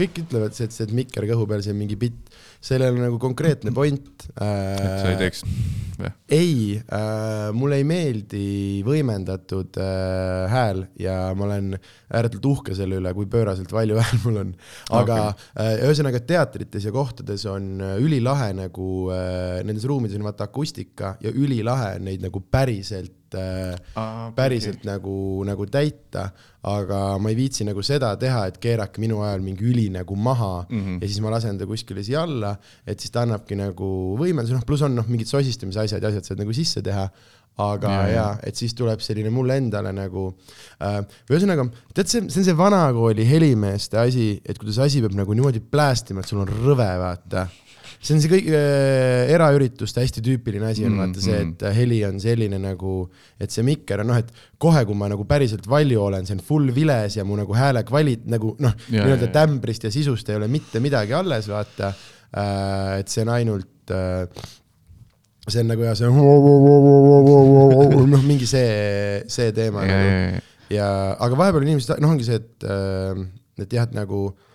kõik ütlevad, et see, mikker kõhu peal, see on mingi bitt, sellel on nagu konkreetne point äh,. sa ei teeks või? ei äh,, mulle ei meeldi võimendatud äh, hääl ja ma olen ääretult uhke selle üle, kui pööraselt valju hääl mul on. aga okay. äh, ühesõnaga teatrites ja kohtades on äh, ülilahe nagu äh,, nendes ruumides on vaata akustika ja ülilahe on neid nagu päriselt äh, Aa, päriselt nagu, nagu täita, aga ma ei viitsi nagu seda teha, et keerake minu ajal mingi üli nagu maha mm -hmm. ja siis ma lasen ta kuskile siia alla, et siis ta annabki nagu võimenduse, noh, pluss on noh, mingid sosistamise asjad ja asjad saad nagu sisse teha aga ja, ja, et siis tuleb selline mulle endale nagu äh,, ühesõnaga, tead, see, see on see vanakooli helimeeste asi, et kuidas asi peab nagu niimoodi plästima, et sul on rõve, vaata see on see kõik äh, eraürituste hästi tüüpiline asi on mm, vaata see, et äh, heli on selline nagu, et see mikker on noh, et kohe, kui ma nagu päriselt valju olen, see on full viles ja mu nagu hääle kvalit- nagu noh, nii-öelda tämbrist ja sisust ei ole mitte midagi alles, vaata äh,. et see on ainult äh, see on nagu jah, see noh, mingi see, see teema ja, nagu. ja, ja aga vahepeal inimesed, noh, ongi see, et, äh, et jah, et nagu äh,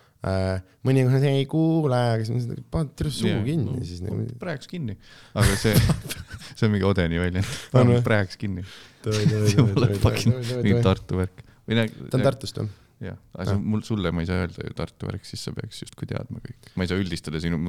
mõnikord ei kuule, aga siis paned terve suu kinni no, siis nagu. praeks kinni, aga see, see on mingi Odeni väljend, paned praeks kinni. mingi Tartu värk. ta on Tartust või? jah, aga see mul, sulle ma ei saa öelda ju Tartu värk, siis sa peaks justkui teadma kõik. ma ei saa üldistada sinu,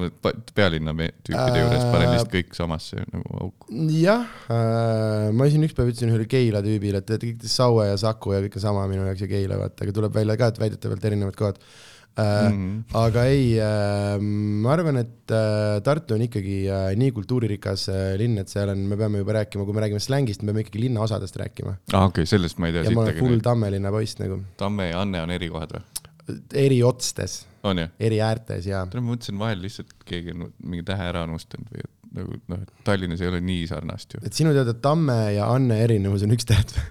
pealinna tüüpide juures panen lihtsalt kõik samasse nagu auku. jah äh,, ma siin üks päev ütlesin ühele Keila tüübile, et kõik Saue ja Saku ja kõik on sama minu jaoks ja Keila vaata, aga tuleb välja ka, et väidetavalt erinevad kohad äh,. Mm. aga ei äh,, ma arvan, et äh, Tartu on ikkagi nii kultuuririkas linn, et seal on, me peame juba rääkima, kui me räägime slängist, me peame ikkagi linnaosadest rääkima. aa ah,, okei okay,, sellest ma ei tea. ja ma olen full Tammelinna poiss nagu. Tamme ja Anne on erikohad või? eri otstes. eri äärtes ja. ma mõtlesin vahel lihtsalt keegi on mingi tähe ära unustanud või nagu noh, et Tallinnas ei ole nii sarnast ju. et sinu teada Tamme ja Anne erinevus on üks täht või?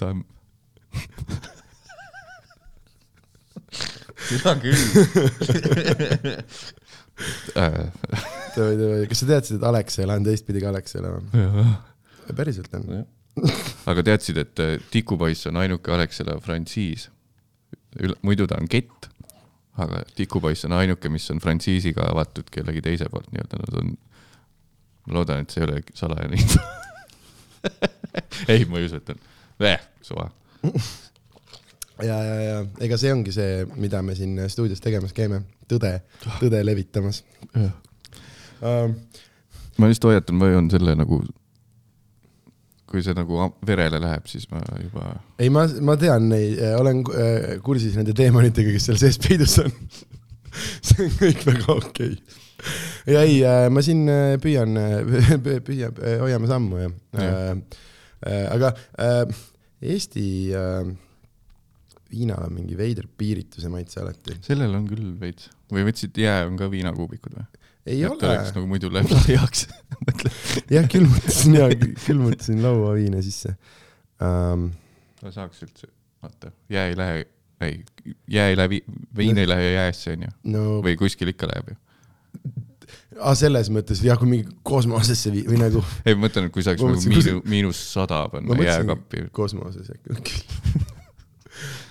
Tamm seda küll. Kas sa teadsid, et Alexela on teistpidi ka Alexela või? päriselt on. aga teadsid, et äh, Tikupoiss on ainuke Alexela frantsiis? muidu ta on kett, aga Tikupoiss on ainuke, mis on frantsiisiga avatud kellegi teise poolt. Nii-öelda, nad on, ma loodan, et see ei ole salajane info ei, ma ei usu, et on, suva ja, ja, ja ega see ongi see, mida me siin stuudios tegemas käime, tõde, tõde levitamas. Uh, ma just hoiatan, ma joon selle nagu, kui see nagu verele läheb, siis ma juba. ei, ma, ma tean neid, olen äh, kursis nende teemonitega, kes seal sees peidus on see on kõik väga okei okay. ja ei, äh, ma siin äh, püüan, püüan, hoiame sammu ja, ja. Äh, aga äh, Eesti äh, viinal on mingi veider piirituse maitse alati. sellel on küll veits. või võtsid jää on ka viinakuubikud või? ei et ole. oleks nagu muidu läheb laiaks jah, külmutasin ja külmutasin lauaviine sisse um,. no saaks üldse, vaata, jää ei lähe, ei, jää ei lähe, vein ei lähe jäässe onju no.. või kuskil ikka läheb ju aa ah,, selles mõttes jah, kui mingi kosmosesse vii- või nagu. ei, ma mõtlen, et kui saaks nagu miinus, miinus sada panna jääkappi. kosmoses äkki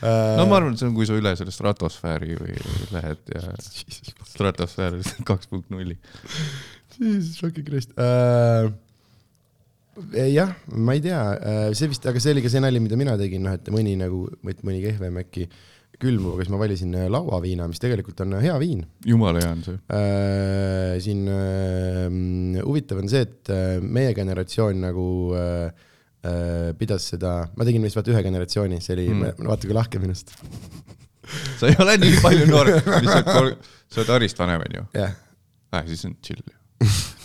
no ma arvan, et see on, kui sa üle selle stratosfääri või lähed ja stratosfäär kaks punkt nulli. Jesus fucking Christ uh,. jah, ma ei tea, äh, see vist, aga see oli ka see nali, mida mina tegin, noh, et mõni nagu, mõni kehvem äkki külmub, aga siis ma valisin äh, lauaviina, mis tegelikult on hea viin. jumala hea on see uh,. siin uh, huvitav on see, et meie generatsioon nagu Äh, pidas seda, ma tegin vist vaata ühe generatsiooni, see oli mm., vaata kui lahke minust sa ei ole nii palju noor, lihtsalt sa oled Arist vanem, onju? jah yeah. ah,. siis on chill.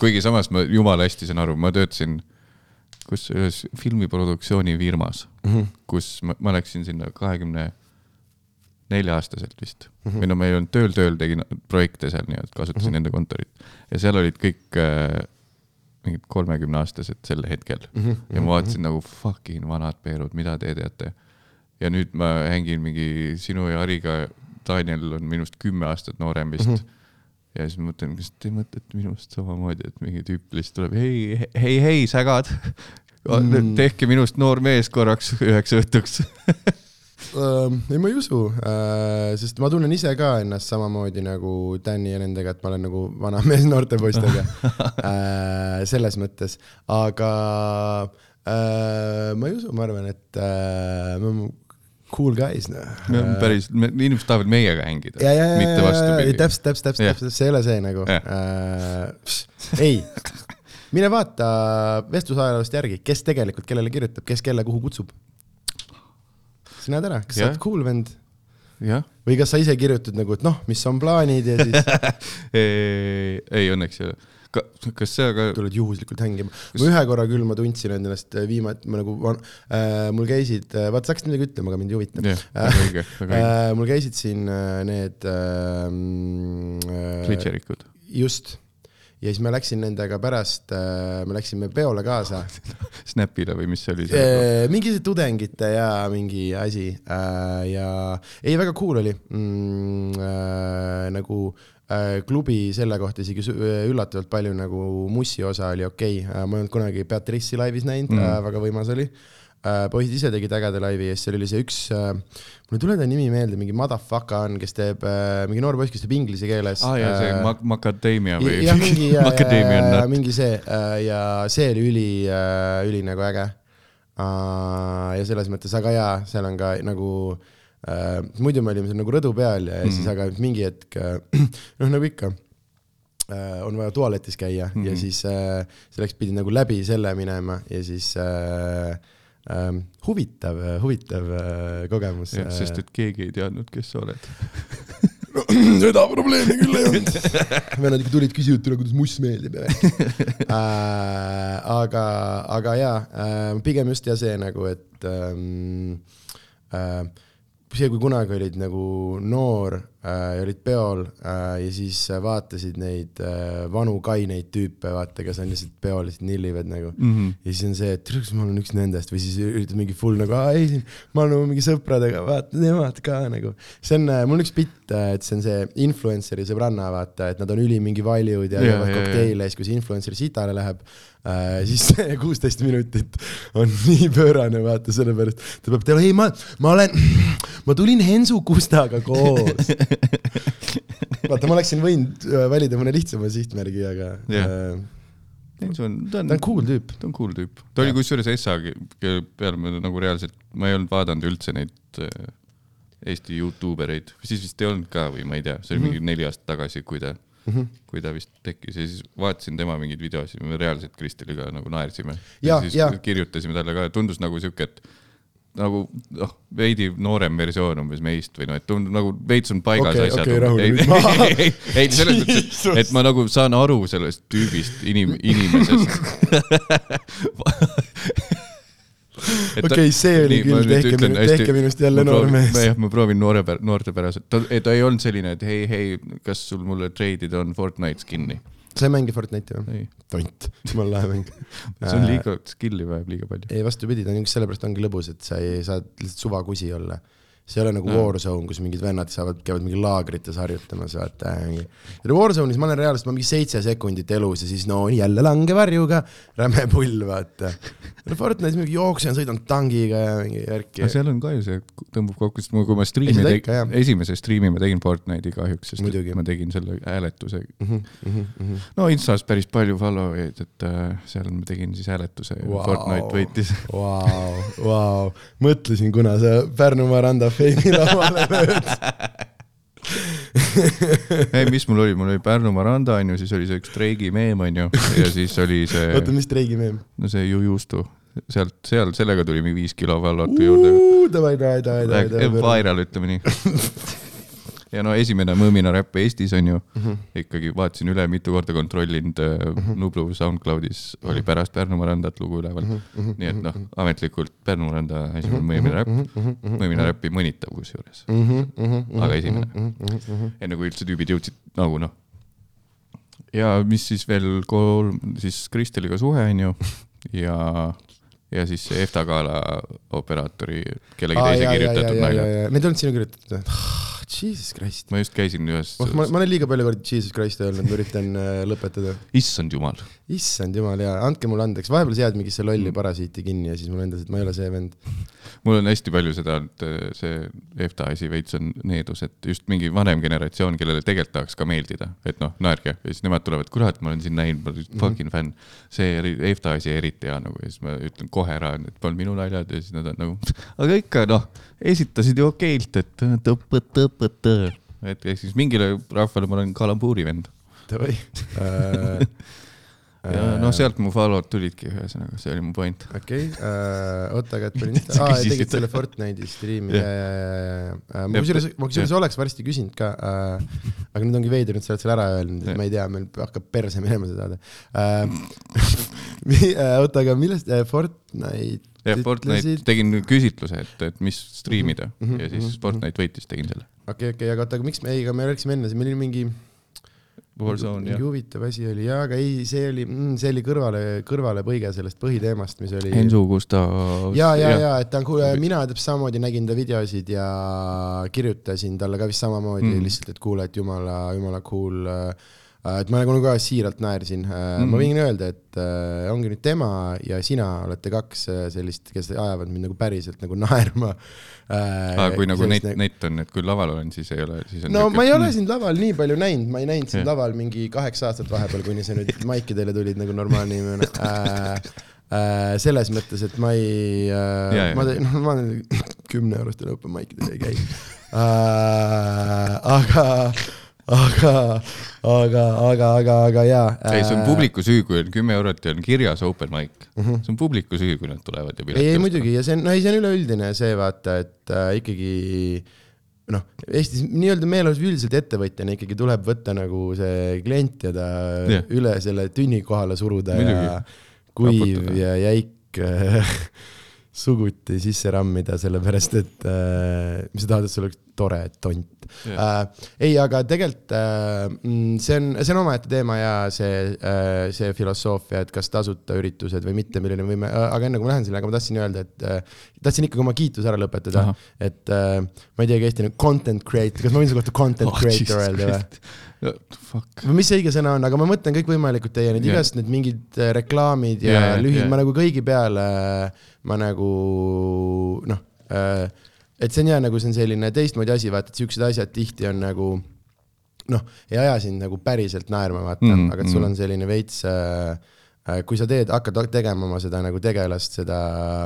kuigi samas ma jumala hästi saan aru, ma töötasin kus ühes filmiproduktsioonifirmas mm, -hmm. kus ma, ma läksin sinna kahekümne nelja aastaselt vist mm. -hmm. või no ma ei olnud tööl, tööl tegin projekte seal nii-öelda, kasutasin mm -hmm. nende kontorit ja seal olid kõik äh, mingid kolmekümneaastased sel hetkel mm. -hmm. ja ma vaatasin mm -hmm. nagu fucking vanad Peerud, mida te teate. ja nüüd ma hängin mingi sinu ja Hariga, Daniel on minust kümme aastat noorem vist mm. -hmm. ja siis mõtlen, kas te mõtlete minust samamoodi, et mingi tüüp lihtsalt tuleb, hei, hei, hei, sägad mm. tehke minust noor mees korraks üheks õhtuks? ei, ma ei usu uh,, sest ma tunnen ise ka ennast samamoodi nagu Tänni ja nendega, et ma olen nagu vana mees noorte poistega uh. selles mõttes, aga uh, ma ei usu, ma arvan, et me oleme cool guys, noh. me oleme päris, inimesed tahavad meiega hängida, mitte vastupidi. täpselt, täpselt, täpselt täpselt, see ei ole see nagu ei, mine vaata vestlusajaloost järgi, kes tegelikult kellele kirjutab, kes kelle kuhu kutsub. Sa näed ära, kas sa oled cool vend või kas sa ise kirjutad nagu, et noh, mis on plaanid ja siis ei õnneks ei ole. ka, kas see aga, tuled juhuslikult hängima. ma ühe korra küll, ma tundsin ennast viimati, ma nagu, äh, mul käisid, vaata, sa hakkasid midagi ütlema, aga mind ei huvita. jah, väga õige, väga õige. Äh, mul käisid siin äh, need äh, klitšerikud. just. Ja siis ma läksin nendega pärast, me läksime peole kaasa. Snapile või mis see oli see? mingi tudengite ja mingi asi äh, ja ei, väga cool oli mm,. Äh, nagu äh, klubi selle kohta isegi üllatavalt palju nagu mussi osa oli okei okay., ma ei olnud kunagi Beatrice'i laivis näinud mm., äh, väga võimas oli äh, poisid ise tegid ägeda laivi ja siis seal oli see üks äh,, mul ei tule ta nimi meelde, mingi motherfucker on, kes teeb äh,, mingi noor poiss, kes teeb inglise keeles aa jaa, see äh, Mac- Macadamia või jah, mingi mingi see äh, ja see oli üli, üli nagu äge. ja selles mõttes, aga jaa, seal on ka nagu äh,, muidu me olime seal nagu rõdu peal ja mm. siis, aga mingi hetk äh, noh, nagu ikka äh, on vaja tualetis käia mm -hmm. ja siis äh, selleks pidi nagu läbi selle minema ja siis äh, äh, huvitav, huvitav äh, kogemus. sest et keegi ei teadnud, kes sa oled. seda probleemi küll ei olnud. vennad ikka tulid, küsisid, et kuidas muss meeldib ja värk äh,. aga, aga jaa äh,, pigem just ja see nagu, et ähm, äh, see, kui kunagi olid nagu noor äh, ja olid peol äh, ja siis äh, vaatasid neid äh, vanu kaineid tüüpe, vaata, kes on lihtsalt peol, lihtsalt nillivad nagu mm. Mhm. ja siis on see, et kas ma olen üks nendest või siis üritad mingi full nagu, aa ei, ma olen mingi sõpradega, vaata nemad ka nagu. see on, mul on üks bitt, et see on see influencer'i sõbranna, vaata, et nad on üli mingi valjud ja teevad kokteile ja siis, kui see influencer sitale läheb äh,, siis see kuusteist minutit on nii pöörane, vaata, sellepärast ta peab teema, ei ma, ma olen, ma tulin Hensu Kustaga koos. vaata, ma oleksin võinud äh, valida mõne lihtsama sihtmärgi, aga Jah. äh, see on, ta on ta on cool tüüp. ta on cool tüüp. ta oli kusjuures Essa, kelle peale ma nagu reaalselt, ma ei olnud vaadanud üldse neid äh, Eesti Youtube ereid, siis vist ei olnud ka või ma ei tea, see oli mingi neli aastat tagasi, kui ta mm, -hmm. kui ta vist tekkis ja siis vaatasin tema mingeid videosid, me reaalselt Kristeliga nagu naersime. Ja, siis ja. kirjutasime talle ka, tundus nagu siuke, et nagu noh, veidi noorem versioon umbes meist või noh, et tundub nagu veits on paigas Okei, asjad. rahune ei ei, ei selles mõttes, et, ma nagu saan aru sellest tüübist, inim-, inimesest. okei, see oli küll, tehke minu, tehke minust jälle noor mees. jah, ma proovin noore, noortepäraselt, ta, ta ei olnud selline, et hei, hei, kas sul mulle treidida on Fortnite skin'i. Sa ei mängi Fortnite'i või? tont, jumala lahe mäng. see on liiga, skill'i vajab liiga palju. ei, vastupidi, ta on just sellepärast ongi lõbus, et sa ei saa lihtsalt suvakusi olla. see ei ole nagu Warzone, kus mingid vennad saavad, käivad mingi laagrites harjutamas, vaata. Warzone'is ma olen reaalselt, ma mingi seitse sekundit elus ja siis no jälle langevarjuga, räme pull, vaata. Fortnite'is mingi jooksen, sõidan tangiga ja mingi värki aga. seal on ka ju see, tõmbab kokku, sest kui ma striimi tegin esimese striimi ma tegin Fortnite'i kahjuks, sest Muidugi. ma tegin selle hääletuse. Mhm, mhm. no Instas päris palju follow eid, et äh, seal ma tegin siis hääletuse ja Vau. Fortnite võitis. Vau, vau, mõtlesin, kuna sa Pärnumaa randa feimi lauale lööd. ei, mis mul oli, mul oli Pärnumaa randa onju, siis oli see üks streigi meem onju ja siis oli see, oota, mis streigimeem? no see Jujustu, sealt, seal, sellega tuli mingi viis kilo follow'at juurde. Davai, davai, davai, davai, davai. Viral, ütleme nii. ja no esimene Mõmina räpp Eestis on ju mm, -hmm. ikkagi vaatasin üle, mitu korda kontrollinud mm, -hmm. Nublu SoundCloudis oli pärast Pärnumaa randat lugu üleval mm. -hmm. nii et noh, ametlikult Pärnumaa randa esimene Mõmina räpp, Mõmina räppi mõnitav kusjuures, Mhm, aga esimene. enne kui üldse tüübid jõudsid nagu noh. ja mis siis veel kolm, siis Kristeliga suhe on ju ja, ja siis see EFTA gala operaatori kellegi teise kirjutatud naine. Need ei olnud sinu kirjutatud või? Jesus Christ. ma just käisin ühes, oh, ma, ma olen liiga palju kordi Jesus Christ öelnud, ma üritan äh, lõpetada. issand jumal, issand jumal ja andke mulle andeks, vahepeal sa jääd mingisse Mm. lolli parasiiti kinni ja siis mulle endale, et ma ei ole see vend. mul on hästi palju seda, et äh, see EFTA asi veits on needus, et just mingi vanem generatsioon, kellele tegelikult tahaks ka meeldida, et noh, naerge ja siis nemad tulevad, kurat, ma olen sind näinud, ma olen Mhm. fucking fänn. see EFTA asi eriti hea nagu ja siis ma ütlen kohe ära, et polnud minu naljad ja siis nad on nagu, aga ikka noh, esitasid ju okeilt, et tõpõ-tõpõ-tõ. et ehk siis mingile rahvale ma olen kalambuuri vend. Davai. ja noh, sealt mu follow'd tulidki, ühesõnaga see oli mu point. okei, oota, aga et panin aa, tegid selle. Fortnite'i striimi Jah. ja, ja, ja, ja, ma kusjuures, ma kusjuures jah. oleks varsti küsinud ka äh,, aga nüüd ongi veider, et sa oled selle ära öelnud, et ma ei tea, meil hakkab perse minema see saade äh. oota, aga millest äh, Fortnite jah, Fortnite, tegin küsitluse, et, et mis striimida Mhm, ja siis mhm, Fortnite võitis, tegin selle. okei, okei, aga oota, aga miks me, ei, aga me rääkisime enne, meil oli mingi Warzone jah. huvitav asi oli ja, aga ei, see oli, see oli kõrvale, kõrvalepõige sellest põhiteemast, mis oli. Ensu, kus ta. ja, ja, ja, et ta on cool, mina täpselt samamoodi nägin ta videosid ja kirjutasin talle ka vist samamoodi Mm. mm. lihtsalt, et kuule, et jumala, jumala cool. Et ma nagu ka siiralt naersin mm, -hmm. Mhm. ma võin öelda, et äh, ongi nüüd tema ja sina olete kaks äh, sellist, kes ajavad mind nagu päriselt nagu naerma äh, kui nagu net sellist, net on, et kui laval olen, siis ei ole, siis on. no ma ei ole sind laval nii palju näinud, ma ei näinud sind laval mingi kaheksa aastat vahepeal, kuni sa nüüd maikidele tulid nagu normaalne inimene äh,. Äh, selles mõttes, et ma ei äh, ma noh, ma kümne eurostel open maikidel ei käi äh,. aga, aga, aga, aga, aga, aga jaa äh,. ei, see on publiku süü, kui on kümme eurot ja on kirjas open mic. see on publiku süü, kui nad tulevad ja ei, ei muidugi ja see on, no ei, see on üleüldine see vaata, et äh, ikkagi noh, Eestis nii-öelda meelelus üldiselt ettevõtjana ikkagi tuleb võtta nagu see klient ja ta yeah. üle selle tünni kohale suruda Muidugi. ja kuiv Raputada. ja jäik äh, suguti sisse rammida, sellepärast et äh, mis sa tahad, et sul oleks tore tont Jah. äh,. ei, aga tegelikult äh, mm, see on, see on omaette teema ja see äh,, see filosoofia, et kas tasuta üritused või mitte, milleni me võime, aga enne kui ma lähen selle, aga ma tahtsin öelda, et äh, tahtsin ikkagi oma kiituse ära lõpetada et äh, ma ei teagi eesti nagu content creator, kas ma võin su kohta content Oh, creator öelda või? Või mis see õige sõna on, aga ma mõtlen kõikvõimalikud teie need Jah. igast need mingid äh, reklaamid ja yeah, lühid yeah., ma nagu kõigi peale, ma nagu noh äh,, et see on jah, nagu see on selline teistmoodi asi, vaata, et siuksed asjad tihti on nagu noh, ei aja sind nagu päriselt naerma, vaata mm, -hmm, aga et sul mhm. on selline veits äh, äh, kui sa teed, hakkad tegema oma seda nagu tegelast, seda,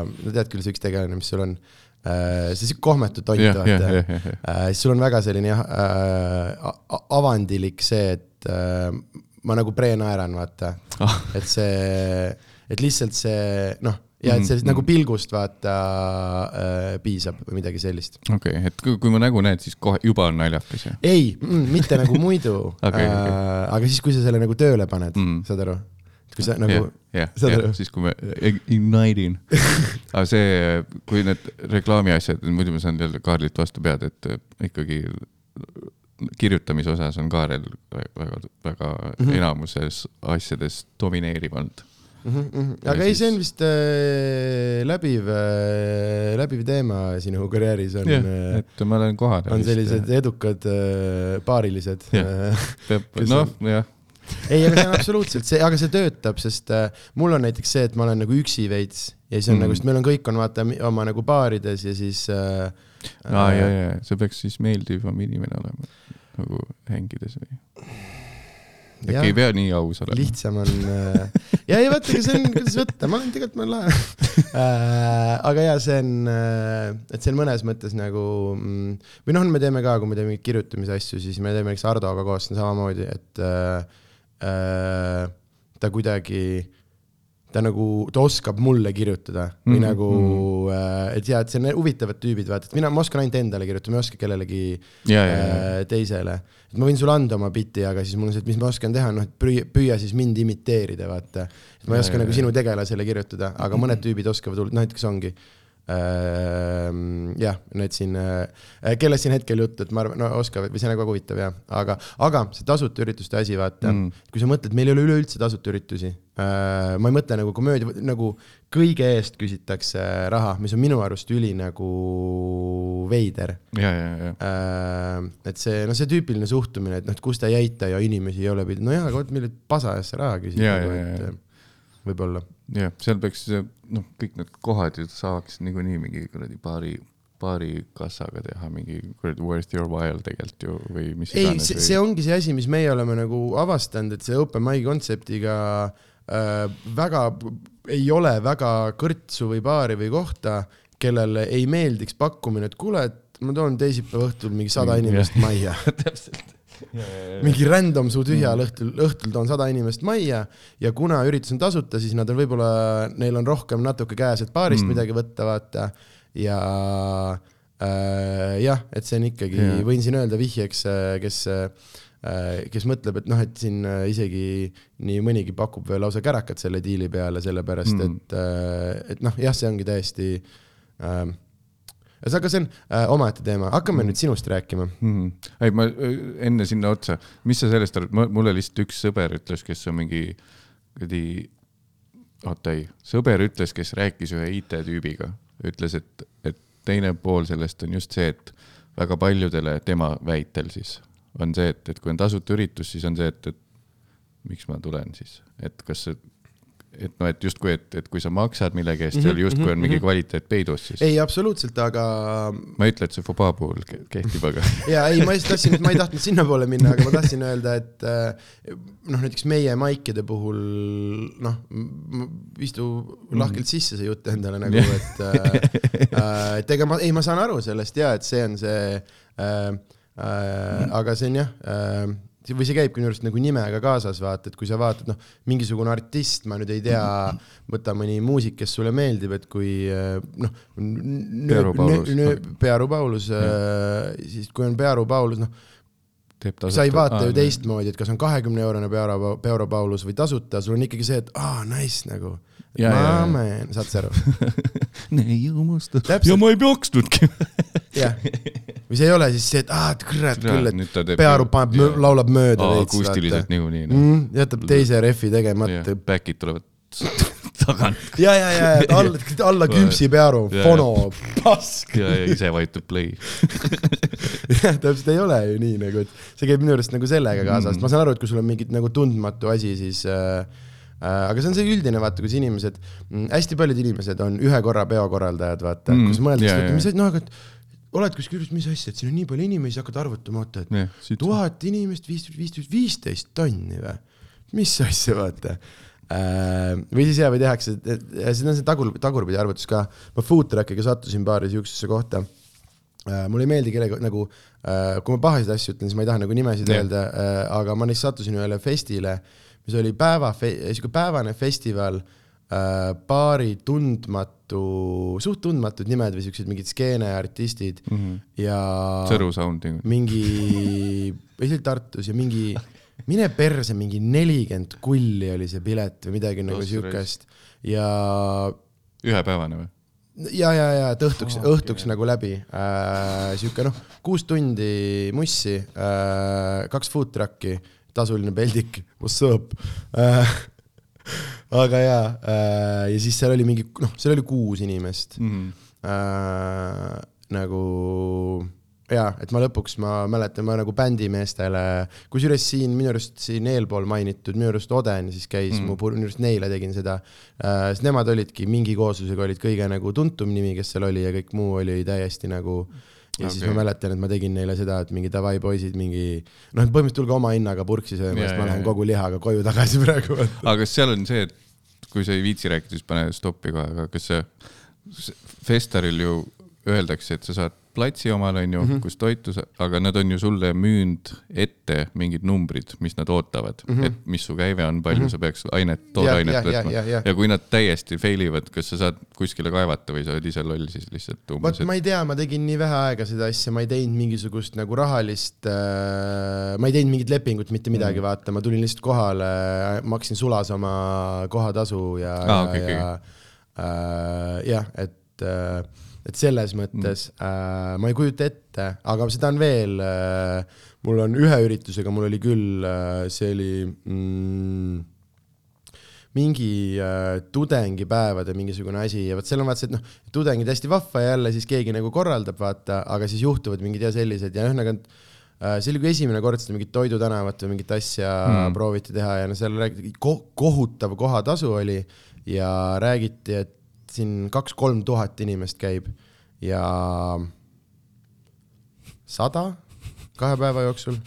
no tead küll, see üks tegelane, mis sul on äh,, see siuke kohmetu tont, jah, jah, vaata jah, jah, jah. äh, siis sul on väga selline jah äh, avandilik see, et äh, ma nagu pre-naeran, vaata Ah. et see, et lihtsalt see noh, ja et Mhm, see mhm. nagu pilgust vaata äh, piisab või midagi sellist. okei, et kui, kui mu nägu näed, siis kohe juba on naljakas ju. ei mm,, mitte nagu muidu Okei, äh, okei. aga siis, kui sa selle nagu tööle paned mm. Mm., saad aru? Kui sa nagu jah aru?, siis kui me ignite in. aga see, kui need reklaami asjad, muidu ma saan jälle Kaarlit vastu pead, et äh, ikkagi kirjutamise osas on Kaarel väga, väga mm. -hmm. enamuses asjades domineeriv olnud. mm. -hmm. Ja aga ei, see on siis- vist äh, läbiv äh,, läbiv teema sinu karjääris on jah, äh, et ma olen kohal. on sellised edukad äh, paarilised. Kes noh, jah, ei, aga see on absoluutselt see, aga see töötab, sest äh, mul on näiteks see, et ma olen nagu üksi veits ja siis on mm. Nagu, sest meil on kõik on vaata oma nagu baarides ja siis äh,. aa ja, ja see peaks siis meeldivam inimene olema nagu hängides või? äkki ei pea nii aus olema? lihtsam on äh, ja ei vaata, see on, kuidas võtta, ma olen tegelikult, ma olen lahe äh,. aga ja see on äh,, et see on mõnes mõttes nagu mm, või noh, me teeme ka, kui me teeme mingeid kirjutamise asju, siis me teeme näiteks Hardoga koos samamoodi, et äh, äh, ta kuidagi ta nagu, ta oskab mulle kirjutada või mm -hmm. nagu äh,, et ja, et see on huvitavad tüübid, vaata, et mina, ma oskan ainult endale kirjutada, ma ei oska kellelegi ja, ja, ja, äh, teisele. et ma võin sulle anda oma biti, aga siis mul on see, et mis ma oskan teha, noh, et püüa, püüa siis mind imiteerida, vaata. ma ei Ja, oska ja, nagu ja. sinu tegelasele kirjutada, aga mõned tüübid oskavad noh näiteks ongi jah, need siin, äh, kellest siin hetkel juttu, et ma arvan, no oskavad või see on nagu huvitav jah, aga, aga see tasuta ürituste asi, vaata mm., kui sa mõtled, meil ei ole üleüldse tasuta üritusi. ma ei mõtle nagu komöödia, nagu kõige eest küsitakse raha, mis on minu arust üli nagu veider. et see, noh, see tüüpiline suhtumine, et noh, et kus te jäite ja inimesi ei ole pidanud, no jaa, aga vot, millelt pasa eest raha küsida, nagu, et võib-olla jah, seal peaks noh, kõik need kohad ju saaks niikuinii mingi kuradi paari, paari kassaga teha mingi kuradi worth your while tegelikult ju või mis ei, see, või... see ongi see asi, mis meie oleme nagu avastanud, et see open mic kontseptiga äh, väga, ei ole väga kõrtsu või baari või kohta, kellele ei meeldiks pakkumine, et kuule, et ma toon teisipäeva õhtul mingi sada inimest majja. Täpselt mingi random su tühjal mm. õhtul, õhtul toon sada inimest majja ja kuna üritus on tasuta, siis nad on võib-olla, neil on rohkem natuke käes, et baarist mm. midagi võtta, vaata. ja äh, jah, et see on ikkagi yeah., võin siin öelda vihjeks, äh, kes äh, kes mõtleb, et noh, et siin äh, isegi nii mõnigi pakub veel lausa kärakat selle diili peale, sellepärast mm. et, äh, et noh, jah, see ongi täiesti äh, ühesõnaga, see on äh, omaette teema, hakkame mm. nüüd sinust rääkima. Mm. ei, ma äh, enne sinna otsa, mis sa sellest arvad, mulle lihtsalt üks sõber ütles, kes on mingi kuradi, oota ei, sõber ütles, kes rääkis ühe IT-tüübiga, ütles, et, et teine pool sellest on just see, et väga paljudele tema väitel siis on see, et, et kui on tasuta üritus, siis on see, et, et miks ma tulen siis, et kas see et noh, et justkui, et, et kui sa maksad millegi eest mm, -hmm, seal justkui on mingi mhm. kvaliteet peidus siis. ei, absoluutselt, aga. ma ei ütle, et see Fobaa puhul kehtib, aga ja ei, ma just tahtsin, ma ei tahtnud sinnapoole minna, aga ma tahtsin öelda, et äh, noh, näiteks meie maikide puhul noh, istu lahkelt sisse see jutt endale nagu, et äh, et ega ma, ei, ma saan aru sellest ja et see on see äh,, äh, aga see on jah äh, või see käibki minu arust nagu nimega kaasas, vaata, et kui sa vaatad, noh, mingisugune artist, ma nüüd ei tea, võta mõni muusik, kes sulle meeldib, et kui noh. Pearu Paulus. Pearu Paulus, siis kui on Pearu Paulus, noh sa ei vaata ju teistmoodi, et kas on kahekümne eurone Pearo, Pearo Paulus või tasuta, sul on ikkagi see, et aa nice nagu. Maamen, saad sa aru? neiu musta. ja ma ei peaksidki jah, või see ei ole siis see, et aa, kurat küll, et Pearu paneb, laulab mööda veits. akustiliselt niikuinii. Mm, jätab teise rehvi tegemata. Back'id tulevad tagant. ja, ja, ja, alla, alla küpsi Pearu, fono, pask. ja, ja ise vajutab play jah, täpselt ei ole ju nii nagu, et see käib minu arust nagu sellega kaasas mm., ma saan aru, et kui sul on mingi nagu tundmatu asi, siis äh aga see on see üldine, vaata, kus inimesed, mm, hästi paljud inimesed on ühe korra peokorraldajad, vaata mm,, kus mõeldakse, mis, noh, aga oled kuskil juures, mis asja, et siin on nii palju inimesi, hakkad arvutama, oota, et tuhat inimest, viisteist, viisteist, viisteist tonni või? mis asja, vaata äh,. või siis jaa, või tehakse, see on see tagur, tagurpidi arvutus ka. ma food truck'iga sattusin paari siuksesse kohta äh,. mulle ei meeldi kellega nagu äh,, kui ma pahasid asju ütlen, siis ma ei taha nagu nimesid ja. öelda äh,, aga ma neist sattusin ühele festile, mis oli päeva, sihuke päevane festival äh, paari tundmatu, suht tundmatud nimed või siuksed mingid skeeneartistid mm -hmm. ja. Sõru Sounding. mingi, või see oli Tartus ja mingi, mine perse, mingi nelikümmend kulli oli see pilet või midagi nagu siukest ja. ühepäevane või? ja, ja, ja, et õhtuks oh,, õhtuks okay. nagu läbi äh,. sihuke noh, kuus tundi mussi äh,, kaks food truck'i, tasuline peldik, what's up äh, aga jaa äh,, ja siis seal oli mingi, noh, seal oli kuus inimest mm. -hmm. Äh, nagu jaa, et ma lõpuks, ma mäletan, ma nagu bändimeestele, kusjuures siin minu arust siin eelpool mainitud, minu arust Oden siis käis mm. mu, minu arust neile tegin seda äh,, sest nemad olidki mingi kooslusega olid kõige nagu tuntum nimi, kes seal oli ja kõik muu oli täiesti nagu äh, ja okay. siis ma mäletan, et ma tegin neile seda, et mingi davai poisid, mingi noh, põhimõtteliselt tulge oma hinnaga purksi sööma, sest ma lähen kogu lihaga koju tagasi praegu. aga kas seal on see, et kui sa ei viitsi rääkida, siis pane stoppi kohe, aga kas see Festaril ju öeldakse, et sa saad platsi omal, on ju mm, -hmm. kus toitu sa, aga nad on ju sulle müünud ette mingid numbrid, mis nad ootavad mm, -hmm. et mis su käive on, palju mm -hmm. sa peaks ainet, toorainet võtma. Ja, ja, ja kui nad täiesti fail ivad, kas sa saad kuskile kaevata või sa oled ise loll siis lihtsalt umbes? vot ma ei tea, ma tegin nii vähe aega seda asja, ma ei teinud mingisugust nagu rahalist äh,, ma ei teinud mingit lepingut, mitte midagi mm, -hmm. vaata, ma tulin lihtsalt kohale, maksin sulas oma kohatasu ja ah,, okay, ja okay. äh, jah, et äh, et selles mõttes mm. äh, ma ei kujuta ette, aga seda on veel äh,, mul on ühe üritusega, mul oli küll äh,, see oli mm, mingi äh, tudengipäevade mingisugune asi ja vot seal on vaata see, et noh, tudengid hästi vahva ja jälle siis keegi nagu korraldab, vaata, aga siis juhtuvad mingid ja sellised ja ühesõnaga äh, see oli kui esimene kord seda mingit Toidutänavat või mingit asja mm. prooviti teha ja no seal räägiti ko, kohutav kohatasu oli ja räägiti, et siin kaks-kolm tuhat inimest käib ja sada kahe päeva jooksul.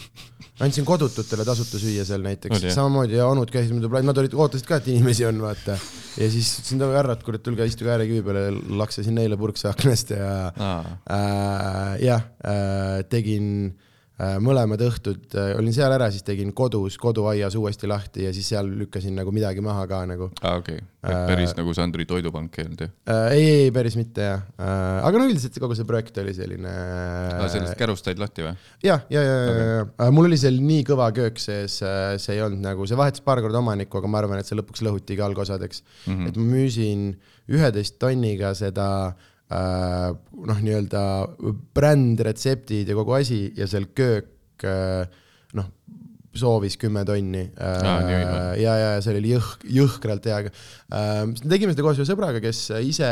andsin kodututele tasuta süüa seal näiteks, samamoodi ja onud käisid mööda plaani, nad olid, ootasid ka, et inimesi on, vaata. ja siis ütlesin, et härrad, kuule, tulge istuge äärekivi peale, laksasin neile purkse aknast ja äh, jah äh,, tegin Äh, mõlemad õhtud äh, olin seal ära, siis tegin kodus, koduaias uuesti lahti ja siis seal lükkasin nagu midagi maha ka nagu. aa ah,, okei okay., päris äh, nagu Sandri toidupank ei olnud jah äh,? ei, ei päris mitte jah äh,, aga no üldiselt kogu see projekt oli selline äh,. aa, sellest kärust said lahti või? jah, ja, ja, ja, ja, ja mul oli seal nii kõva köök sees, see ei olnud nagu, see vahetas paar korda omanikku, aga ma arvan, et see lõpuks lõhuti ka algosadeks mm. -hmm. et ma müüsin üheteist tonniga seda äh, Äh, noh, nii-öelda brändretseptid ja kogu asi ja seal köök äh, noh, soovis kümme tonni ah,. ja, ja seal oli jõhk, jõhkralt hea. tegime seda koos ühe sõbraga, kes ise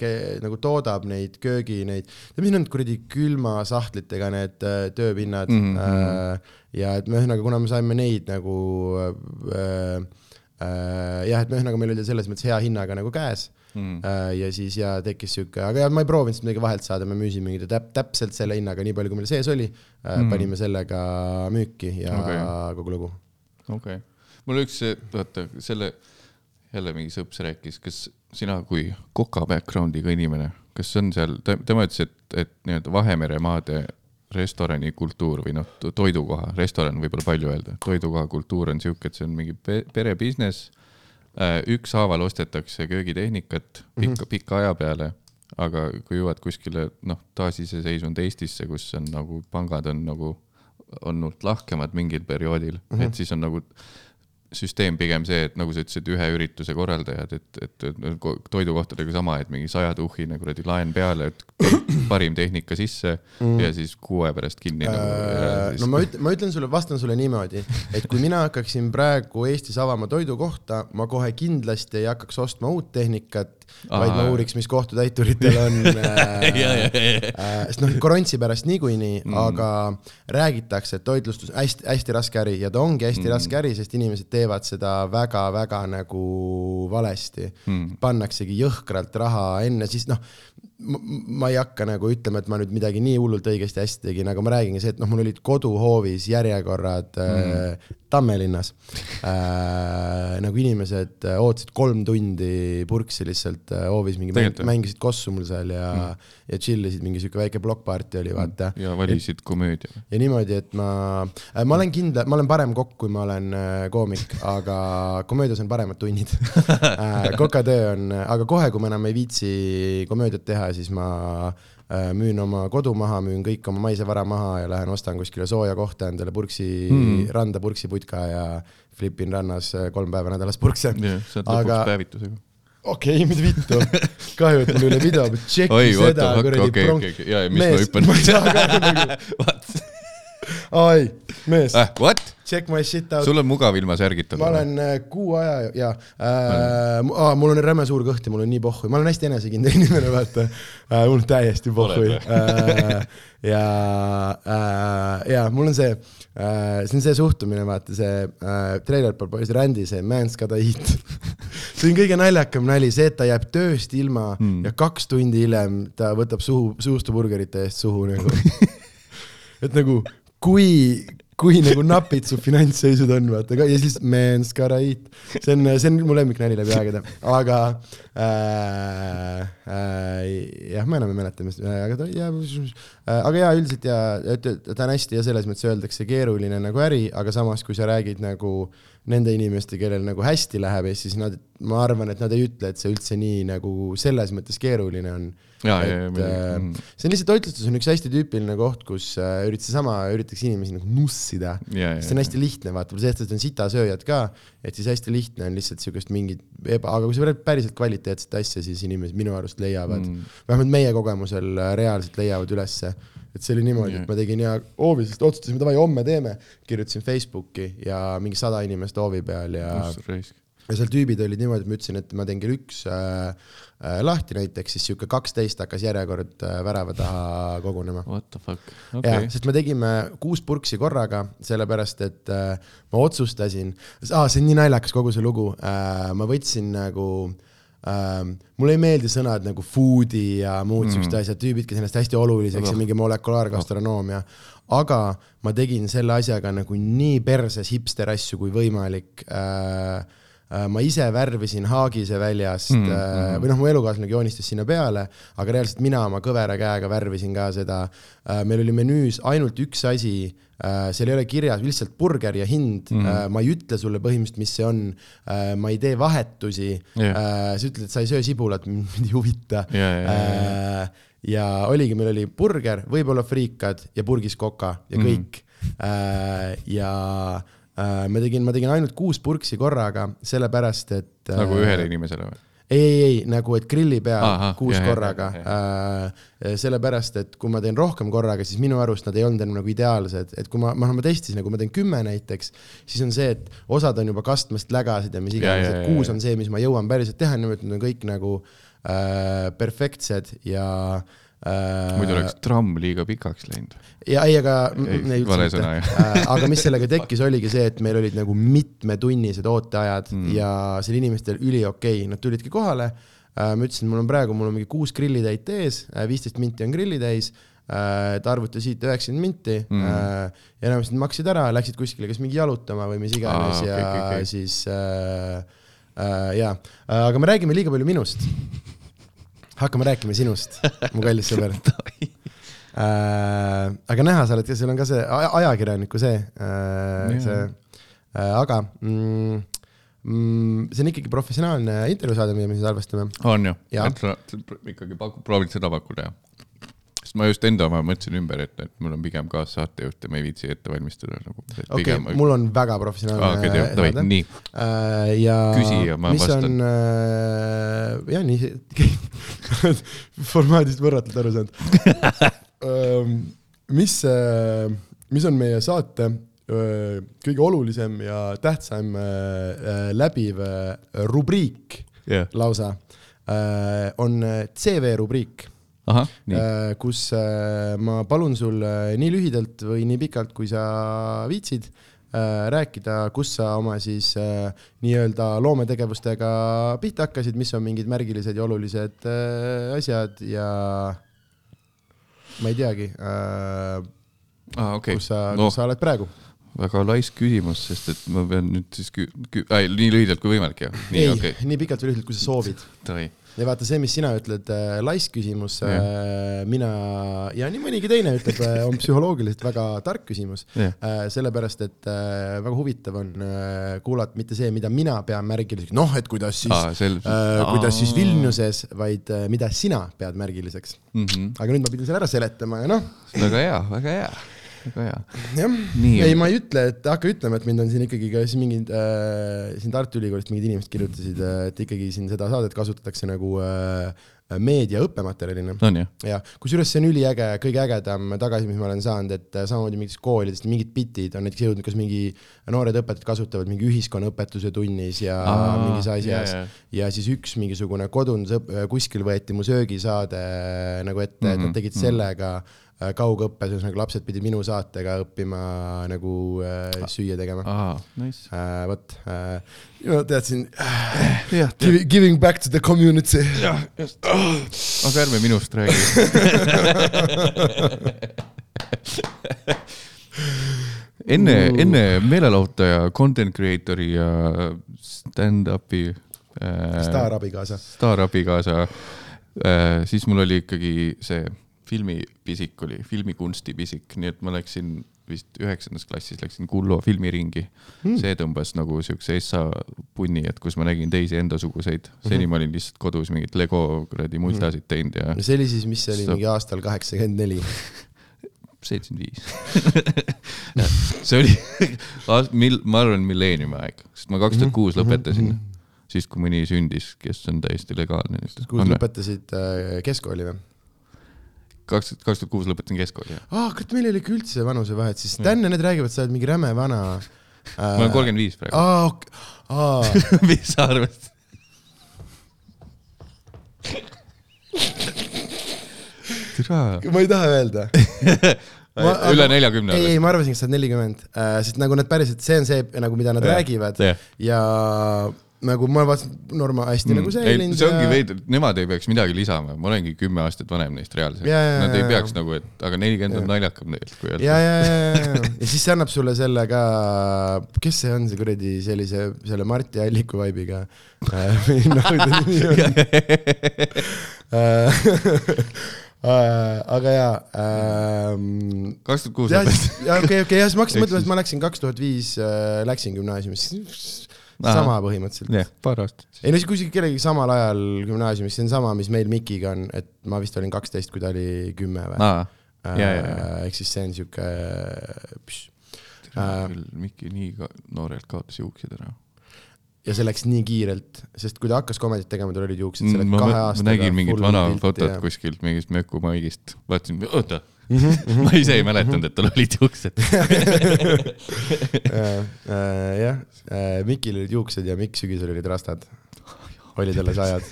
ke, nagu toodab neid köögi, neid, mis need kuradi külmasahtlitega need tööpinnad mm. -hmm. ja et me ühesõnaga, kuna me saime neid nagu äh, äh, jah, et me ühesõnaga, meil oli selles mõttes hea hinnaga nagu käes mm.. Ja siis ja tekkis sihuke, aga ja ma ei proovinud seda midagi vahelt saada, me müüsime mingit täp-, täpselt selle hinnaga, nii palju kui meil sees oli mm., panime sellega müüki ja okay. kogu lugu. okei okay., mul üks, vaata selle, jälle mingi sõps rääkis, kas sina kui koka background'iga inimene, kas on seal, tema ütles, et, et nii-öelda Vahemere maade restorani kultuur või noh, toidukoha, restoran võib-olla palju öelda, toidukoha kultuur on sihuke, et see on mingi pere business ükshaaval ostetakse köögitehnikat mhm. pikka, pika aja peale, aga kui jõuad kuskile noh, taasiseseisvunud Eestisse, kus on nagu pangad on nagu olnud lahkemad mingil perioodil mm, -hmm. et siis on nagu süsteem pigem see, et nagu sa ütlesid, ühe ürituse korraldajad, et, et, et toidukohtadega sama, et mingi saja tuhhine kuradi laen peale, et parim tehnika sisse mm. ja siis kuu aja pärast kinni äh, nagu,. no ma ütlen, ma ütlen sulle, vastan sulle niimoodi, et kui mina hakkaksin praegu Eestis avama toidukohta, ma kohe kindlasti ei hakkaks ostma uut tehnikat, vaid ma uuriks, mis kohtutäituritel on äh, äh, sest noh, korrantsi pärast niikuinii mm., aga räägitakse, et toitlustus hästi-hästi raske äri ja ta ongi hästi mm. raske äri, sest inimesed teevad seda väga-väga nagu valesti mm.. pannaksegi jõhkralt raha enne, siis noh ma ei hakka nagu ütlema, et ma nüüd midagi nii hullult õigesti hästi tegin, aga ma räägingi see, et noh, mul olid koduhoovis järjekorrad mm -hmm. äh, Tammelinnas äh,. nagu inimesed äh, ootasid kolm tundi purksi lihtsalt äh, hoovis mingi mäng, mängisid kossu mul seal ja mm, -hmm. Ja chill isid, mingi sihuke väike blokkparty oli, vaata. ja valisid komöödia. ja niimoodi, et ma äh,, ma olen kindel, ma olen parem kokk, kui ma olen äh, koomik, aga komöödias on paremad tunnid äh, kokatöö on, aga kohe, kui ma enam ei viitsi komöödiat teha, siis ma müün oma kodu maha, müün kõik oma maise vara maha ja lähen ostan kuskile sooja kohta endale purksi mm., randa purksiputka ja flipin rannas kolm päeva nädalas purkse yeah,. sa oled lõpuks päevitusega okei okay,, mida vittu, kahju, et mul ei ole video, tšeki seda kuradi. Okay. ja, ja mis mees, ma hüppan. ma ei saa ka nagu ai, mees äh,. What? Check my shit out. sul on mugav ilma särgita. ma olen äh, kuu aja ja äh, äh, mul on räme suur kõht ja mul on nii pohhu, ma olen hästi enesekindel inimene, vaata äh,. mul on täiesti pohhu äh, ja äh,, ja mul on see äh,, see on see suhtumine, vaata see äh, Trailer Park Boys Randy, see man's gotta eat see on kõige naljakam nali, see, et ta jääb tööst ilma mm. ja kaks tundi hiljem ta võtab suhu, suustuburgerite eest suhu nagu et nagu kui, kui nagu napid su finantsseisud on, vaata ka ja siis man's gotta eat. see on, see on mu lemmiknali läbi aegade, aga äh, äh, jah, ma enam ei mäleta, mis, aga ta ja, äh, aga ja üldiselt ja, ta on hästi ja selles mõttes öeldakse keeruline nagu äri, aga samas, kui sa räägid nagu nende inimeste, kellel nagu hästi läheb ja siis nad ma arvan, et nad ei ütle, et see üldse nii nagu selles mõttes keeruline on. et äh, mm.. see on lihtsalt, toitlustus on üks hästi tüüpiline koht, kus äh, üritas sama, üritatakse inimesi nagu nussida. sest see on hästi lihtne, vaata, eestlased on sitasööjad ka, et siis hästi lihtne on lihtsalt siukest mingit eba, aga kui sa võtad päriselt kvaliteetset asja, siis inimesed minu arust leiavad mm., vähemalt meie kogemusel äh, reaalselt leiavad ülesse. Et see oli niimoodi Jah. yeah., et ma tegin hea hoovi, sest otsustasime, davai, homme teeme, kirjutasin Facebooki ja mingi sada inimest hoovi peal ja ja seal tüübid olid niimoodi, et ma ütlesin, et ma teen kell üks äh, äh, lahti näiteks, siis sihuke kaksteist hakkas järjekord äh, värava taha kogunema. What the fuck, okay., sest me tegime kuus purksi korraga, sellepärast et äh, ma otsustasin ah,, see on nii naljakas kogu see lugu äh,, ma võtsin nagu äh,, mulle ei meeldi sõnad nagu food'i ja muud mm. siuksed asjad, tüübid, kes ennast hästi oluliseks ja mingi molekulaargastronoomia, aga ma tegin selle asjaga nagu nii perses hipster asju kui võimalik äh, ma ise värvisin Haagise väljast mm, mm. või noh, mu elukaaslane joonistas sinna peale, aga reaalselt mina oma kõvera käega värvisin ka seda. meil oli menüüs ainult üks asi, seal ei ole kirjas lihtsalt burger ja hind mm., ma ei ütle sulle põhimõtteliselt, mis see on. ma ei tee vahetusi Jah. sa ütled, et sa ei söö sibulat, mind ei huvita Ja, ja, ja, ja. ja oligi, meil oli burger, võib-olla friikad ja purgis koka ja Mhm. kõik mm.. ja äh, ma tegin, ma tegin ainult kuus purksi korraga, sellepärast et. nagu ühele inimesele või? ei, ei, ei nagu, et grilli peal Ahah, kuus jah, korraga jah,. sellepärast, et kui ma teen rohkem korraga, siis minu arust nad ei olnud enam nagu ideaalsed, et kui ma, ma, ma testisin, kui ma teen kümme näiteks, siis on see, et osad on juba kastmest lägasid ja mis iganes, et kuus on see, mis ma jõuan päriselt teha, niimoodi nad on kõik nagu äh, perfektsed ja äh, muidu oleks tramm liiga pikaks läinud. ja ei, aga Ei, vale sõna, jah. Äh, aga mis sellega tekkis, oligi see, et meil olid nagu mitmetunnised ooteajad mm. ja see oli inimestel üliokei okay., nad tulidki kohale. ma ütlesin, mul on praegu, mul on mingi kuus grillitäit ees, viisteist minti on grillitäis. ta arvutas siit üheksakümmend minti mm. Ja enamasti nad maksid ära, läksid kuskile kas mingi jalutama või mis iganes Aa, ja okei, okei, okei. siis äh, äh, jaa, aga me räägime liiga palju minust. hakkame rääkima sinust, mu kallis sõber äh,. aga näha sa oled, sul on ka see aja- ajakirjaniku see äh,, see äh,, aga mm, mm, see on ikkagi professionaalne intervjuusaade, mida me siin salvestame. on ju? Et sa ikkagi pakud, proovid seda pakkuda, jah? Sest ma just enda oma mõtlesin ümber, et, et mul on pigem kaassaatejuht ja ma ei viitsi ette valmistada nagu. okei okay,, mul on väga professionaalne aa, okei, tead, davai, nii. äh,. ja Küsi ja ma mis vastan. on äh,, jah, nii, formaadist võrratult aru saanud. mis, mis on meie saate äh, kõige olulisem ja tähtsam äh, läbiv äh, rubriik jah, lausa, on CV rubriik nii, Äh, kus äh, ma palun sul äh, nii lühidalt või nii pikalt, kui sa viitsid, rääkida, kus sa oma siis äh, nii-öelda loometegevustega pihta hakkasid, mis on mingid märgilised ja olulised äh, asjad ja ma ei teagi äh,, aa okei kus sa, noh kus, sa oled praegu. väga laisk küsimus, sest et ma pean nüüd siis kü-, kü-, nii lühidalt kui võimalik, jah? nii, ei okei, nii pikalt või lühidalt, kui sa soovid. Ja vaata see, mis sina ütled äh,, laisk küsimus äh,, mina ja nii mõnigi teine ütleb äh,, on psühholoogiliselt väga tark küsimus äh,. sellepärast, et äh, väga huvitav on äh, kuulata mitte see, mida mina pean märgiliseks, noh, et kuidas siis selge. äh,, kuidas siis Vilniuses, vaid äh, mida sina pead märgiliseks. Mhm. aga nüüd ma pidin selle ära seletama ja noh, väga hea, väga hea, väga hea. jah. ei, ma ei ütle, et hakka ütlema, et mind on siin ikkagi ka siin mingid äh,, siin Tartu Ülikoolist mingid inimesed kirjutasid, et ikkagi siin seda saadet kasutatakse nagu äh, meedia õppematerjalina. ja kusjuures see on üliäge, kõige ägedam tagasi, mis ma olen saanud, et äh, samamoodi mingitest koolidest mingid bitid on näiteks jõudnud, kas mingi noored õpetajad kasutavad mingi ühiskonnaõpetuse tunnis ja Aa, mingis asjas jaa, ja, ja siis üks mingisugune kodundus, kuskil võeti mu söögisaade nagu ette mm, -hmm, et nad tegid sellega äh, kaugõppes, ühesõnaga lapsed pidid minu saatega õppima nagu äh, süüa tegema nice. äh,. vot äh,, ma teadsin äh, jah, give, giving back to the community. jah, just. aga ärme minust räägi. enne, enne meelelahutaja, content creator'i ja stand-up'i äh, staarabikaasa. staarabikaasa äh,, siis mul oli ikkagi see filmipisik oli, filmikunstipisik, nii et ma läksin vist üheksandas klassis läksin Kullo filmiringi mm.. see tõmbas nagu siukse essa punni, et kus ma nägin teisi endasuguseid. seni ma olin lihtsalt kodus mingit Lego kuradi multasid teinud ja. no see oli siis, mis see oli, mingi aastal kaheksakümmend neli? seitsekümmend viis. see oli, mil-, ma arvan, milleeniumi aeg, sest ma kaks tuhat kuus lõpetasin. siis, kui mõni sündis, kes on täiesti legaalne. kuus lõpetasid äh, keskkooli või? Kaks, kaks tuhat kuus lõpetasin keskkooli, aa, kurat, meil ei olegi üldse vanusevahet, siis Dan ja need räägivad, sa oled mingi räme vana äh.... ma olen kolmkümmend viis praegu. aa, aa. mis sa arvad? ma ei taha öelda. Ma, üle neljakümne. ei, ei, ma arvasin, et sa oled nelikümmend, äh, sest nagu nad päriselt, see on see nagu, mida nad ja, räägivad. Ja, ja nagu ma vaatasin norma hästi mm. nagu säilinud. see ongi ja... veider, nemad ei peaks midagi lisama, ma olengi kümme aastat vanem neist reaalselt. Nad ei peaks nagu, et aga nelikümmend on naljakam tegelikult kui ja, ja, ja, ja, ja, ja siis see annab sulle selle ka, kes see on, see kuradi sellise, selle Marti Alliku vibe'iga noh, aga jaa ähm,. kaks tuhat kuus lõpetasin. okei, okei, jah, siis ma hakkasin mõtlema, et ma läksin kaks tuhat viis, äh, läksin gümnaasiumisse sama põhimõtteliselt. jah, paar aastat. ei no siis kuskil kellegi samal ajal gümnaasiumis, see on sama, mis meil Mikiga on, et ma vist olin kaksteist, kui ta oli kümme või. Äh, ehk siis see on siuke. Äh, Miki nii noorelt kaotas juuksed ära ja see läks nii kiirelt, sest kui ta hakkas komedit tegema, tal olid juuksed selle mm, kahe aastaga. ma nägin mingit vana fotot kuskilt mingist mökumaigist, vaatasin, oota mm, -hmm. ma ise ei mäletanud, et tal olid juuksed äh, jah, äh, Mikil olid juuksed ja Mikk sügisel olid rastad. olid alles ajad.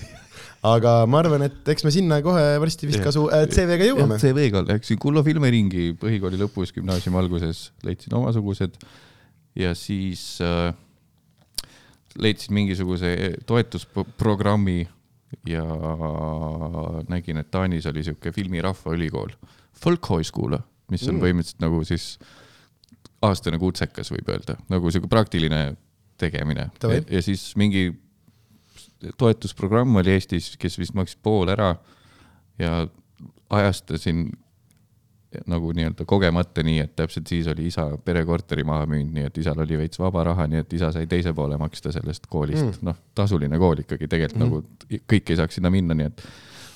aga ma arvan, et eks me sinna kohe varsti vist kasu äh, CV-ga jõuame. CV-ga läksin Kullo filmiringi põhikooli lõpus, gümnaasiumi alguses leidsin omasugused ja siis äh, leidsin mingisuguse toetusprogrammi ja nägin, et Taanis oli sihuke filmi rahvaülikool, Folkhoiskool, mis on mm. põhimõtteliselt nagu siis aastane kutsekas, võib öelda, nagu sihuke praktiline tegemine. ja siis mingi toetusprogramm oli Eestis, kes vist maksis pool ära ja ajastasin nagu nii-öelda kogemata nii, et täpselt siis oli isa perekorteri maha müünud, nii et isal oli veits vaba raha, nii et isa sai teise poole maksta sellest koolist mm., noh, tasuline kool ikkagi tegelikult mm -hmm. nagu kõik ei saaks sinna minna, nii et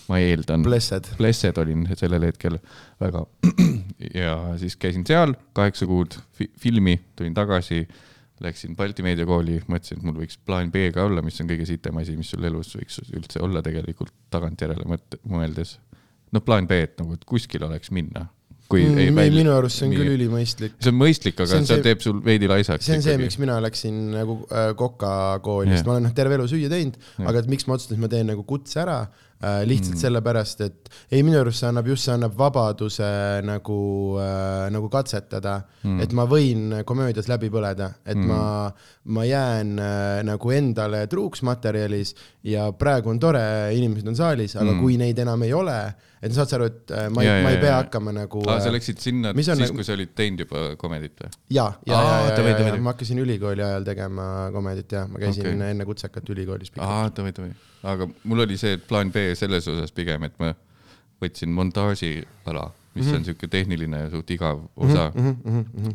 ma eeldan. Blessed. Blessed olin sellel hetkel väga. ja siis käisin seal kaheksa kuud fi filmi, tulin tagasi, läksin Balti meediakooli, mõtlesin, et mul võiks plaan B ka olla, mis on kõige sitem asi, mis sul elus võiks üldse olla tegelikult tagantjärele mõt-, mõeldes. noh, plaan B, et nagu, et kuskil oleks minna kui mm, ei välja. minu arust see on küll ülimõistlik. see on mõistlik, aga see, see teeb sul veidi laisaks. see on see, miks mina läksin nagu äh, Koka kooli, sest ma olen noh, terve elu süüa teinud, aga et miks ma otsustasin, et ma teen nagu kutse ära. Lihtsalt mm. sellepärast, et ei, minu arust see annab just, see annab vabaduse nagu äh,, nagu katsetada mm., et ma võin komöödias läbi põleda, et mm. ma, ma jään äh, nagu endale truuks materjalis ja praegu on tore, inimesed on saalis, aga mm. kui neid enam ei ole et saad sa aru, et äh, ma ei, ma ei pea hakkama nagu. aa, sa läksid sinna siis nagu..., kui sa olid teinud juba komedit või? ja, ja, ja, ja, ja, ja ma hakkasin ülikooli ajal tegema komedit ja ma käisin okay. enne kutsekat ülikoolis. aa, davai, davai, aga mul oli see plaan B selles osas pigem, et ma võtsin montaaži ala, mis mm -hmm. on siuke tehniline suht igav osa mm. -hmm, mm -hmm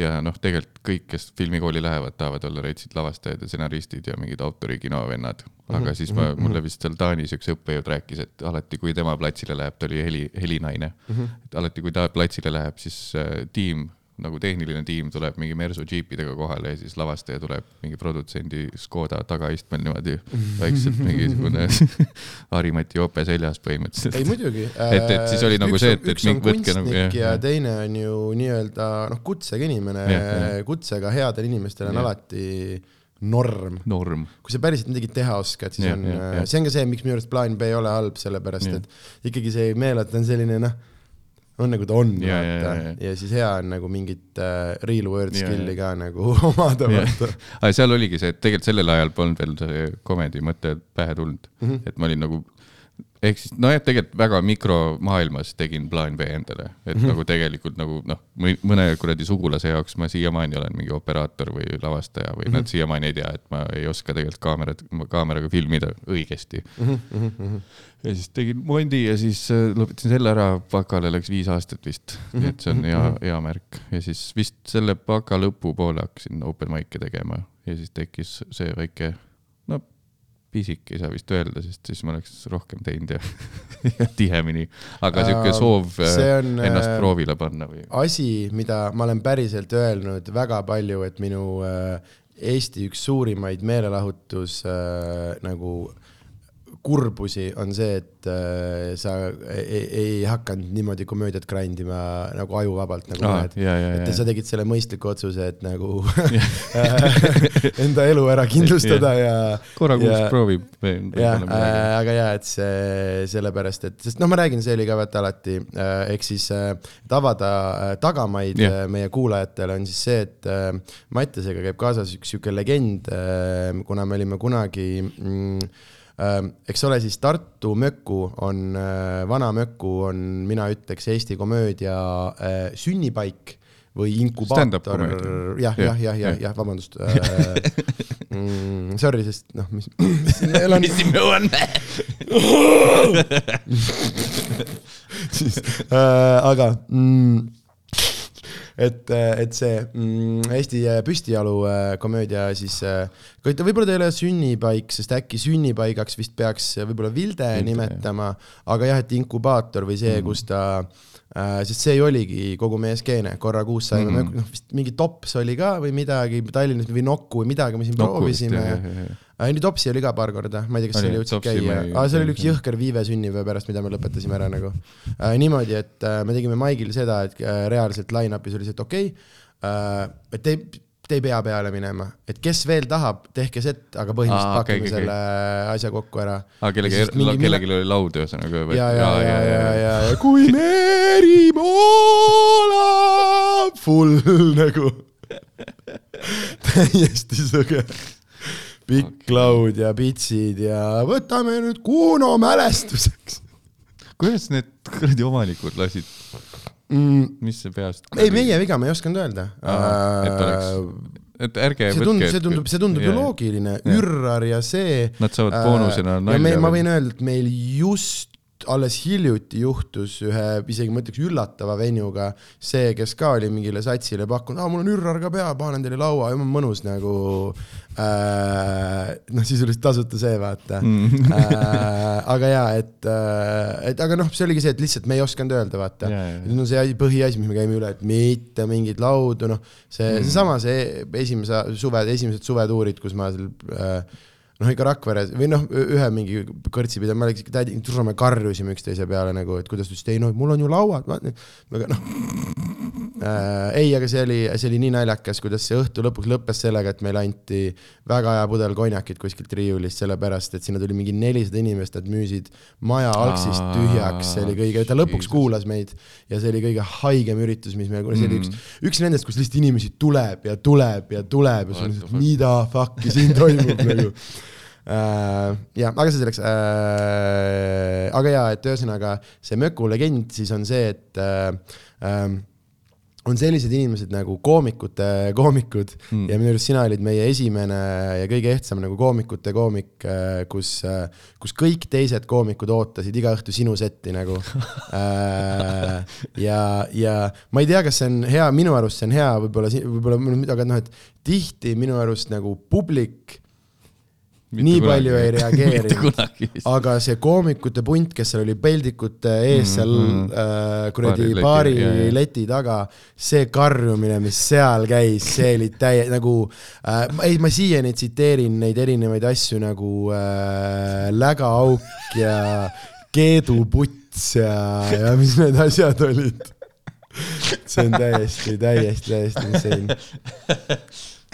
ja noh, tegelikult kõik, kes filmikooli lähevad, tahavad olla retsid lavastajad ja stsenaristid ja mingid autorikino vennad. aga mm -hmm. siis ma, mhm, mulle mhm. vist seal Taanis üks õppejõud rääkis, et alati, kui tema platsile läheb, ta oli heli, helinaine mm. -hmm. et alati, kui ta platsile läheb, siis äh, tiim nagu tehniline tiim tuleb mingi Mersu džiipidega kohale ja siis lavastaja tuleb mingi produtsendi Škoda tagaistmel niimoodi vaikselt mingisugune Harimati jope seljas põhimõtteliselt. ei muidugi et, et siis oli nagu üks, see, et, et mingi võtke nagu. ja, ja teine on ju nii-öelda noh, kutsega inimene, kutsega headel inimestel on ja. alati norm, norm.. kui sa päriselt midagi teha oskad, siis ja, on, see on ka see, miks minu arust plaan B ei ole halb, sellepärast ja. et ikkagi see meelelt on selline noh on nagu ta on, vaata. Ja, ja, ja siis hea on nagu mingit äh, real world skill'i ka nagu omada, vaata. aga seal oligi see, et tegelikult sellel ajal polnud veel see komedi mõte pähe tulnud mm, -hmm. et ma olin nagu ehk siis nojah, tegelikult väga mikromaailmas tegin plaan B endale, et mm -hmm. nagu tegelikult nagu noh, mõne kuradi sugulase jaoks ma siiamaani olen mingi operaator või lavastaja või mm -hmm. nad siiamaani ei tea, et ma ei oska tegelikult kaamerat, kaameraga filmida õigesti mm. -hmm. Ja siis tegin Mondi ja siis äh, lõpetasin selle ära, bakale läks viis aastat vist. Nii et see on hea, hea märk. Ja siis vist selle baka lõpupoole hakkasin open mic'e tegema. Ja siis tekkis see väike pisik ei saa vist öelda, sest siis ma oleks rohkem teinud ja, ja tihemini. aga sihuke soov äh, on, ennast äh, proovile panna või? asi, mida ma olen päriselt öelnud väga palju, et minu äh, Eesti üks suurimaid meelelahutus äh, nagu kurbusi on see, et äh, sa ei, ei hakanud niimoodi komöödiat grind ima nagu ajuvabalt nagu ah, mõned. et ja. sa tegid selle mõistliku otsuse, et nagu enda elu ära kindlustada ja. korra kuus proovib. jah, äh, aga ja, et see sellepärast, et, sest noh, ma räägin, see oli ka vaata alati äh,, ehk siis äh, avada äh, tagamaid yeah. äh, meie kuulajatele on siis see, et äh, Mattiasega käib kaasas üks sihuke legend äh,, kuna me olime kunagi mm, eks ole, siis Tartu Möku on, äh, vana Möku on, mina ütleks, Eesti komöödia äh, sünnipaik või inkubaator, jah, jah, jah, jah, jah, vabandust äh, mm, sorry, sest noh, mis, mis meil on. mis siin on? siis äh,, aga mm, et, et see mm, Eesti Püstijalu äh, komöödia siis, äh, võib-olla ta ei ole sünnipaik, sest äkki sünnipaigaks vist peaks võib-olla Vilde nimetama, aga jah, et inkubaator või see mm., kus ta äh, sest see oligi kogu meie skeene, korra kuus saime mm, -hmm. noh vist mingi tops oli ka või midagi Tallinnas või Nokku või midagi me siin Nokku proovisime. ei, nüüd Topsi oli ka paar korda, ma ei tea, kas seal jõudsid käia, aga seal oli üks jõhker viive sünnipäeva pärast, mida me lõpetasime ära nagu äh,. niimoodi, et äh, me tegime Maigil seda, et äh, reaalselt line-up'is oli see, et okei okay, äh,, et te te ei pea peale minema, et kes veel tahab, tehke set, aga põhimõtteliselt Aa, pakume okay, selle okay. asja kokku ära. aa, kellegi, kellelgi oli laud ühesõnaga. ja, ja, ja, ja, ja, ja, ja kui meri voolab, full nagu täiesti sõge. pikk okay. laud ja pitsid ja võtame nüüd Kuno mälestuseks. kuidas need kuradi omanikud lasid mm,. mis see peast? ei, meie viga, me ei osanud öelda. et oleks, et ärge see tundub, see tundub, see tundub ju loogiline, Ürrar ja see. Nad saavad boonusena äh, nalja. ma võin öelda, et meil just alles hiljuti juhtus ühe, isegi ma ütleks üllatava venuga see, kes ka oli mingile satsile pakkunud, aa, mul on ürrar ka pea, panen teile laua, mõnus nagu äh,. Noh, sisuliselt tasuta see, vaata mm. äh, aga jaa, et äh,, et aga noh, see oligi see, et lihtsalt me ei osanud öelda, vaata no see asi, põhiasi, mis me käime üle, et mitte mingeid laudu, noh, see mm., seesama, see esimese suve, esimesed suvetuurid, kus ma seal äh, noh, ikka Rakveres või noh, ühe mingi kõrtsipidaja, ma läksin, tädi, me karjusime üksteise peale nagu, et kuidas ta ütles, et ei no mul on ju lauad, aga noh äh,. Ei, aga see oli, see oli nii naljakas, kuidas see õhtu lõpuks lõppes sellega, et meile anti väga hea pudel konjakit kuskilt riiulist, sellepärast et sinna tuli mingi nelisada inimest, nad müüsid maja algsist tühjaks, see oli kõige, ta lõpuks kuulas meid ja see oli kõige haigem üritus, mis meil, see oli üks, mm. üks nendest, kus lihtsalt inimesi tuleb ja tuleb ja tuleb ja sul on lihtsalt, mida fuck'i siin toimub nagu äh,. jah, aga see selleks äh,. aga jaa, et ühesõnaga see Möku legend siis on see, et äh, äh, on sellised inimesed nagu koomikute koomikud mm. ja minu arust sina olid meie esimene ja kõige ehtsam nagu koomikute koomik, äh, kus, äh, kus kõik teised koomikud ootasid iga õhtu sinu setti nagu äh, ja, ja ma ei tea, kas see on hea, minu arust see on hea, võib-olla, võib-olla, aga noh, et tihti minu arust nagu publik nii kunagi. palju ei reageerinud, aga see koomikute punt, kes seal oli peldikute ees mm, seal mm, äh, kuradi baari leti, leti taga, see karjumine, mis seal käis, see oli täie-, nagu äh, ei, ma siiani tsiteerin neid erinevaid asju nagu äh, lägaauk ja keeduputs ja, ja mis need asjad olid. see on täiesti, täiesti, täiesti insane.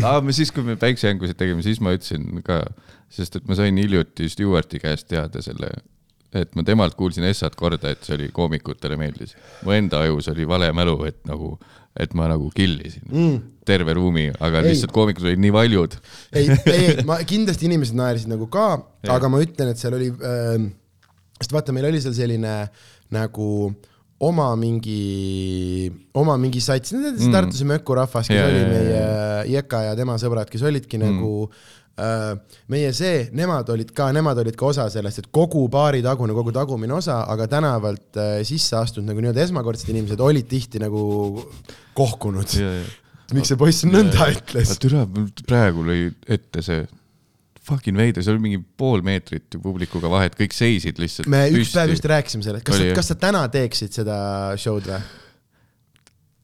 aa, me siis, kui me päiksejängusid tegime, siis ma ütlesin ka sest et ma sain hiljuti Stewarti käest teada selle, et ma temalt kuulsin Essat korda, et see oli koomikutele meeldis. mu enda ajus oli vale mälu, et nagu, et ma nagu killisin mm. terve ruumi, aga ei. lihtsalt koomikud olid nii valjud. ei, ei, ma kindlasti inimesed naersid nagu ka, aga ma ütlen, et seal oli äh, sest vaata, meil oli seal selline nagu oma mingi, oma mingi sats, see Mm. Tartuse mökurahvas, kes Jaa, oli meie Jeka ja tema sõbrad, kes olidki Mm. nagu äh, meie see, nemad olid ka, nemad olid ka osa sellest, et kogu baari tagune, kogu tagumine osa, aga tänavalt äh, sisse astunud nagu nii-öelda esmakordsed inimesed olid tihti nagu kohkunud. miks see poiss nõnda ütles? türa, praegu lõi ette see fucking veider, seal oli mingi pool meetrit ju publikuga vahet, kõik seisid lihtsalt me üks päev just rääkisime sellest, kas kas sa täna teeksid seda show'd või?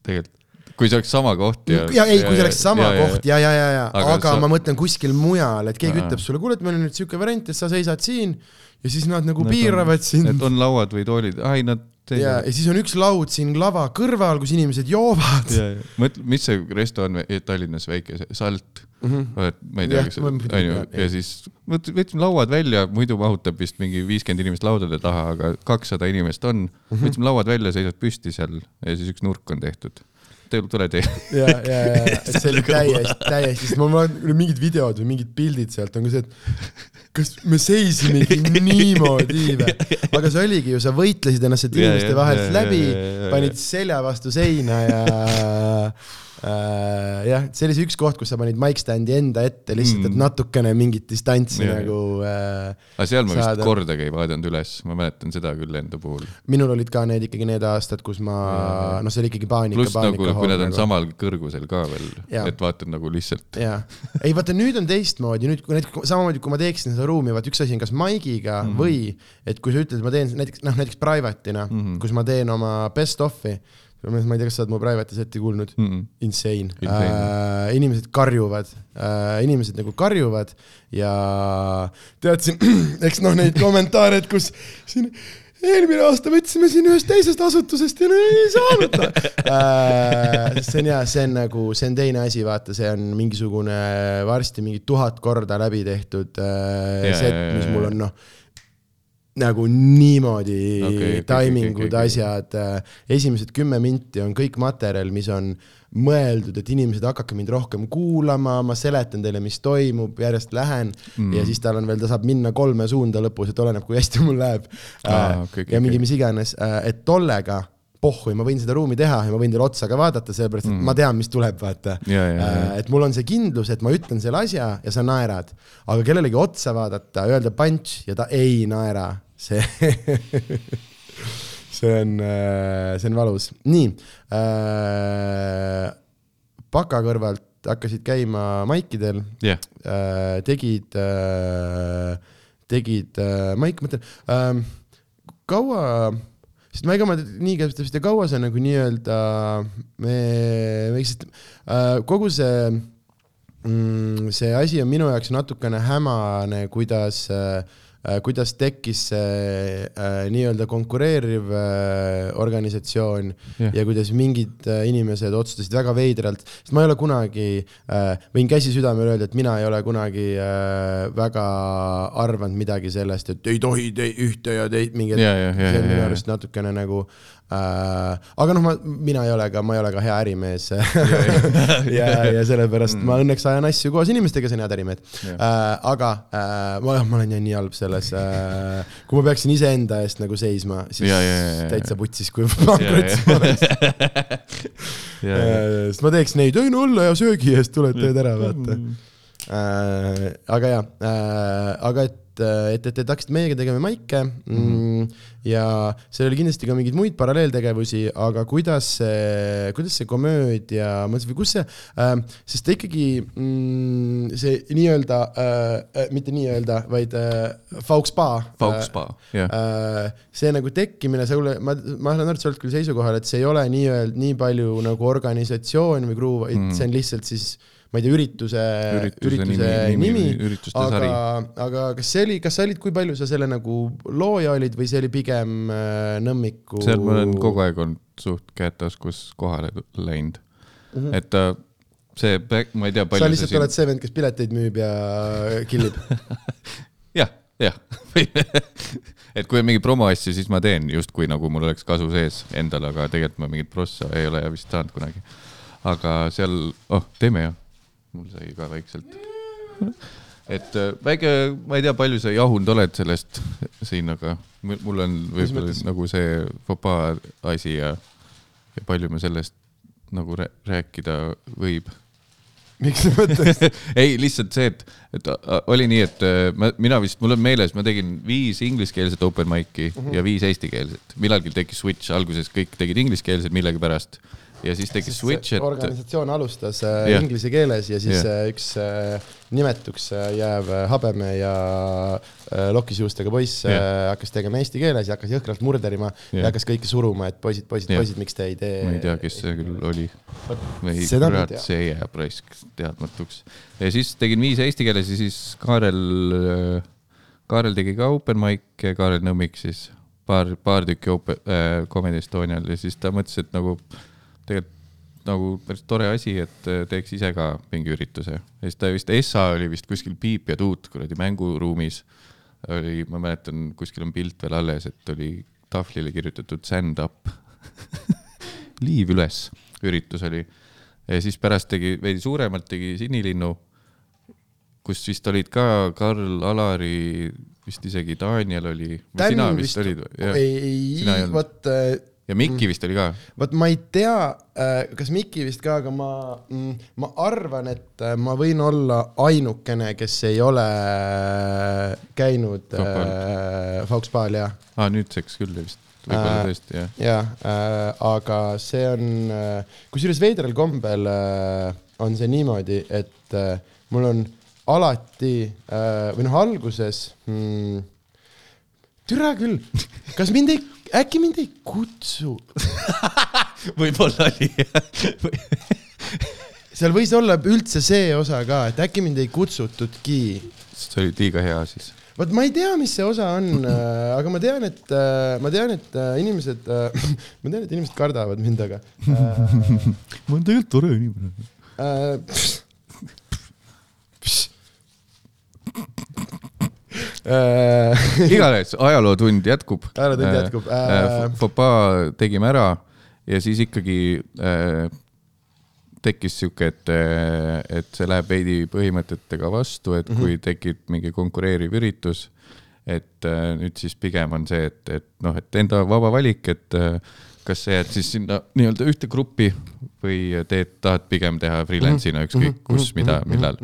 tegelikult, kui see oleks sama koht ja ja ei, kui see oleks sama ja, koht ja, ja, ja, ja, Aga aga, sa- ma mõtlen kuskil mujal, et keegi Aa. ütleb sulle, kuule, et meil on nüüd siuke variant, et sa seisad siin ja siis nad nagu Nad piiravad on, sind et on lauad või toolid, ai nad ja, ja siis on üks laud siin lava kõrval, kus inimesed joovad. mõtle, mis see resto on vä- Tallinnas väike, see Salt mm, -hmm. ma ei tea, kas onju ja siis võt- võtsime lauad välja, muidu mahutab vist mingi viiskümmend inimest laudade taha, aga kakssada inimest on mm. -hmm. võtsime lauad välja, seisad püsti seal ja siis üks nurk on tehtud. Tule tee. ja, ja, ja, et see oli täiesti, täiesti, sest ma vaatan mingid videod või mingid pildid sealt on ka see, et kas me seisimegi niimoodi või? aga see oligi ju, sa võitlesid ennast sealt inimeste vahelt läbi panid selja vastu seina ja jah, see oli see üks koht, kus sa panid mic stand'i enda ette lihtsalt, et Mm. natukene mingit distantsi Ja, nagu äh, aga seal ma vist Saada. kordagi ei vaadanud üles, ma mäletan seda küll enda puhul. minul olid ka need ikkagi need aastad, kus ma noh, see oli ikkagi paanika, pluss nagu, kui nad on nagu. samal kõrgusel ka veel, et vaatad nagu lihtsalt. jaa, ei vaata nüüd on teistmoodi, nüüd kui näiteks samamoodi, kui ma teeksin seda ruumi, vaat üks asi on kas mic'iga mm. -hmm. või et kui sa ütled, ma teen näiteks noh, näiteks private'ina mm. -hmm. kus ma teen oma best of'i, ma ei tea, kas sa oled mu private'i seti kuulnud? Mm, Mm insane, Insane. äh,, inimesed karjuvad. Äh,, inimesed nagu karjuvad ja tead siin, eks noh, neid kommentaare, et kus siin eelmine aasta võtsime siin ühest teisest asutusest ja ei saanud. Äh,. see on jaa, see on nagu, see on teine asi, vaata, see on mingisugune varsti mingi tuhat korda läbi tehtud äh, Ja, set mis mul on noh, nagu niimoodi okay, timingud okei, okay, okay,, asjad, esimesed kümme minti on kõik materjal, mis on mõeldud, et inimesed hakake mind rohkem kuulama, ma seletan teile, mis toimub, järjest lähen mm. ja siis tal on veel, ta saab minna kolme suunda lõpus, et oleneb, kui hästi mul läheb Aa, äh, okei, ja mingi okei. mis iganes, et tollega pohhui, ma võin seda ruumi teha ja ma võin teile otsa ka vaadata, sellepärast et mm. ma tean, mis tuleb, vaata. Ja, ja, ja. et mul on see kindlus, et ma ütlen selle asja ja sa naerad, aga kellelegi otsa vaadata, öelda punch ja ta ei naera, see see on, see on valus. nii äh,, baka kõrvalt hakkasid käima maikidel jah, äh,, tegid äh,, tegid äh,, ma ikka mõtlen äh,, kaua, sest ma ega ma nii täpselt ei kaua sa nagu nii-öelda, me, me lihtsalt äh, kogu see mm,, see asi on minu jaoks natukene hämane, kuidas äh, kuidas tekkis see äh, nii-öelda konkureeriv äh, organisatsioon Jah. ja kuidas mingid äh, inimesed otsustasid väga veidralt, sest ma ei ole kunagi äh,, võin käsi südamel öelda, et mina ei ole kunagi äh, väga arvanud midagi sellest, et ei tohi te ühte ja teist mingi, Ja, ja, ja, see on minu arust natukene nagu äh, aga noh, ma, mina ei ole ka, ma ei ole ka hea ärimees ja, ja sellepärast ma õnneks ajan asju koos inimestega, kes on head ärimehed Jah. äh,. aga äh, ma, ma olen jah nii halb selles äh,, kui ma peaksin iseenda eest nagu seisma, siis Ja, ja, ja, täitsa putsis, kui pankrotis ma oleks. sest ma teeks neid, ei no õlle ja söögi eest tuled, teed ära, vaata äh,. aga jaa äh,, aga et, et, et te hakkasid meiega tegema maike mm, ja seal oli kindlasti ka mingeid muid paralleeltegevusi, aga kuidas see, kuidas see komöödia, või kus see äh,, sest ta ikkagi mm, see nii-öelda äh,, mitte nii-öelda, vaid äh, Fauxpa. Fauxpa, jah, Äh, see nagu tekkimine, sulle, ma, ma saan aru, et sa oled küll seisukohal, et see ei ole nii-öelda nii palju nagu organisatsioon või kruu, vaid Mm. see on lihtsalt siis ma ei tea, ürituse, ürituse ürituse nimi, nimi, nimi, aga sari., aga kas see oli, kas sa olid, kui palju sa selle nagu looja olid või see oli pigem äh, Nõmmiku? seal ma olen kogu aeg olnud suht käed taskus kohale läinud mm, -hmm. et äh, see, ma ei tea, sa palju lihtsalt siin... oled see vend, kes pileteid müüb ja killib. jah, jah et kui on mingi promoasju, siis ma teen justkui nagu mul oleks kasu sees endal, aga tegelikult ma mingit prossa ei ole vist saanud kunagi. aga seal, oh, teeme jah. Mul sai ka vaikselt. et äh, väike, ma ei tea, palju sa jahunud oled sellest siin, aga mul on võib-olla nagu see fopaa asi ja, ja palju me sellest nagu rää- rääkida võib miks sa mõtled? ei, lihtsalt see, et, et a- oli nii, et äh, ma, mina vist, mul on meeles, ma tegin viis ingliskeelset open mic'i mm -hmm. ja viis eestikeelset. millalgi tekkis switch, alguses kõik tegid ingliskeelsed millegipärast ja siis tekkis switch, et organisatsioon alustas äh, Jah. inglise keeles ja siis Jah. äh, üks äh, nimetuks äh, jääv äh, habeme ja äh, lokis juustega poiss äh, Jah. hakkas tegema eesti keeles ja hakkas jõhkralt murderima ja Jah. hakkas kõiki suruma, et poisid, poisid, Jah. poisid, miks te ei tee. ma ei tea, kes see küll oli. ei kurat, see jääb raisk teadmatuks. ja siis tegin viis eesti keeles ja siis Kaarel, Kaarel tegi ka open mic'e, Kaarel Nõmmik siis paar, paar tükki open äh, Comedy Estonial ja siis ta mõtles, et nagu tegelikult nagu päris tore asi, et äh, teeks ise ka mingi ürituse. ja siis ta vist, Essa oli vist kuskil Piip ja Tuut kuradi mänguruumis oli, ma mäletan, kuskil on pilt veel alles, et oli tahvlile kirjutatud stand up liiv üles, üritus oli. ja siis pärast tegi veidi suuremalt tegi Sinilinnu, kus vist olid ka Karl, Alari, vist isegi Daniel oli. sina Dan vist, vist olid, ei Sina ei, olnud. vot, ja Mikki vist oli ka. vot ma ei tea, kas Miki vist ka, aga ma, ma arvan, et äh, ma võin olla ainukene, kes ei ole käinud Fopal. äh, Fauxpaal ja, aa, nüüdseks küll vist, võib-olla Äh, tõesti jah. ja äh,, aga see on äh,, kusjuures veidral kombel äh, on see niimoodi, et äh, mul on alati äh, või noh, alguses hmm,, türa küll, kas mind ei, äkki mind ei kutsu võib-olla oli seal võis olla üldse see osa ka, et äkki mind ei kutsutudki. see oli liiga hea siis. vot ma ei tea, mis see osa on, aga ma tean, et äh, ma tean, et äh, inimesed, ma tean, et inimesed kardavad mind, aga äh, ma olen tegelikult tore inimene. äh,. Äh, igatahes ajalootund jätkub. Ajalootund jätkub, äh, Fopaa tegime ära ja siis ikkagi äh, tekkis sihuke, et, et see läheb veidi põhimõtetega vastu, et kui tekib mingi konkureeriv üritus, et äh, nüüd siis pigem on see, et, et noh, et enda vaba valik, et äh, kas sa jääd siis sinna nii-öelda ühte gruppi või teed, tahad pigem teha freelance'ina ükskõik kus, mida, millal.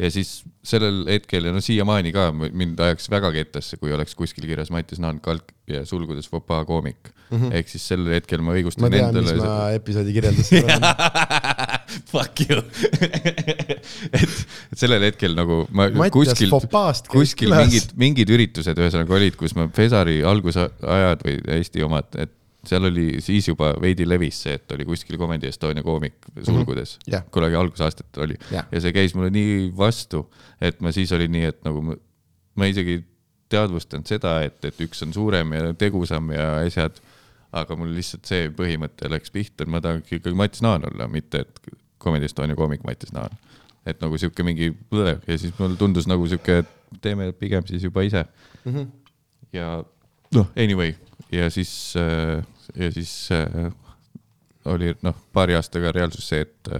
ja siis sellel hetkel ja no siiamaani ka mind ajaks väga kettasse, kui oleks kuskil kirjas Mattias Naan kalk ja sulgudes fopaa koomik mm. -hmm. ehk siis sel hetkel ma ma õigustan tean, mis endale. ma episoodi kirjelduses olen. Fuck you et, et sellel hetkel nagu ma Mattias kuskil, kuskil mingid, mingid üritused ühesõnaga olid, kus ma Pesari algusajad või Eesti omad, et seal oli siis juba veidi levis see, et oli kuskil Comedy Estonia koomik sulgudes mm. -hmm. kunagi algusaastatel oli Jah. ja see käis mulle nii vastu, et ma siis olin nii, et nagu ma, ma isegi teadvustanud seda, et, et üks on suurem ja tegusam ja asjad, aga mul lihtsalt see põhimõte läks pihta, et ma tahaks ikkagi Mats Naan olla, mitte et Comedy Estonia koomik Mattias Naan. et nagu sihuke mingi ja siis mulle tundus nagu sihuke, et teeme pigem siis juba ise mm. -hmm. ja noh, anyway ja siis, ja siis äh, oli noh, paari aastaga reaalsus see, et,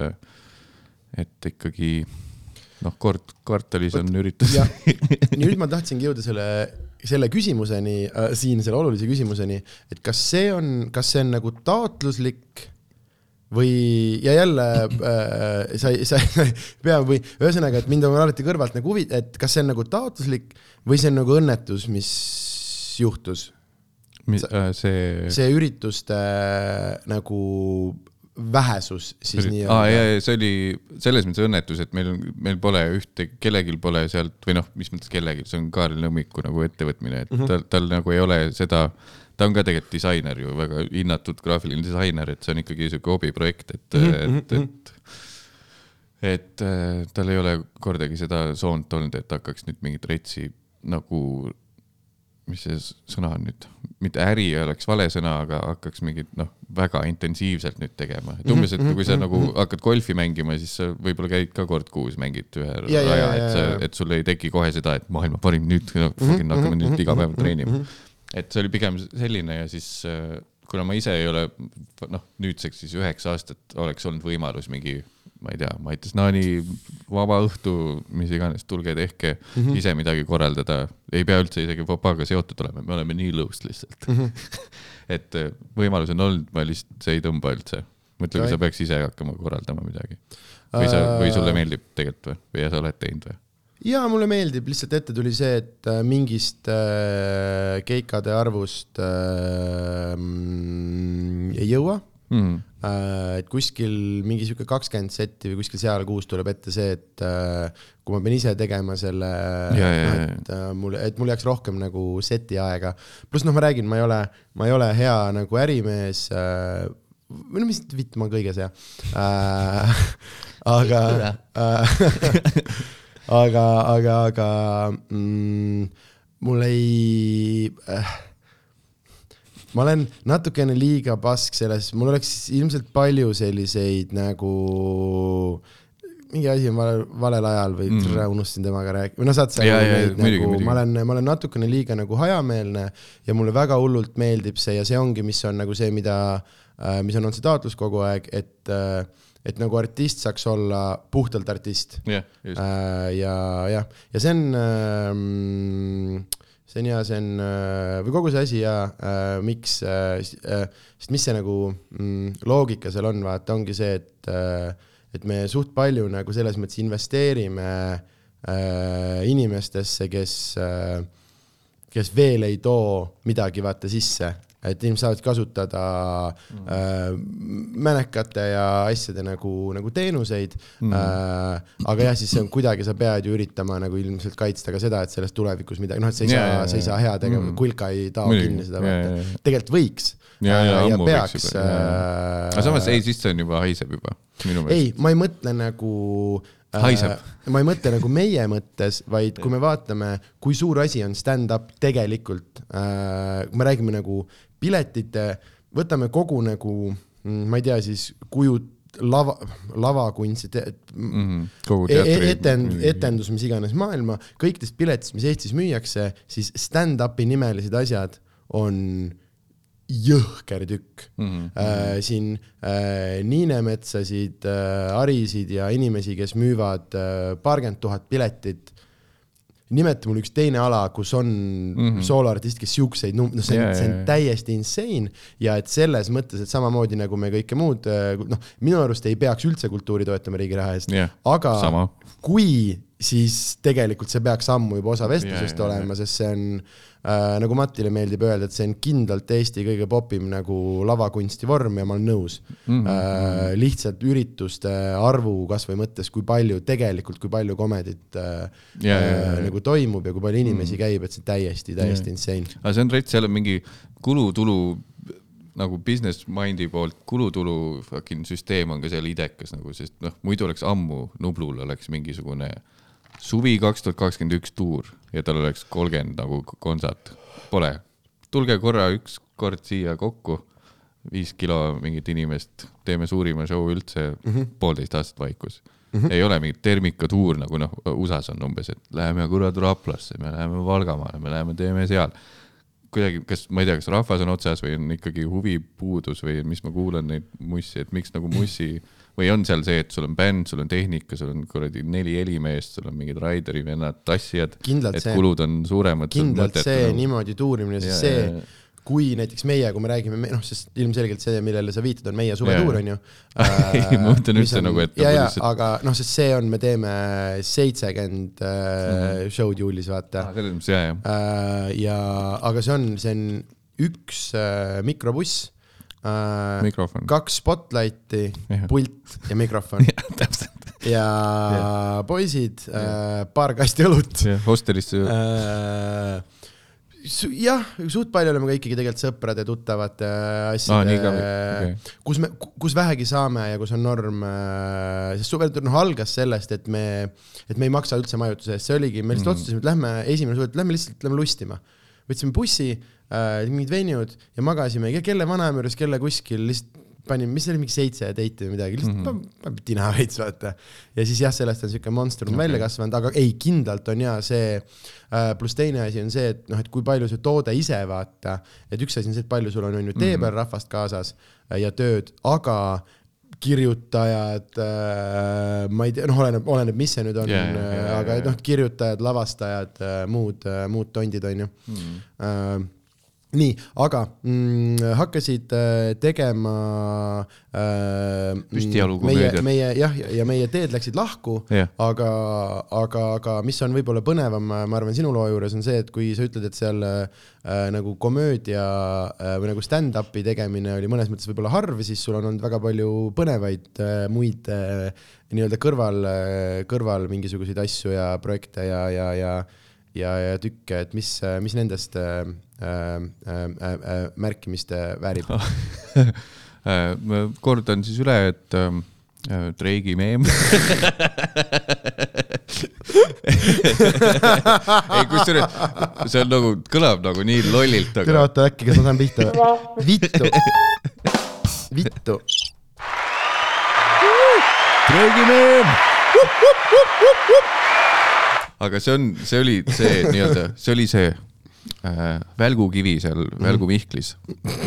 et ikkagi noh, kord kvartalis on üritus. nüüd ma tahtsingi jõuda selle, selle küsimuseni äh, siin, selle olulise küsimuseni, et kas see on, kas see on nagu taotluslik või, ja jälle äh, sa sa pea või ühesõnaga, et mind on alati kõrvalt nagu huvi, et kas see on nagu taotluslik või see on nagu õnnetus, mis juhtus, äh, see. see ürituste äh, nagu vähesus siis aa, ja, nii-öelda. ja see oli selles mõttes õnnetus, et meil, meil pole ühte, kellelgi pole sealt või noh, mis mõttes kellelgi, see on Kaarel Nõmmiku nagu ettevõtmine, et mm -hmm. tal, tal nagu ei ole seda, ta on ka tegelikult disainer ju, väga hinnatud graafiline disainer, et see on ikkagi sihuke hobiprojekt, et mm, -hmm. et, et et äh, tal ei ole kordagi seda soont olnud, et hakkaks nüüd mingit retsi nagu, mis see sõna on nüüd, mitte äri oleks vale sõna, aga hakkaks mingit noh, väga intensiivselt nüüd tegema, et umbes, et kui sa nagu hakkad golfi mängima, siis sa võib-olla käid ka kord kuus mängid ühe Ja, ja, raja, ja, et sa et sul ei teki kohe seda, et maailma parim nüüd no,, hakkame nüüd iga päev treenima. et see oli pigem selline ja siis äh, kuna ma ise ei ole noh, nüüdseks siis üheksa aastat oleks olnud võimalus mingi ma ei tea, Maitis Naani vaba õhtu, mis iganes, tulge tehke mm. -hmm. ise midagi korraldada, ei pea üldse isegi Popaga seotud olema, me oleme nii lõust lihtsalt mm. -hmm. et äh, võimalus on olnud, ma lihtsalt, see ei tõmba üldse. mõtle, kui sa peaks ise hakkama korraldama midagi. või sa, või sulle meeldib tegelikult või, või sa oled teinud või? ja mulle meeldib, lihtsalt ette tuli see, et äh, mingist äh, keikade arvust äh, mm, ei jõua Mm. et kuskil mingi sihuke kakskümmend setti või kuskil seal kuus tuleb ette see, et äh, kui ma pean ise tegema selle, ja, et äh, mul, et mul jääks rohkem nagu seti aega. pluss noh, ma räägin, ma ei ole, ma ei ole hea nagu ärimees äh, või no mis vitt, ma olen kõiges hea äh. aga äh, aga, aga, aga mm, mul ei äh, ma olen natukene liiga pask selles, mul oleks ilmselt palju selliseid nagu mingi asi on valel, valel ajal või Mm. mm. unustasin temaga rääkida, või no saad sa nagu, ma olen, ma olen natukene liiga nagu hajameelne ja mulle väga hullult meeldib see ja see ongi, mis on nagu see, mida, mis on olnud see taotlus kogu aeg, et, et nagu artist saaks olla puhtalt artist just. Äh, ja jah, ja see on ähm,, see on ja see on äh, või kogu see asi ja äh, miks äh,, sest mis see nagu mm, loogika seal on, vaata, ongi see, et et me suht palju nagu selles mõttes investeerime inimestesse, kes kes veel ei too midagi vaata sisse, et inimesed saavad kasutada mm. äh, mänekate ja asjade nagu, nagu teenuseid mm.. Äh, aga jah, siis see on kuidagi, sa pead ju üritama nagu ilmselt kaitsta ka seda, et sellest tulevikus midagi, noh, et sa ei Jaa, saa jaa,, sa ei saa hea tegema Mm. kulka ei tao kinni seda vaata jaa.. tegelikult võiks. ja, ja ja ammu peaks võiks juba. äh, aga samas ei, siis see on juba, haiseb juba, ei, ma ei mõtle nagu Haiseb. ma ei mõtle nagu meie mõttes, vaid kui me vaatame, kui suur asi on stand-up tegelikult äh,, kui me räägime nagu piletite, võtame kogu nagu, ma ei tea siis kuju, lava, lavakunsti, mm. -hmm. teatri etend-, etendus, mis iganes maailma, kõikidest piletist, mis Eestis müüakse, siis stand-up'i nimelised asjad on jõhker tükk mm. Mhm. -hmm. Äh, siin äh, Niinemetsasid äh,, Arisid ja inimesi, kes müüvad äh, paarkümmend tuhat piletit. Nimeta mulle üks teine ala, kus on mm -hmm. sooloartist, kes siukseid num-, noh, see on yeah,, see on jaa. täiesti insane ja et selles mõttes, et samamoodi nagu me kõike muud, noh, minu arust ei peaks üldse kultuuri toetama riigi raha eest Jah, aga sama. kui, siis tegelikult see peaks ammu juba osa vestlusest ja, ja. olema, sest see on äh, nagu Matile meeldib öelda, et see on kindlalt Eesti kõige popim nagu lavakunsti vorm ja ma olen nõus mm. -hmm. äh, lihtsalt ürituste arvu kasvõi mõttes, kui palju tegelikult, kui palju komedit äh, ja, äh, ja. nagu toimub ja kui palju inimesi mm -hmm. käib, et see täiesti, täiesti insane. aga see on rets, seal on mingi kulutulu nagu business mind'i poolt kulutulu fucking süsteem on ka seal idekas nagu, sest noh, muidu oleks ammu Nublul oleks mingisugune suvi kaks tuhat kakskümmend üks tuur ja tal oleks kolmkümmend nagu kontsert. Pole, tulge korra üks kord siia kokku, viis kilo mingit inimest, teeme suurima show üldse mm, -hmm. poolteist aastat vaikus mm. -hmm. ei ole mingit termikatuur nagu noh, USA-s on umbes, et läheme kurat Raplasse, me läheme Valgamaale, me läheme teeme seal kuidagi, kas ma ei tea, kas rahvas on otsas või on ikkagi huvipuudus või mis ma kuulan neid mussi, et miks nagu mussi või on seal see, et sul on bänd, sul on tehnika, sul on kuradi neli helimeest, sul on mingid Raideri vennad, tassijad, et see- kulud on suuremad. kindlalt see niimoodi tuurimine, sest see kui näiteks meie, kui me räägime, noh, sest ilmselgelt see, millele sa viitad, on meie suvetuur, on ju. Ei, ma mõtlen üldse nagu, et ja, nagu ja aga noh, sest see on, me teeme seitsekümmend Mhm. äh, show'd juulis, vaata. selles mõttes jaa, jah. ja, aga see on, see on üks äh, mikrobuss äh,, mikrofon. kaks spotlighti pult ja mikrofon jah, täpselt. ja poisid, paar kasti õlut jah, hostelisse Äh, jah, suht palju oleme ka ikkagi tegelikult sõprade, tuttavate äh, asjade või? okay., kus me, kus vähegi saame ja kus on norm, sest suvel noh algas sellest, et me, et me ei maksa üldse majutuse eest, see oligi, me lihtsalt mm. otsustasime, et lähme esimene suvi, et lähme lihtsalt, lähme lustima. võtsime bussi äh,, mingid venjud ja magasime, kelle vanaema juures, kelle kuskil, lihtsalt panime, mis see oli, mingi seitse date'i või midagi, lihtsalt mm -hmm. tina veits, vaata. ja siis jah, sellest on siuke monster okay. välja kasvanud, aga ei, kindlalt on ja see äh,, pluss teine asi on see, et noh, et kui palju see toode ise vaata, et üks asi on see, et palju sul on, on ju tee peal rahvast kaasas äh, ja tööd, aga kirjutajad äh,, ma ei tea, noh, oleneb, oleneb, mis see nüüd on Jaa, jaa, jaa, aga noh, kirjutajad, lavastajad äh,, muud äh,, muud tondid on ju mm.. äh,. nii, aga mm, hakkasid äh, tegema äh, Püstijalu meie, meie jah, ja meie teed läksid lahku Jah. aga, aga, aga mis on võib-olla põnevam, ma arvan, sinu loo juures on see, et kui sa ütled, et seal äh, nagu komöödia äh, või nagu stand-up'i tegemine oli mõnes mõttes võib-olla harv, siis sul on olnud väga palju põnevaid äh, muid äh, nii-öelda kõrval äh,, kõrval mingisuguseid asju ja projekte ja, ja, ja ja, ja tükke, et mis, mis nendest äh, äh, äh, äh, märkimist väärib? Äh, ma kordan siis üle, et ähm, äh, Drake'i meem. ei, kusjuures see on nagu, kõlab nagu nii lollilt, tere, aga oota äkki, kas ma saan pihta või? vittu, vittu. Drake'i meem. Aga see on, see oli see nii-öelda, see oli see äh, välgukivi seal Välgu Mihklis,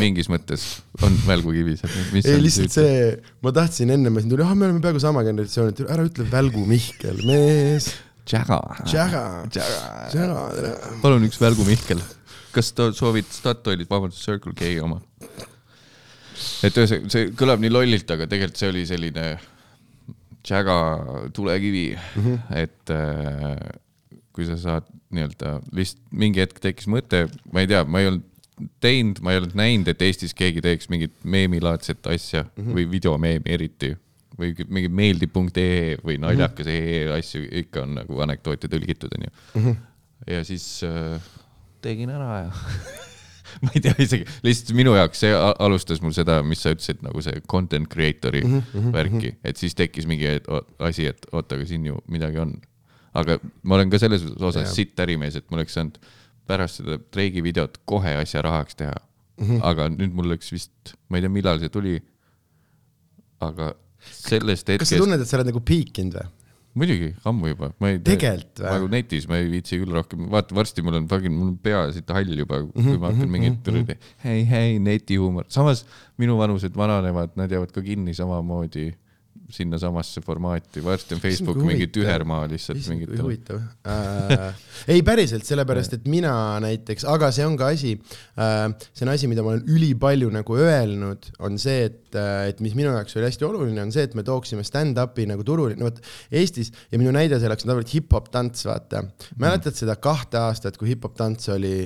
mingis mõttes on välgukivi seal. ei, lihtsalt see, ma tahtsin enne, ma siin tuli, ah, me oleme peaaegu sama generatsioon, et ära ütle Välgu Mihkel, mees. Tšäga. Tšäga, Tšäga. palun üks Välgu Mihkel. kas ta soovid Statoilit, vabandust, Circle K oma? et ühesõnaga, see kõlab nii lollilt, aga tegelikult see oli selline Tšäga tulekivi mm, Mhm. -hmm. et äh, kui sa saad nii-öelda lihtsalt mingi hetk tekkis mõte, ma ei tea, ma ei olnud teinud, ma ei olnud näinud, et Eestis keegi teeks mingit meemilaadset asja mm Mhm. -hmm. või videomeemi eriti või mingi meeldib.ee või naljakas ee asju ikka on nagu anekdoote tõlgitud, onju. Mhm. ja siis äh, tegin ära ja ma ei tea isegi, lihtsalt minu jaoks see alustas mul seda, mis sa ütlesid, nagu see content creator'i mm -hmm, värki, et siis tekkis mingi asi, et oota, aga siin ju midagi on. Aga ma olen ka selles osas Jah. sitt ärimees, et ma oleks saanud pärast seda Drake'i videot kohe asja rahaks teha mm. -hmm. aga nüüd mul läks vist, ma ei tea, millal see tuli. aga sellest kas sa hetkest, tunned, et sa oled nagu piikinud või? muidugi, ammu juba, ma ei tea või? nagu netis ma ei viitsi küll rohkem, vaata varsti mul on fucking, mul on pea siit hall juba, kui Mhm, ma hakkan mingit mm -hmm. hei, hei netihuumor, samas minu vanused vananevad, nad jäävad ka kinni samamoodi sinnasamasse formaati, varsti on Facebook mingi tühermaa lihtsalt mingitele. huvitav. Äh,. ei, päriselt, sellepärast et mina näiteks, aga see on ka asi äh,, see on asi, mida ma olen ülipalju nagu öelnud, on see, et äh,, et mis minu jaoks oli hästi oluline, on see, et me tooksime stand-up'i nagu turule, no vot Eestis ja minu näide selleks on tavaliselt hip-hop tants, vaata. mäletad seda kahte aastat, kui hip-hop tants oli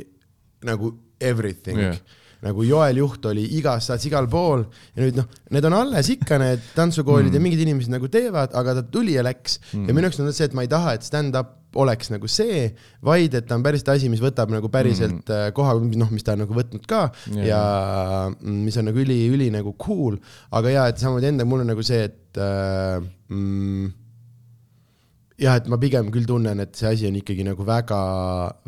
nagu everything? Yeah nagu Joel Juht oli igas saates igal pool ja nüüd noh, need on alles ikka need tantsukoolid mm. ja mingid inimesed nagu teevad, aga ta tuli ja läks mm. ja minu jaoks on see, et ma ei taha, et stand-up oleks nagu see, vaid et ta on päris asi, mis võtab nagu päriselt mm. koha, noh, mis ta on nagu võtnud ka yeah. ja mm, mis on nagu üli, üli nagu cool, aga ja et samamoodi enda, mul on nagu see, et äh, mm, jah, et ma pigem küll tunnen, et see asi on ikkagi nagu väga,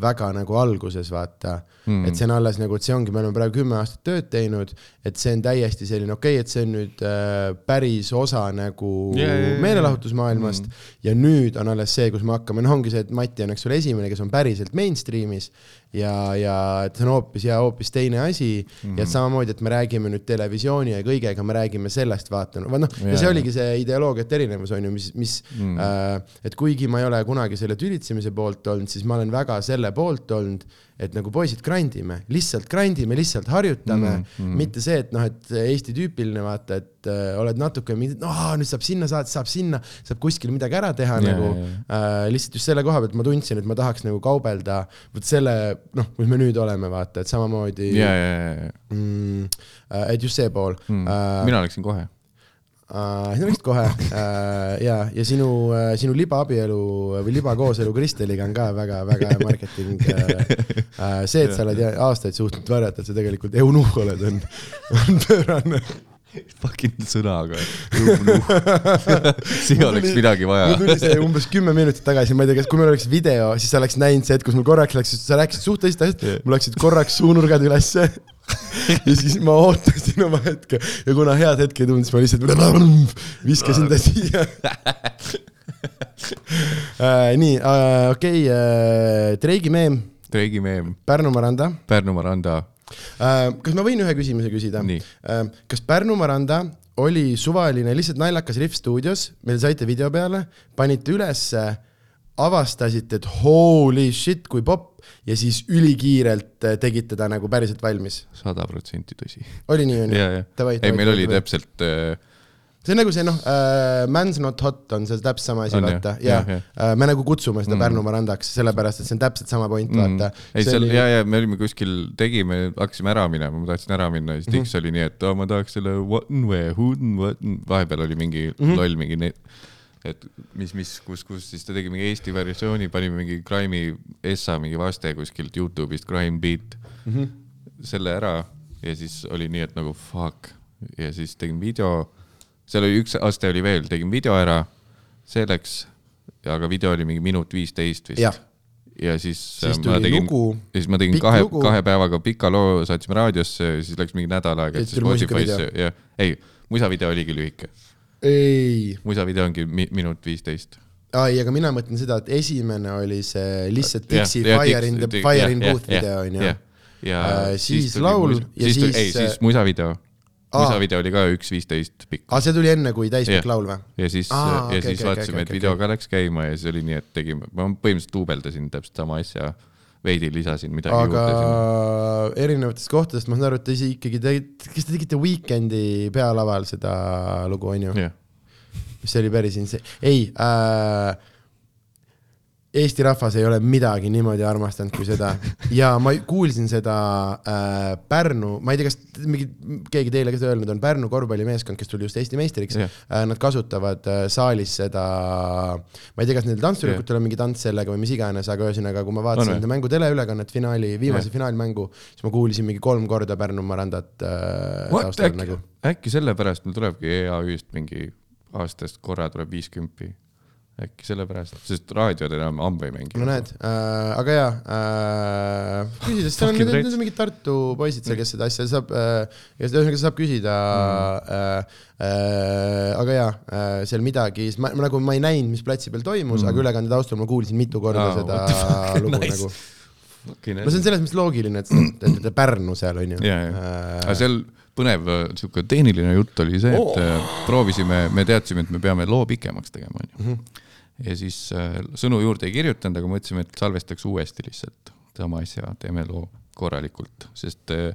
väga nagu alguses vaata mm., et see on alles nagu, et see ongi, me oleme praegu kümme aastat tööd teinud, et see on täiesti selline okei okay,, et see on nüüd äh, päris osa nagu jaa, jaa, jaa. meelelahutusmaailmast mm. ja nüüd on alles see, kus me hakkame, noh, ongi see, et Mati on, eks ole, esimene, kes on päriselt mainstream'is ja, ja et see on hoopis ja hoopis teine asi mm -hmm. ja et samamoodi, et me räägime nüüd televisiooni ja kõigega, me räägime sellest vaata, noh, ja see oligi see ideoloogiate erinevus on ju, mis, mis mm., äh, et kuigi ma ei ole kunagi selle tülitsemise poolt olnud, siis ma olen väga selle poolt olnud, et nagu poisid grind ime, lihtsalt grind ime, lihtsalt harjutame mm,, mm. mitte see, et noh, et Eesti tüüpiline vaata, et äh, oled natuke noh, nüüd saab sinna saada, saab sinna, saab kuskil midagi ära teha yeah, nagu jaa, äh, lihtsalt just selle koha pealt ma tundsin, et ma tahaks nagu kaubelda vot selle, noh, kus me nüüd oleme, vaata, et samamoodi ja, ja, ja, ja mm,, et just see pool mm. Äh, mina läksin kohe. Uh, sina läksid kohe uh, ja, ja sinu uh,, sinu libaabielu või libakooselu Kristeliga on ka väga-väga hea marketing uh,. Uh, see, et sa oled aastaid suutnud varjata, et sa tegelikult eunuhh oled, on, on pöörane. Fucking sõnaga. siia oleks midagi vaja mul. tuli see umbes kümme minutit tagasi, ma ei tea, kas, kui meil oleks video, siis sa oleks näinud see hetk, kus mul korraks läks, sa rääkisid suht tõsist asjast mul läksid korraks suunurgad ülesse. ja siis ma ootasin oma hetke ja kuna head hetke ei tulnud, siis ma lihtsalt viskasin ta siia. nii, okei, Treigi meem, Drake'i meem, Pärnu Maranda. Pärnu Maranda. kas ma võin ühe küsimuse küsida Nii.? kas Pärnu Maranda oli suvaline lihtsalt naljakas Riff stuudios, meil saite video peale, panite ülesse, avastasite, et holy shit, kui popp ja siis ülikiirelt äh, tegite ta nagu päriselt valmis. sada protsenti tõsi. oli nii, onju ja, ja, ei, meil oli. täpselt äh, see on nagu see noh äh,, Man's not hot on see täpselt sama asi, On vaata, ja jah. äh, me nagu kutsume seda Mm. mm. Pärnu Marandaks, sellepärast et see on täpselt sama point, mm, vaata. ei, seal ja, ja me olime kuskil, tegime, hakkasime ära minema, ma tahtsin ära minna ja siis Dix oli nii, et oh, ma tahaks selle one way, vahepeal oli mingi mm -hmm. loll mingi ne-, et mis, mis, kus, kus, siis ta tegi mingi Eesti versiooni, panime mingi Crime'i Essa mingi vaste kuskilt Youtube'ist, Crime Beat mm. -hmm. selle ära. Ja siis oli nii, et nagu fuck. Ja siis tegin video, seal oli üks aste oli veel, tegin video ära, see läks, aga video oli mingi minut viisteist vist. jah, ja siis, siis äh, ma tegin, ja siis ma tegin kahe kahe päevaga pika loo, saatsime raadiosse, siis läks mingi nädal aega, et tuli Spotify'sse. Ja ei, musavideo oligi lühike, ei, musavideo ongi mi minut viisteist. ei, aga mina mõtlen seda, et esimene oli see lihtsalt Jah, Dixi jah, Fire in the Fire in Booth video onju jah.. ja Äh, siis laul ja siis ei, siis äh, musavideo, musavideo oli ka üks viisteist pikk aa, see tuli enne kui täispikk laul või? ja siis ja siis vaatasime, et video ka läks käima ja siis oli nii, et tegime, ma põhimõtteliselt duubeldasin täpselt sama asja, veidi lisasin midagi aga juurde sinna. erinevatest kohtadest ma saan aru, et te ise ikkagi tegite, kas te tegite Weekend'i pealaval seda lugu onju? jah, mis oli päris inse-, ei äh,. Eesti rahvas ei ole midagi niimoodi armastanud kui seda ja ma kuulsin seda äh, Pärnu, ma ei tea, kas mingi keegi teile ka seda öelnud on, Pärnu korvpallimeeskond, kes tuli just Eesti meistriks Jah. äh,, nad kasutavad äh, saalis seda, ma ei tea, kas neil tantsurikutel on mingi tants sellega või mis iganes, aga ühesõnaga, kui ma vaatasin nende mängu teleülekannet finaali, viimase Jah. finaalmängu, siis ma kuulsin mingi kolm korda Pärnu Marandat äh, What taustal äkki nagu,. äkki sellepärast meil tulebki EAÜ-st mingi aastast korra tuleb viiskümmend. Äkki sellepärast, sest raadiod enam ammu ei mängi. no näed äh,, aga jaa äh,, küsides, seal on need, need on mingid Tartu poisid seal, kes seda asja saab äh,, ühesõnaga saab küsida mm. äh, äh,, aga jaa äh,, seal midagi, ma, nagu ma ei näinud, mis platsi peal toimus mm., aga ülekande taustal ma kuulsin mitu korda oh, seda lugu nice. nagu. no see on selles mõttes loogiline, et te olete Pärnu seal onju. ja, ja, aga seal põnev äh, sihuke tehniline jutt oli see, et oh. proovisime, me teadsime, et me peame loo pikemaks tegema, onju. ja siis äh, sõnu juurde ei kirjutanud, aga mõtlesime, et salvestaks uuesti lihtsalt sama asja, teeme loo korralikult, sest äh,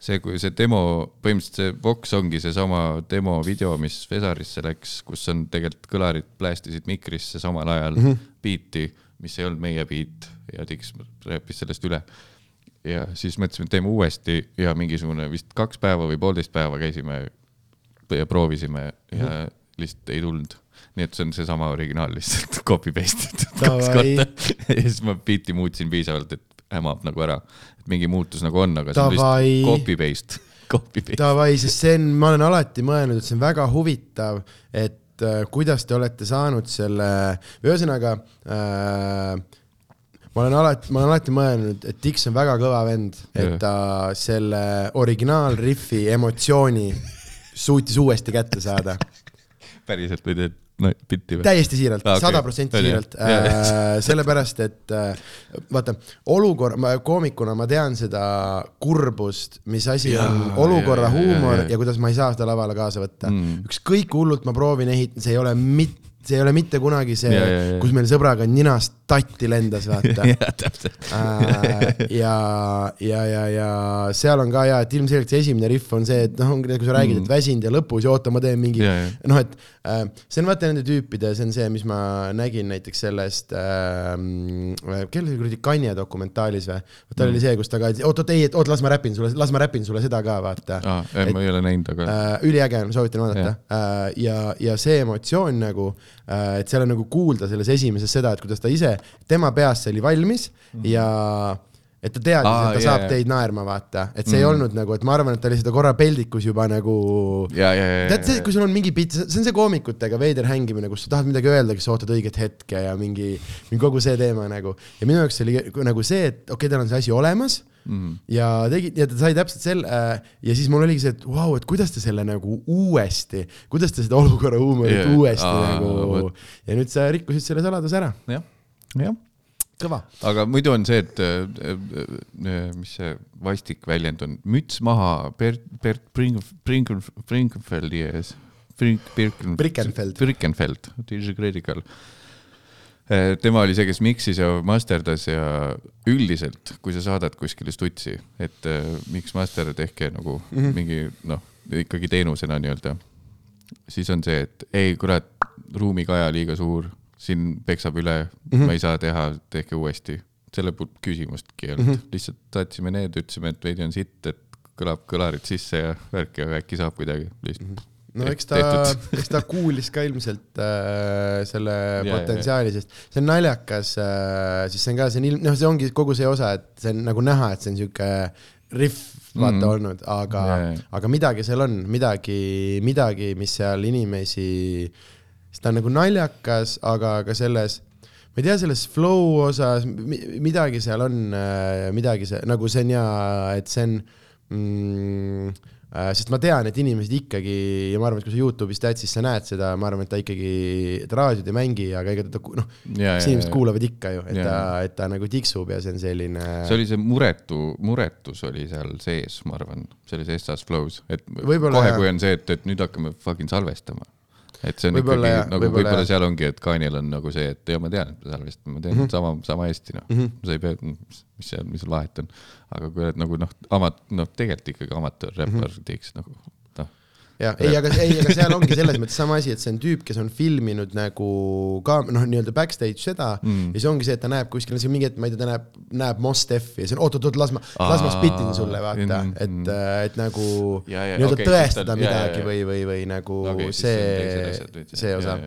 see, kui see demo, põhimõtteliselt see Vox ongi seesama demo video, mis Vesarisse läks, kus on tegelikult kõlarid plästisid mikrisse samal ajal mm -hmm. biiti, mis ei olnud meie biit ja Dix räppis sellest üle ja siis mõtlesime, et teeme uuesti ja mingisugune vist kaks päeva või poolteist päeva käisime ja proovisime ja mm -hmm. lihtsalt ei tulnud. nii et see on seesama originaal lihtsalt copy paste itud kaks korda ja siis ma biiti muutsin piisavalt, et hämab nagu ära, mingi muutus nagu on, aga see on lihtsalt copy paste, copy paste. Davai, sest see on, ma olen alati mõelnud, et see on väga huvitav, et äh, kuidas te olete saanud selle, ühesõnaga äh, ma olen alati, ma olen alati mõelnud, et Dix on väga kõva vend, et ta selle originaalriffi emotsiooni suutis uuesti kätte saada. päriselt või teed no, bitti või? täiesti siiralt sada protsenti siiralt äh,, sellepärast et äh, vaata, olukorra, ma koomikuna ma tean seda kurbust, mis asi Jaa, on olukorra jaa, huumor jaa, ja, jaa. ja kuidas ma ei saa seda lavale kaasa võtta Mm. ükskõik hullult ma proovin ehitada, see ei ole mit-, see ei ole mitte kunagi see kus meil sõbraga ninast tatti lendas, vaata jah, täpselt. äh, ja, ja, ja, ja seal on ka ja, et ilmselgelt see esimene riff on see, et noh, ongi nagu sa räägid mm., et väsinud ja lõpus ja oota, ma teen mingi noh, et äh, see on vaata nende tüüpide, see on see, mis ma nägin näiteks sellest äh,, kelle see kuradi Kanye dokumentaalis või? tal Mm. oli see, kus ta ka, oot, oot, ei, et oot, las ma räpin sulle, las ma räpin sulle seda ka, vaata aa, ma ei ole näinud, aga äh,. üliäge on, soovitan vaadata äh, ja, ja see emotsioon nagu et seal on nagu kuulda selles esimeses seda, et kuidas ta ise, tema peas see oli valmis mm -hmm. ja et ta teadis ah,, et ta jaa, saab jaa. teid naerma, vaata, et see mm ei olnud nagu, et ma arvan, et ta oli seda korra peldikus juba nagu ja, ja, tead see, kui sul on mingi pilt, see on see koomikutega veider hängimine, kus sa tahad midagi öelda, kes ootad õiget hetke ja mingi, mingi kogu see teema nagu. ja minu jaoks oli nagu see, et okei okay,, tal on see asi olemas mm. ja tegi, ja ta sai täpselt selle äh, ja siis mul oligi see, et vau wow,, et kuidas ta selle nagu uuesti, kuidas ta seda olukorra huumorit yeah. uuesti Aa, nagu vot. ja nüüd sa rikkusid selle saladuse ära. jah, jah. kõva. aga muidu on see, et äh, äh, mis see vastik väljend on, müts maha Bert, Bert Bring-, Bring-, Brinkenfeldi ees. Brink-, Birken-, Brickenfeld. Brickenfeld, DJ Critical. tema oli see, kes mix'is ja masterdas ja üldiselt, kui sa saadad kuskile stutsi, et äh, miks master tehke nagu mm. -hmm. mingi noh, ikkagi teenusena nii-öelda, siis on see, et ei kurat, ruumikaja liiga suur, siin peksab üle mm. -hmm. ma ei saa teha, tehke uuesti. selle küsimustki ei olnud mm. -hmm. lihtsalt saatsime need, ütlesime, et veidi on sitt, et kõlab kõlarid sisse ja värk ja äkki saab kuidagi lihtsalt mm. -hmm no eks ta eks ta kuulis ka ilmselt äh, selle ja, potentsiaali, sest see on naljakas äh,, siis see on ka, see on ilm-, noh, see ongi kogu see osa, et see on nagu näha, et see on sihuke rihv vaata mm olnud, aga aga midagi seal on, midagi, midagi, mis seal inimesi, siis ta on nagu naljakas, aga ka selles, ma ei tea, selles flow osas mi- midagi seal on, midagi see nagu see on ja et see on mm, äh, sest ma tean, et inimesed ikkagi ja ma arvan, et kui sa Youtube'is tead, siis sa näed seda, ma arvan, et ta ikkagi, ta raadiot ei mängi, aga ega ta noh, inimesed ja. kuulavad ikka ju, et Ja, ta, et ta nagu tiksub ja see on selline. see oli see muretu, muretus oli seal sees, ma arvan, selles Estas Flows, et kohe, kui on see, et, et nüüd hakkame fucking salvestama. Et see on Võib-olla ikkagi nagu võib-olla jah. seal ongi, et Kanil on nagu see, et ja ma tean, et me salvestame, ma tean mm -hmm. sama, sama hästi noh mm, Mhm. -hmm. sa ei pea, mis seal, mis vahet on. aga kui oled nagu noh, amat-, noh, tegelikult ikkagi amatöörräppar mm -hmm. teeks nagu jah, ei, aga, ei, aga seal ongi selles mõttes sama asi, et see on tüüp, kes on filminud nagu ka noh, nii-öelda backstage seda mm. ja siis ongi see, et ta näeb kuskil, see on mingi hetk, ma ei tea, ta näeb, näeb Mos Defi ja siis on oot-oot-oot, las ma, las ma spitin sulle, vaata et mm., et nagu nii-öelda okei, tõestada siis ta- ja, ja, midagi ja. või, või, või nagu siis see on see see osa.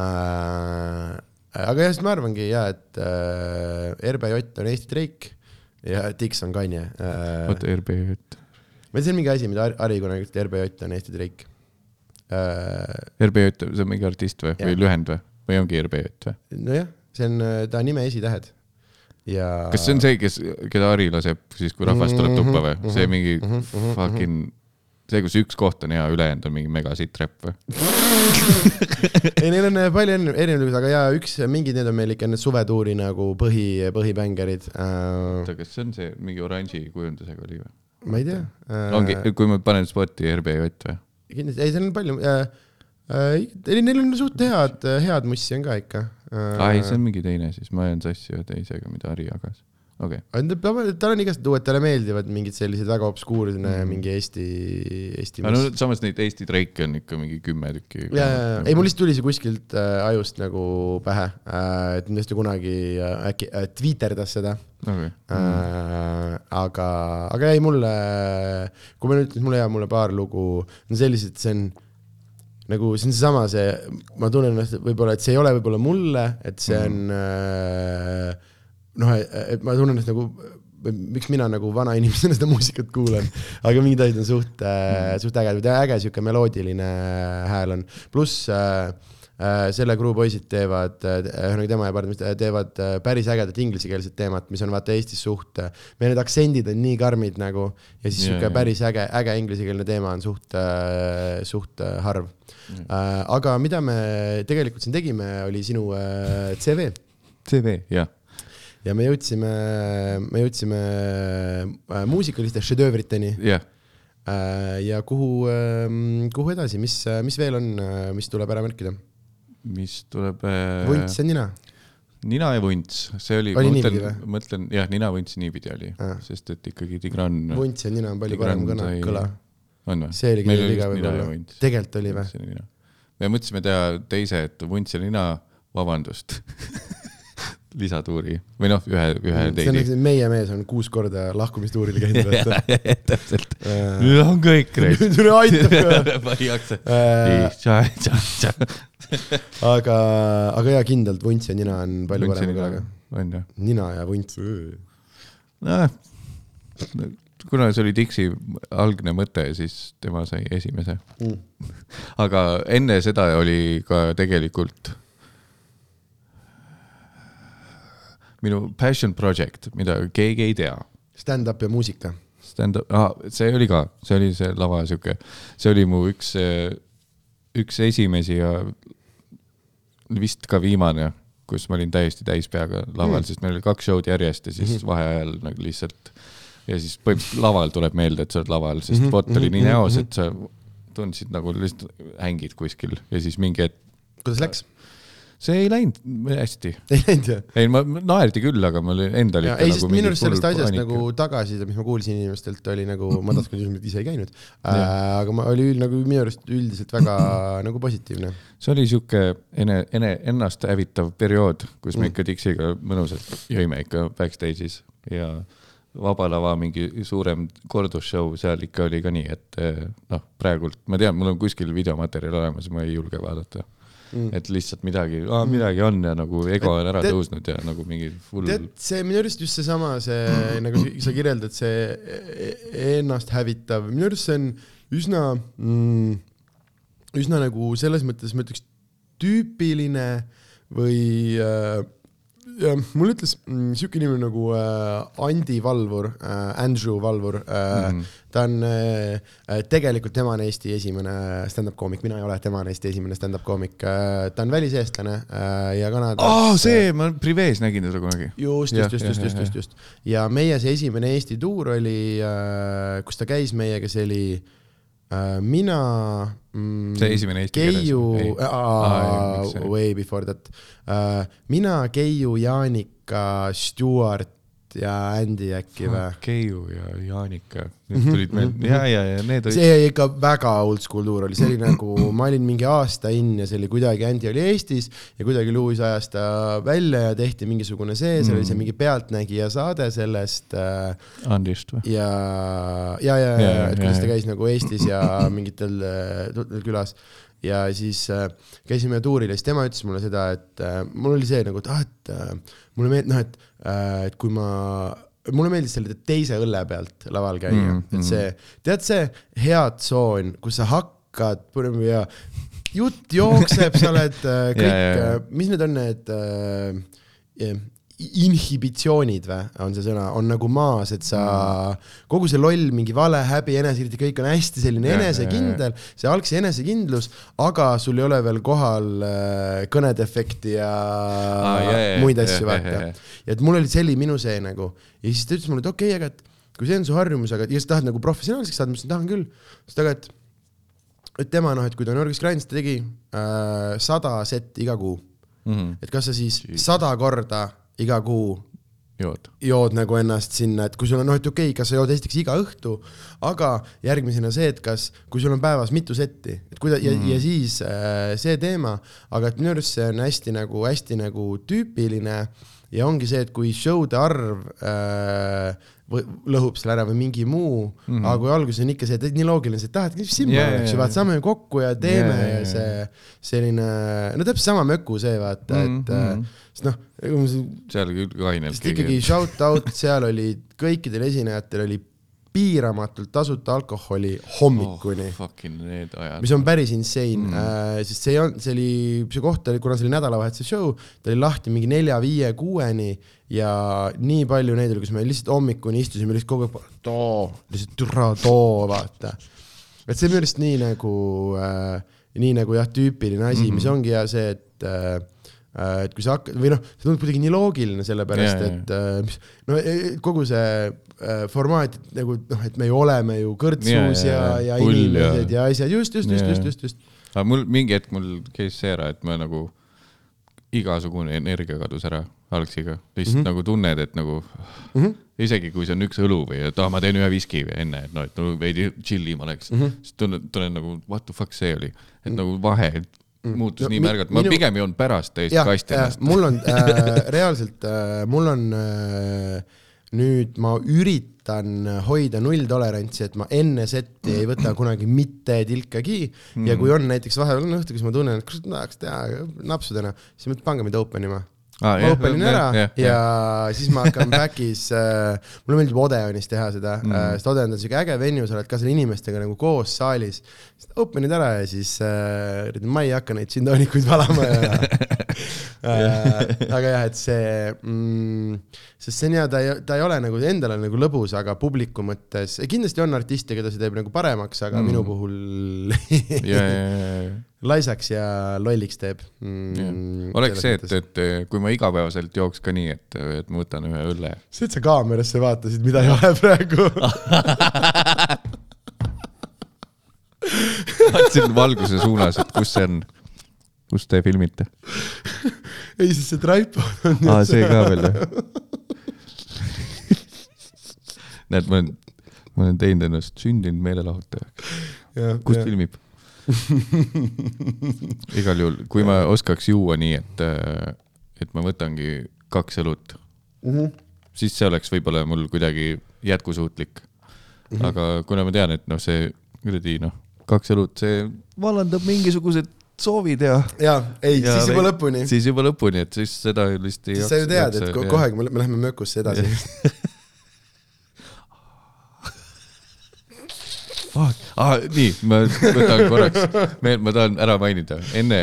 Äh, aga jah, siis ma arvangi ja, et äh, RBJ on Eesti Drake ja Dix on Kanye äh,. oota, RBJ, tea, see on mingi asi, mida Har- Harri kunagi ütles, et RBJ on Eesti Drake äh,. RBJ, see on mingi artist või, või lühend või, või ongi RBJ või? nojah, see on ta nime esitähed ja. kas see on see, kes, keda Harri laseb siis, kui rahvas tuleb tuppa või? see mingi fucking, see, kus üks koht on hea, ülejäänud on mingi megasitt räpp või? ei, neil on äh, palju erinevaid, aga jaa, üks, mingid need on meil ikka need suvetuuri nagu põhi, põhibängarid äh,. oota, kas see on see mingi oranži kujundusega oli või? Ma ei tea äh,. ongi, kui ma panen spoti RBJ või? kindlasti, ei, seal on palju äh,. äh, ei, neil on suht head, head mussi on ka ikka äh,. aa ei, see on mingi teine siis, ma ajan sassi ühe teisega, mida Harri jagas. Okei okay., tal on igast uued, talle meeldivad mingid sellised väga obskuursed mm., mingi Eesti, Eesti no samas neid Eesti Drake'e on ikka mingi kümme tükki. ja, ja, ja, ei mul lihtsalt tuli see kuskilt äh, ajust nagu pähe äh,, et kindlasti kunagi äh, äkki äh, twitterdas seda okay.. äh,. aga, aga ei mulle, kui ma nüüd mulle jääb mulle paar lugu, on sellised, see on nagu see on seesama, see, ma tunnen ennast võib-olla, et see ei ole võib-olla mulle, et see on äh, noh, et ma tunnen ennast nagu miks mina nagu vana inimesena seda muusikat kuulan, aga mingid asjad on suht äh,, suht ägedad äge sihuke meloodiline hääl on, pluss äh, äh, selle kruu poisid teevad, ühesõnaga tema ja Pärnus teevad äh, päris ägedat inglisekeelset teemat, mis on vaata Eestis suht, meil need aktsendid on nii karmid nagu ja siis sihuke päris äge, äge inglisekeelne teema on suht, suht äh, harv. aga mida me tegelikult siin tegime, oli sinu äh, CV CV, jah. Ja me jõudsime, me jõudsime äh, muusikaliste šedöövriteni jah, äh, ja kuhu, kuhu edasi, mis, mis veel on, mis tuleb ära märkida? mis tuleb äh,. vunts ja nina. nina ja vunts, see oli, Oli ma mõtlen, mõtlen jah, nina vunts niipidi oli sest et ikkagi Tigran. vunts ja nina on palju parem sai- kõla. on või? see oligi teie viga võib-olla. tegelikult oli või? me mõtlesime teha teise, et vunts ja nina, vabandust, lisatuuri või noh, ühe, ühe nagu meie mees on kuus korda lahkumistuuril käinud, täpselt, Äh, nüüd on kõik reis. tule aitab ka. pani jaksa. Äh, aga, aga jaa, kindlalt vunts ja nina on palju parema kõlaga. on jah. nina ja vunts. noh, kuna see oli Dixi algne mõte, siis tema sai esimese. Mm. aga enne seda oli ka tegelikult minu passion project, mida keegi ei tea. Stand-up ja muusika. Stand-up ah,, see oli ka, see oli see lava sihuke, see oli mu üks, üks esimesi ja vist ka viimane kus ma olin täiesti täis peaga laval mm., sest meil oli kaks show'd järjest ja siis -hmm. vaheajal nagu lihtsalt ja siis põhimõtteliselt laval tuleb meelde, et sa oled laval, sest mm -hmm. vot oli nii näos, et sa tundsid nagu lihtsalt hängid kuskil ja siis mingi hetk. kuidas läks? See ei läinud hästi. ei läinud jah? ei, ma, naerdi küll, aga mul endal ikka ei, nagu minu arust sellest asjast paanika. nagu tagasiside, mis ma kuulsin inimestelt, oli nagu, ma tahtsin küsida, ise ei käinud äh,, aga ma, oli nagu minu arust üldiselt väga nagu positiivne. see oli sihuke ene, ene, ennast hävitav periood, kus me mm. ikka Dixiga mõnusalt jõime ikka backstage'is ja Vaba Lava mingi suurem kordusshow, seal ikka oli ka nii, et noh, praegult ma tean, mul on kuskil videomaterjal olemas, ma ei julge vaadata mm.. et lihtsalt midagi midagi on ja nagu ego on ära tõusnud ja nagu mingi full. tead, see minu arust just seesama, see, see nagu sa kirjeldad, see e-, e-, ennast hävitav, minu arust see on üsna mm,, üsna nagu selles mõttes ma ütleks tüüpiline või äh, mulle ütles mm, siuke inimene nagu äh, Andi Valvur äh,, Andrew Valvur äh, mm. ta on äh, äh, tegelikult, tema on Eesti esimene stand-up koomik, mina ei ole, tema on Eesti esimene stand-up koomik äh,. ta on väliseestlane äh, ja Kanadas oh,. see, ma Privees nägin teda kunagi. just, just, just, just, just, just, just. ja meie see esimene Eesti tuur oli äh,, kus ta käis meiega, see oli äh, mina mm,. see esimene eesti Keiu, keeles? way before that uh,. mina, Keiu, Jaanika, Stewart ja Andy äkki või? Keiu ja Jaanika, need tulid meil ja, ja, ja need olid. see ikka väga oldschool tuur oli, see oli nagu, ma olin mingi aasta in ja see oli kuidagi, Andy oli Eestis ja kuidagi Lewis ajas ta välja ja tehti mingisugune see, mm. oli see mm. mingi Pealtnägija saade sellest äh,. Andist või? ja, ja, ja, ja, et kuidas ta käis nagu Eestis ja mingitel äh, külas ja siis äh, käisime tuuril ja siis tema ütles mulle seda, et äh, mul oli see nagu, et ah, et äh, mulle meeldib, noh, et et kui ma mulle meeldis selle teise õlle pealt laval käia mm, -hmm. et see, tead see hea tsoon, kus sa hakkad ja jutt jookseb, sa oled äh, kõik yeah,, yeah. Äh, mis need on need äh, inhibitsioonid või, on see sõna, on nagu maas, et sa mm., kogu see loll, mingi vale, häbi, enesekriitika, kõik on hästi selline enesekindel, see algse enesekindlus, aga sul ei ole veel kohal äh, kõnedefekti ja ah, yeah, yeah, muid asju vaata ja et mul oli, oli minu see nagu ja siis ta ütles mulle, et okei okay,, aga et kui see on su harjumus, aga ja sa tahad nagu professionaalseks saada, ma ütlesin, tahan küll. siis ta aga, et, et tema noh, et kui ta New Yorgis grindis, ta tegi äh, sada setti iga kuu mm. -hmm. et kas sa siis sada korda iga kuu jood, jood nagu ennast sinna, et kui sul on noh, et okei okay,, kas sa jood esiteks iga õhtu, aga järgmisena see, et kas, kui sul on päevas mitu setti, et kuida- ja mm, -hmm. ja siis äh, see teema, aga et minu arust see on hästi nagu, hästi nagu tüüpiline ja ongi see, et kui show'de arv äh, lõhub selle ära või mingi muu mm, -hmm. aga kui alguses on ikka see, et nii loogiline, ah, et mis siin yeah, oleks ju, vaata, saame kokku ja teeme yeah, ja see selline, no täpselt sama möku see, vaata mm, -hmm. et mhm. Sest noh. seal küll kainelt. sest ikkagi shout out, seal oli kõikidel esinejatel oli piiramatult tasuta alkoholi hommikuni oh,. mis on päris insane mm., äh, sest see ei olnud, see oli, see koht oli, kuna see oli nädalavahetuse show, ta oli lahti mingi nelja-viie-kuueni ja nii palju neid oli, kus me lihtsalt hommikuni istusime lihtsalt kogu aeg, too, lihtsalt türa too, vaata. et see on minu arust nii nagu äh,, nii nagu jah, tüüpiline asi mm, -hmm. mis ongi ja see, et äh, et kui sa hakkad või noh, see tundub kuidagi nii loogiline, sellepärast yeah, et yeah. mis no e, e, kogu see Äh, formaat nagu noh, et me ju oleme ju kõrtsus ja, ja, ja, ja inimesed ja, ja asjad, just, just, just, just, just, just. aga mul mingi hetk mul käis see ära, et ma nagu igasugune energia kadus ära algsiga, lihtsalt mm -hmm. nagu tunned, et nagu mm -hmm. isegi kui see on üks õlu või et ah,, ma teen ühe viski enne, et noh, et nagu veidi chill im oleks mm, -hmm. siis tunnen, tunnen nagu what the fuck see oli, et mm -hmm. nagu vahe. Muutus no, nii märgalt, ma minu... pigem joon pärast täiesti kasti ennast. mul on äh, reaalselt äh,, mul on äh, nüüd ma üritan hoida nulltolerantsi, et ma enne setti ei võta kunagi mitte tilkagi mm. ja kui on näiteks vahepeal on õhtu, kus ma tunnen, et kurat tahaks teha napsudena, siis ma ütlen, pange mind open ima ah,. ma open in ära ja, ja, ja siis ma hakkan back'is äh,, mulle meeldib Odeonis teha seda mm., äh, sest Odeon on siuke äge venue, sa oled ka selle inimestega nagu koos saalis. Open'id ära ja siis äh, ma ei hakka neid džintoonikuid valama ja äh, aga jah, et see mm,, sest see on hea, ta ei, ta ei ole nagu endale nagu lõbus, aga publiku mõttes, kindlasti on artiste, keda see teeb nagu paremaks, aga mm. minu puhul ja, ja, ja, laisaks ja lolliks teeb mm,. oleks see, et, et kui ma igapäevaselt jooks ka nii, et, et ma võtan ühe õlle. see, et sa kaamerasse vaatasid, mida ei ole praegu vaatasin valguse suunas, et kus see on, kus te filmite ei, sest see tripod on. aa, see ka veel jah näed, ma olen, ma olen teinud ennast sündinud meelelahutajaks. kus ja. filmib igal juhul, kui ma oskaks juua nii, et, et ma võtangi kaks õlut mm, -hmm. siis see oleks võib-olla mul kuidagi jätkusuutlik mm. -hmm. aga kuna ma tean, et noh, see kuradi noh, kaks õlut, see vallandab mingisugused soovid ja. ja, ei, siis juba lõpuni. siis juba lõpuni, et siis seda lihtsalt ei. sa ju tead, et kohe, kui me läheme mökusse edasi ah,. Ah, nii, ma võtan korraks ma tahan ära mainida, enne,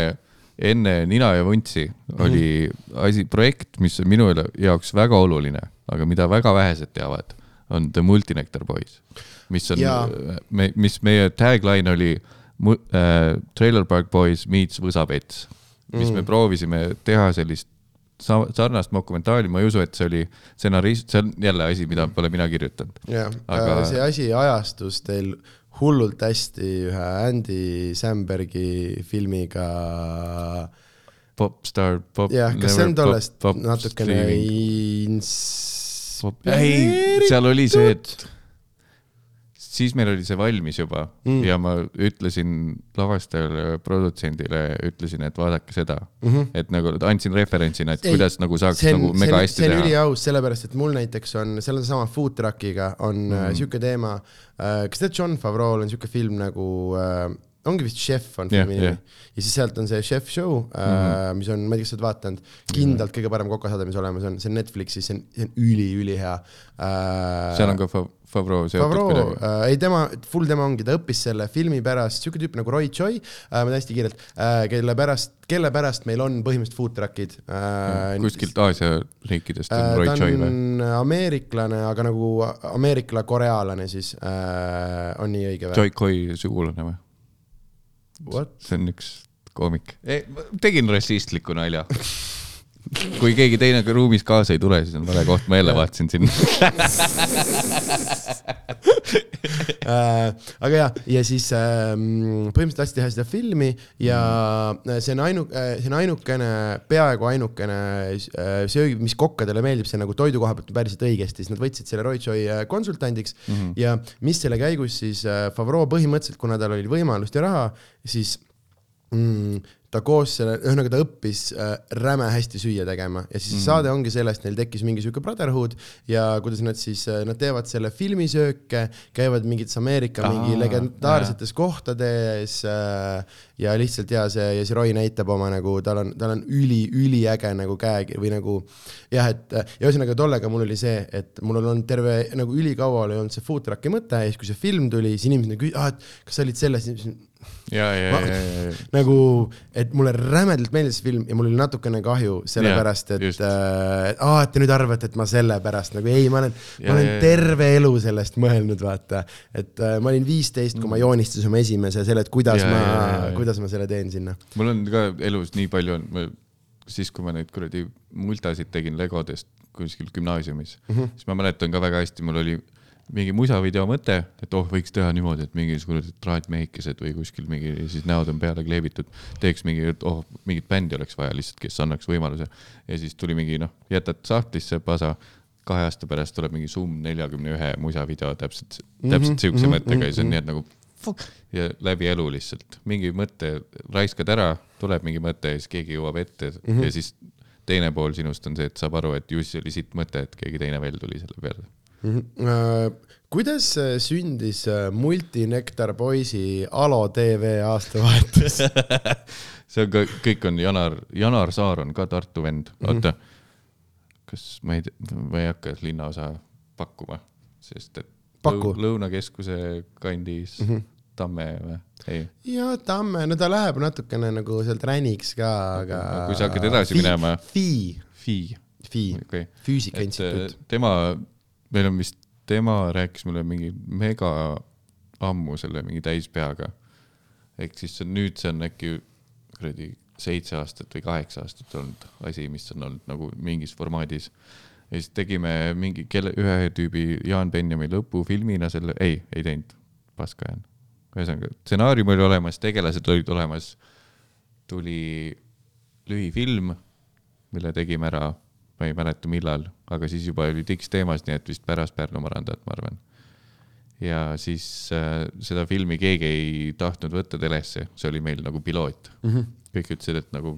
enne Nina ja Vuntsi oli mm. asi, projekt, mis on minu jaoks väga oluline, aga mida väga vähesed teavad, on The Multinectar Boys. mis on, me, mis meie tagline oli äh, Trailer Park Boys meets Võsapets, mis mm. me proovisime teha sellist sarnast dokumentaali, ma ei usu, et see oli stsenarist, see on jälle asi, mida pole mina kirjutanud. jah Aga..., see asi ajastus teil hullult hästi ühe Andy Sambergi filmiga. Popstar, pop. jah, kas see on tollest natukene ins-? ei, seal oli see, et siis meil oli see valmis juba mm. ja ma ütlesin lavastajale, produtsendile, ütlesin, et vaadake seda mm. -hmm. et nagu andsin referentsina, et Ei, kuidas nagu saaks on, nagu mega hästi teha. see on üliaus, sellepärast et mul näiteks on sellesama food truck'iga on mm -hmm. sihuke teema äh,. kas tead, John Favreau'l on sihuke film nagu äh, ongi vist Chef on filmi yeah, nimi yeah. ja siis sealt on see Chef Show mm, -hmm. mis on, ma ei tea, kas sa oled vaadanud, kindlalt kõige parem kokasaade, mis olemas on, see on Netflixis, see on, see on üliülihea äh,. seal on ka Favreau seotud kuidagi äh,? ei, tema, full tema ongi, ta õppis selle filmi pärast, siuke tüüp nagu Roy Choi äh,, ma hästi kiirelt äh,, kelle pärast, kelle pärast meil on põhimõtteliselt food truck'id äh,. kuskilt Aasia riikidest on äh, Roy Choi või? ta on ameeriklane, aga nagu ameerikla-korealane siis äh,, on nii õige või? Choi Koi sugulane või? see on üks koomik. tegin rassistliku nalja kui keegi teine ruumis kaasa ei tule, siis on vale koht, ma jälle vaatasin sinna aga ja, ja siis ähm, põhimõtteliselt tahtsid teha seda filmi ja mm. see on ainu-, äh, see on ainukene, peaaegu ainukene söögi, mis kokkadele meeldib, see nagu toidu koha pealt päriselt õigesti, siis nad võtsid selle Roy Choi konsultandiks mm -hmm. ja mis selle käigus siis Favreau põhimõtteliselt, kuna tal oli võimalust ja raha, siis mm, ta koos selle, ühesõnaga ta õppis äh, räme hästi süüa tegema ja siis mm. saade ongi sellest, neil tekkis mingi sihuke brotherhood ja kuidas nad siis äh,, nad teevad selle filmisööke, käivad mingites Ameerika Aa, mingi legendaarsetes jah. kohtades äh, ja lihtsalt ja see, ja see Roy näitab oma nagu, tal on, tal on üli, üliäge nagu käekiri või nagu jah, et ja ühesõnaga tollega mul oli see, et mul on olnud terve nagu ülikaua oli olnud see food truck'i mõte ja siis, kui see film tuli, siis inimesed nagu, ah, et kas sa olid selles, ja, ja, ja, ja, ja. nagu, et mulle rämedalt meeldis see film ja mul oli natukene kahju sellepärast, et, äh, et aa, et te nüüd arvate, et ma sellepärast nagu ei, ma olen, ma olen ja, terve elu sellest mõelnud, vaata. et äh, ma olin viisteist, kui ma mm. joonistasin oma esimese selle, et kuidas ja, ma, kuidas ma selle teen sinna. mul on ka elus nii palju, siis kui ma neid kuradi multasid tegin Legodest kuskil gümnaasiumis mm, -hmm. siis ma mäletan ka väga hästi, mul oli mingi musavideo mõte, et oh, võiks teha niimoodi, et mingisugused traatmehikesed või kuskil mingi siis näod on peale kleebitud, teeks mingi, oh, mingit bändi oleks vaja lihtsalt, kes annaks võimaluse. ja siis tuli mingi noh, jätad sahtlisse pasa, kahe aasta pärast tuleb mingi Zoom neljakümne ühe musavideo täpselt mm, -hmm, täpselt siukse mm -hmm, mõttega ja siis on nii, et nagu fuck ja läbi elu lihtsalt mingi mõte raiskad ära, tuleb mingi mõte ja siis keegi jõuab ette mm -hmm. ja siis teine pool sinust on see, et saab aru, et just oli sitt mõte, et keegi teine veel tuli selle peale mm. -hmm. Kuidas äh, sündis äh, Multinektar poisi Alo tv aastavahetus see on ka, kõik on Janar, Janar Saar on ka Tartu vend, mhm. oota mm. -hmm. kas ma ei tea, ma ei hakka linnaosa pakkuma, sest et Paku. Lõunakeskuse kandis mm. -hmm. Tamme või? ei. ja Tamme, no ta läheb natukene nagu sealt räniks ka, aga. kui sa hakkad edasi Fi, minema. Fi. Fi. Fi okay., Füüsika Instituut. tema meil on vist, tema rääkis mulle mingi mega ammu selle mingi täispeaga. ehk siis see nüüd see on äkki kuradi seitse aastat või kaheksa aastat olnud asi, mis on olnud nagu mingis formaadis. ja siis tegime mingi kelle, ühe tüübi Jaan Benjami lõpufilmina selle, ei, ei teinud, paska jään. ühesõnaga, stsenaarium oli olemas, tegelased olid olemas, tuli lühifilm, mille tegime ära, ma ei mäleta, millal, aga siis juba oli tiks teemas, nii et vist pärast Pärnu marandat, ma arvan ja siis äh, seda filmi keegi ei tahtnud võtta telesse, see oli meil nagu piloot mm. -hmm. kõik ütlesid, et nagu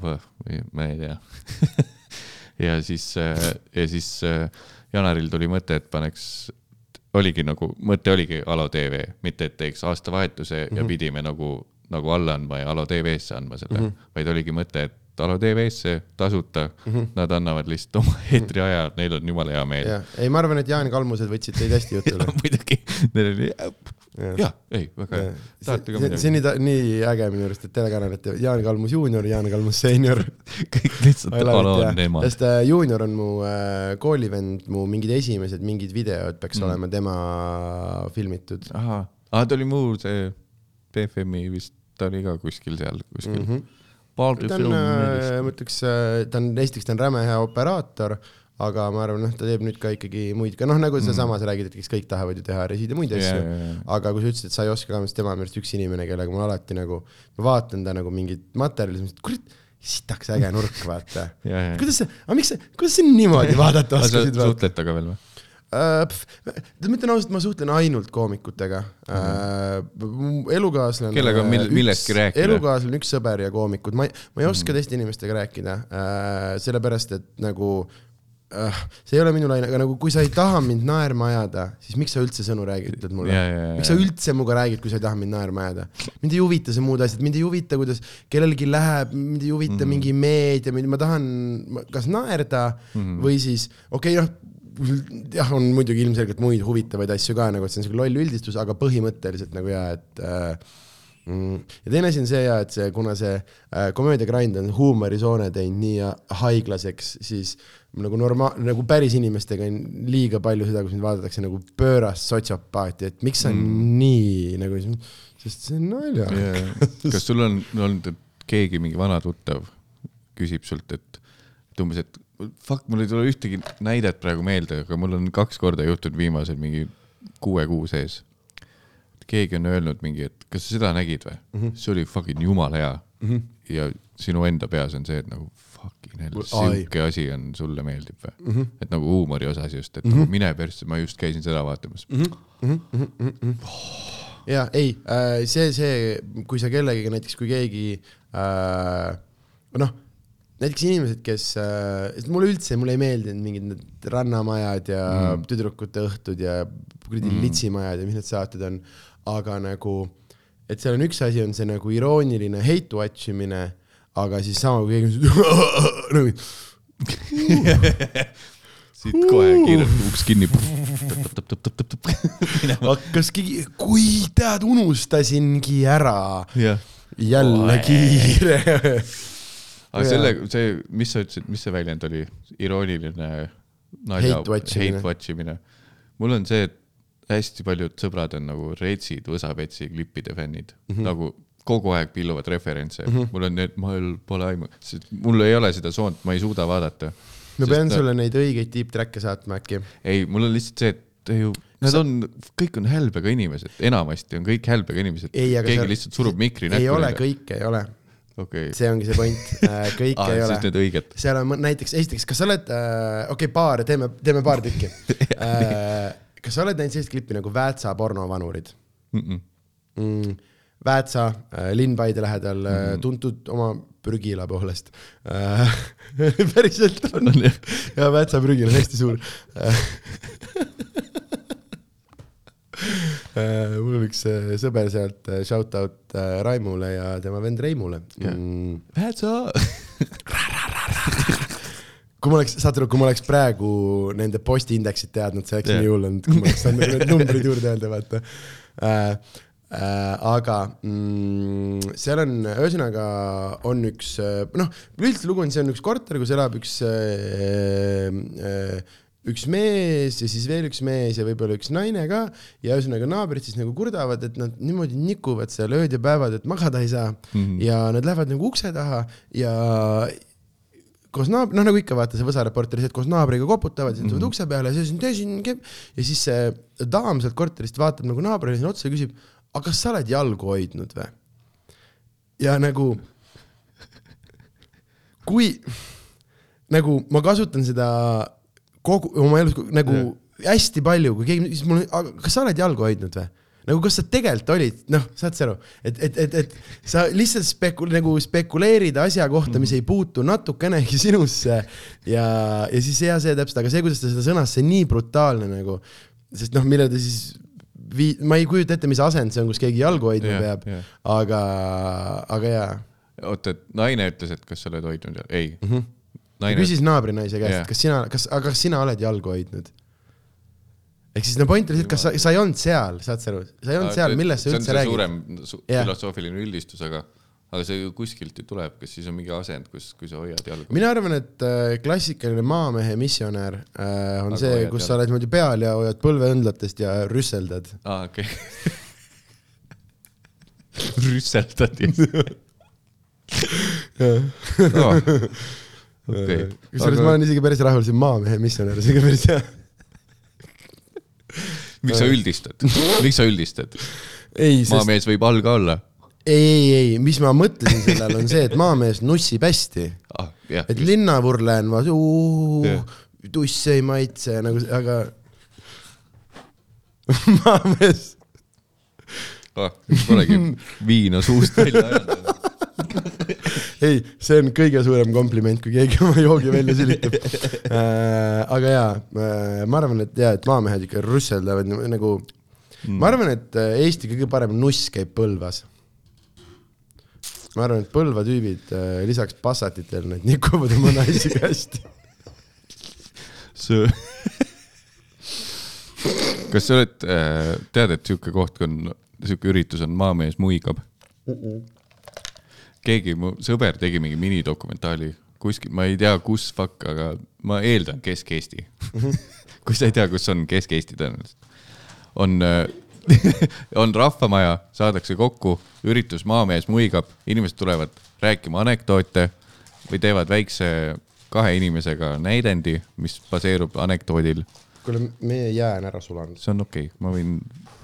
ma ei tea ja siis äh,, ja siis äh, Janaril tuli mõte, et paneks, oligi nagu, mõte oligi Alo tv, mitte et teeks aastavahetuse mm -hmm. ja mhm. pidime nagu, nagu alla andma ja Alo tv-sse andma selle mm, -hmm. vaid oligi mõte, et Alo tv-sse tasuta mm, -hmm. nad annavad lihtsalt oma eetriaja, neil on jumala hea meel. ei, ma arvan, et Jaan Kalmused võtsid teid hästi jutule muidugi, neil oli jah, ei, väga hea. see on nii, nii äge minu arust, et telekanal, et Jaan Kalmus juunior, Jaan Kalmus seenior kõik lihtsalt Alo on nemad. sest äh, juunior on mu äh, koolivend, mu mingid esimesed mingid videod peaks mm. olema tema filmitud. ahah, ta oli mu see BFM-i vist, ta oli ka kuskil seal, kuskil mm. -hmm ta on, äh, ma ütleks, äh, ta on, esiteks ta on räme hea operaator, aga ma arvan, noh, ta teeb nüüd ka ikkagi muid, ka noh, nagu seesama mm., sa räägid, et kes kõik tahavad ju teha resid ja muid asju yeah,. Yeah, yeah. aga kui sa ütlesid, et sa ei oska ka, siis tema on minu arust üks inimene, kellega mul alati nagu, ma vaatan ta nagu mingit materjali, siis kurat, sitaks äge nurk, vaata yeah,. Yeah. kuidas see, aga miks see, kuidas sa niimoodi vaadata oskasid? suhtled temaga veel või? Uh, ma ütlen ausalt, ma suhtlen ainult koomikutega uh,. elukaaslane. kellega on mill, millestki rääkida? elukaaslane, üks sõber ja koomikud, ma ei, ma ei oska mm. teiste inimestega rääkida sellepärast et nagu see ei ole minu laine, aga nagu kui sa ei taha mind naerma ajada, siis miks sa üldse sõnu räägid, ütled mulle yeah,. Yeah, yeah. miks sa üldse minuga räägid, kui sa ei taha mind naerma ajada? mind ei huvita see muud asjad, mind ei huvita, kuidas kellelgi läheb, mind ei huvita mm -hmm. mingi meedia, ma tahan kas naerda mm -hmm. või siis, okei okay,, noh jah, on muidugi ilmselgelt muid huvitavaid asju ka, nagu et see on siuke loll üldistus, aga põhimõtteliselt nagu ja, et äh, mm, ja teine asi on see ja, et see, kuna see äh, komöödiagrind on huumorisoone teinud nii haiglaseks, siis nagu norma-, nagu päris inimestega on liiga palju seda, kus mind vaadatakse nagu pöörast sotsiopaati, et miks sa mm. nii nagu, sest see on naljakas yeah.. kas sul on olnud, et keegi, mingi vana tuttav küsib sult, et, et umbes, et fuck, mul ei tule ühtegi näidet praegu meelde, aga mul on kaks korda juhtunud viimasel mingi kuue kuu sees. keegi on öelnud mingi, et kas sa seda nägid või mm? -hmm. see oli fucking jumala hea mm. -hmm. ja sinu enda peas on see, et nagu fucking hell, sihuke asi on, sulle meeldib või mm? -hmm. et nagu huumori osas just, et mm -hmm. nagu mine persse, ma just käisin seda vaatamas mm. -hmm. Mm -hmm. Oh. ja ei äh,, see, see, kui sa kellegagi näiteks, kui keegi äh, noh näiteks inimesed, kes äh,, mulle üldse, mulle ei meeldinud mingid need rannamajad ja mm. tüdrukute õhtud ja kuradi mm. litsimajad ja mis need saated on, aga nagu, et seal on üks asi, on see nagu irooniline hate watch imine, aga siis sama kui keegi siit kohe kiirelt uks kinni. hakkaski, kui tead, unustasingi ära. jälle kiire aga ja. selle, see, mis sa ütlesid, mis see väljend oli, irooniline nalja, hate watch imine. mul on see, et hästi paljud sõbrad on nagu retsid Võsa-Petsi klippide fännid mm, -hmm. nagu kogu aeg pilluvad referentse mm, -hmm. mul on need, mul pole aimu, mul ei ole seda soont, ma ei suuda vaadata. ma pean sulle neid õigeid deep track'e saatma äkki. ei, mul on lihtsalt see, et ju Nad on, kõik on hälbega inimesed, enamasti on kõik hälbega inimesed. keegi sa... lihtsalt surub mikri näkku. ei ole, kõik ei ole okay.. see ongi see point, äh, kõike ah, ei ole. Seal on näiteks, esiteks, kas sa oled äh,, okei okay,, paar, teeme, teeme paar tükki äh, kas sa oled näinud sellist klippi nagu Väätsa pornovanurid mm? -mm. Mm, Väätsa äh,, linn Paide lähedal mm, -mm. tuntud oma prügila poolest äh, päriselt on ja Väätsa prügila on hästi suur mul on üks äh, sõber sealt, äh, shout out Raimule ja tema vend Reimule. Mm. Pätsa kui ma oleks, saad aru, kui ma oleks praegu nende postiindeksit teadnud, see oleks yeah. nii hull olnud, kui ma oleks saanud need numbrid juurde öelda, vaata äh,. Äh, aga mm, seal on, ühesõnaga on üks, noh, üldse lugu on, see on üks korter, kus elab üks äh, äh, üks mees ja siis veel üks mees ja võib-olla üks naine ka ja ühesõnaga naabrid siis nagu kurdavad, et nad niimoodi nikuvad seal ööd ja päevad, et magada ei saa mm -hmm. ja nad lähevad nagu ukse taha ja koos naab-, noh nagu ikka vaata see Võsa reporteris, et koos naabriga koputavad, siis nad tulevad mm -hmm. ukse peale ja siis on tõsi, ja siis see daam sealt korterist vaatab nagu naabrile sinna otsa ja küsib, aga kas sa oled jalgu hoidnud või? ja nagu kui nagu ma kasutan seda kogu oma elus nagu ja. hästi palju, kui keegi, siis mul, kas sa oled jalgu hoidnud või? nagu kas sa tegelikult olid, noh, saad sa aru, et, et, et, et sa lihtsalt spekul-, nagu spekuleerid asja kohta, mis ei puutu natukenegi sinusse ja, ja siis ja see täpselt, aga see, kuidas ta seda sõnas, see nii brutaalne nagu, sest noh, mille ta siis vii-, ma ei kujuta ette, mis asend see on, kus keegi jalgu hoidma yeah, peab yeah., aga, aga jaa. oota, et naine ütles, et kas sa oled hoidnud, ei mm? -hmm naine... küsis naabrinaise käest yeah., kas sina, kas, aga kas sina oled jalgu hoidnud? ehk siis no point oli see, et kas sa, sa ei olnud seal, saad sa aru, sa ei olnud seal, millest sa üldse räägid? suurem su yeah. filosoofiline üldistus, aga, aga see ju kuskilt ju tuleb, kas siis on mingi asend, kus, kui sa hoiad jalgu? mina arvan, et äh, klassikaline maamehe missionär äh, on aga see, kus sa oled niimoodi peal ja hoiad põlveõndlatest ja rüsseldad. aa, okei rüsseldad jah okay.. kusjuures aga... ma olen isegi päris rahul siin maamehe missionär, see on ka päris hea. miks sa üldistad, miks sa üldistad? Sest... maamees võib all ka olla. ei, ei, ei, mis ma mõtlesin selle all, on see, et maamees nussib hästi ah,. et linnavurle on vaata, tuss ei maitse nagu, aga maamees ah,. Polegi viina suust välja ajanud ei, see on kõige suurem kompliment, kui keegi oma joogi välja sülitab äh,. aga jaa äh,, ma arvan, et jaa, et maamehed ikka russeldavad nagu mm., ma arvan, et äh, Eesti kõige parem nuss käib Põlvas. ma arvan, et Põlva tüübid äh, lisaks passatitel, need nikuvad oma naisi hästi. see kas sa oled äh,, tead, et sihuke koht on, sihuke üritus on Maamees muigab mm? -mm keegi, mu sõber tegi mingi minidokumentaali kuskil, ma ei tea, kus fuck, aga ma eeldan Kesk-Eesti kui sa ei tea, kus on Kesk-Eesti tõenäoliselt, on äh, on rahvamaja, saadakse kokku, üritus Maamees muigab, inimesed tulevad rääkima anekdoote või teevad väikse kahe inimesega näidendi, mis baseerub anekdoodil. kuule, meie jää on ära sulanud. see on okei okay., ma võin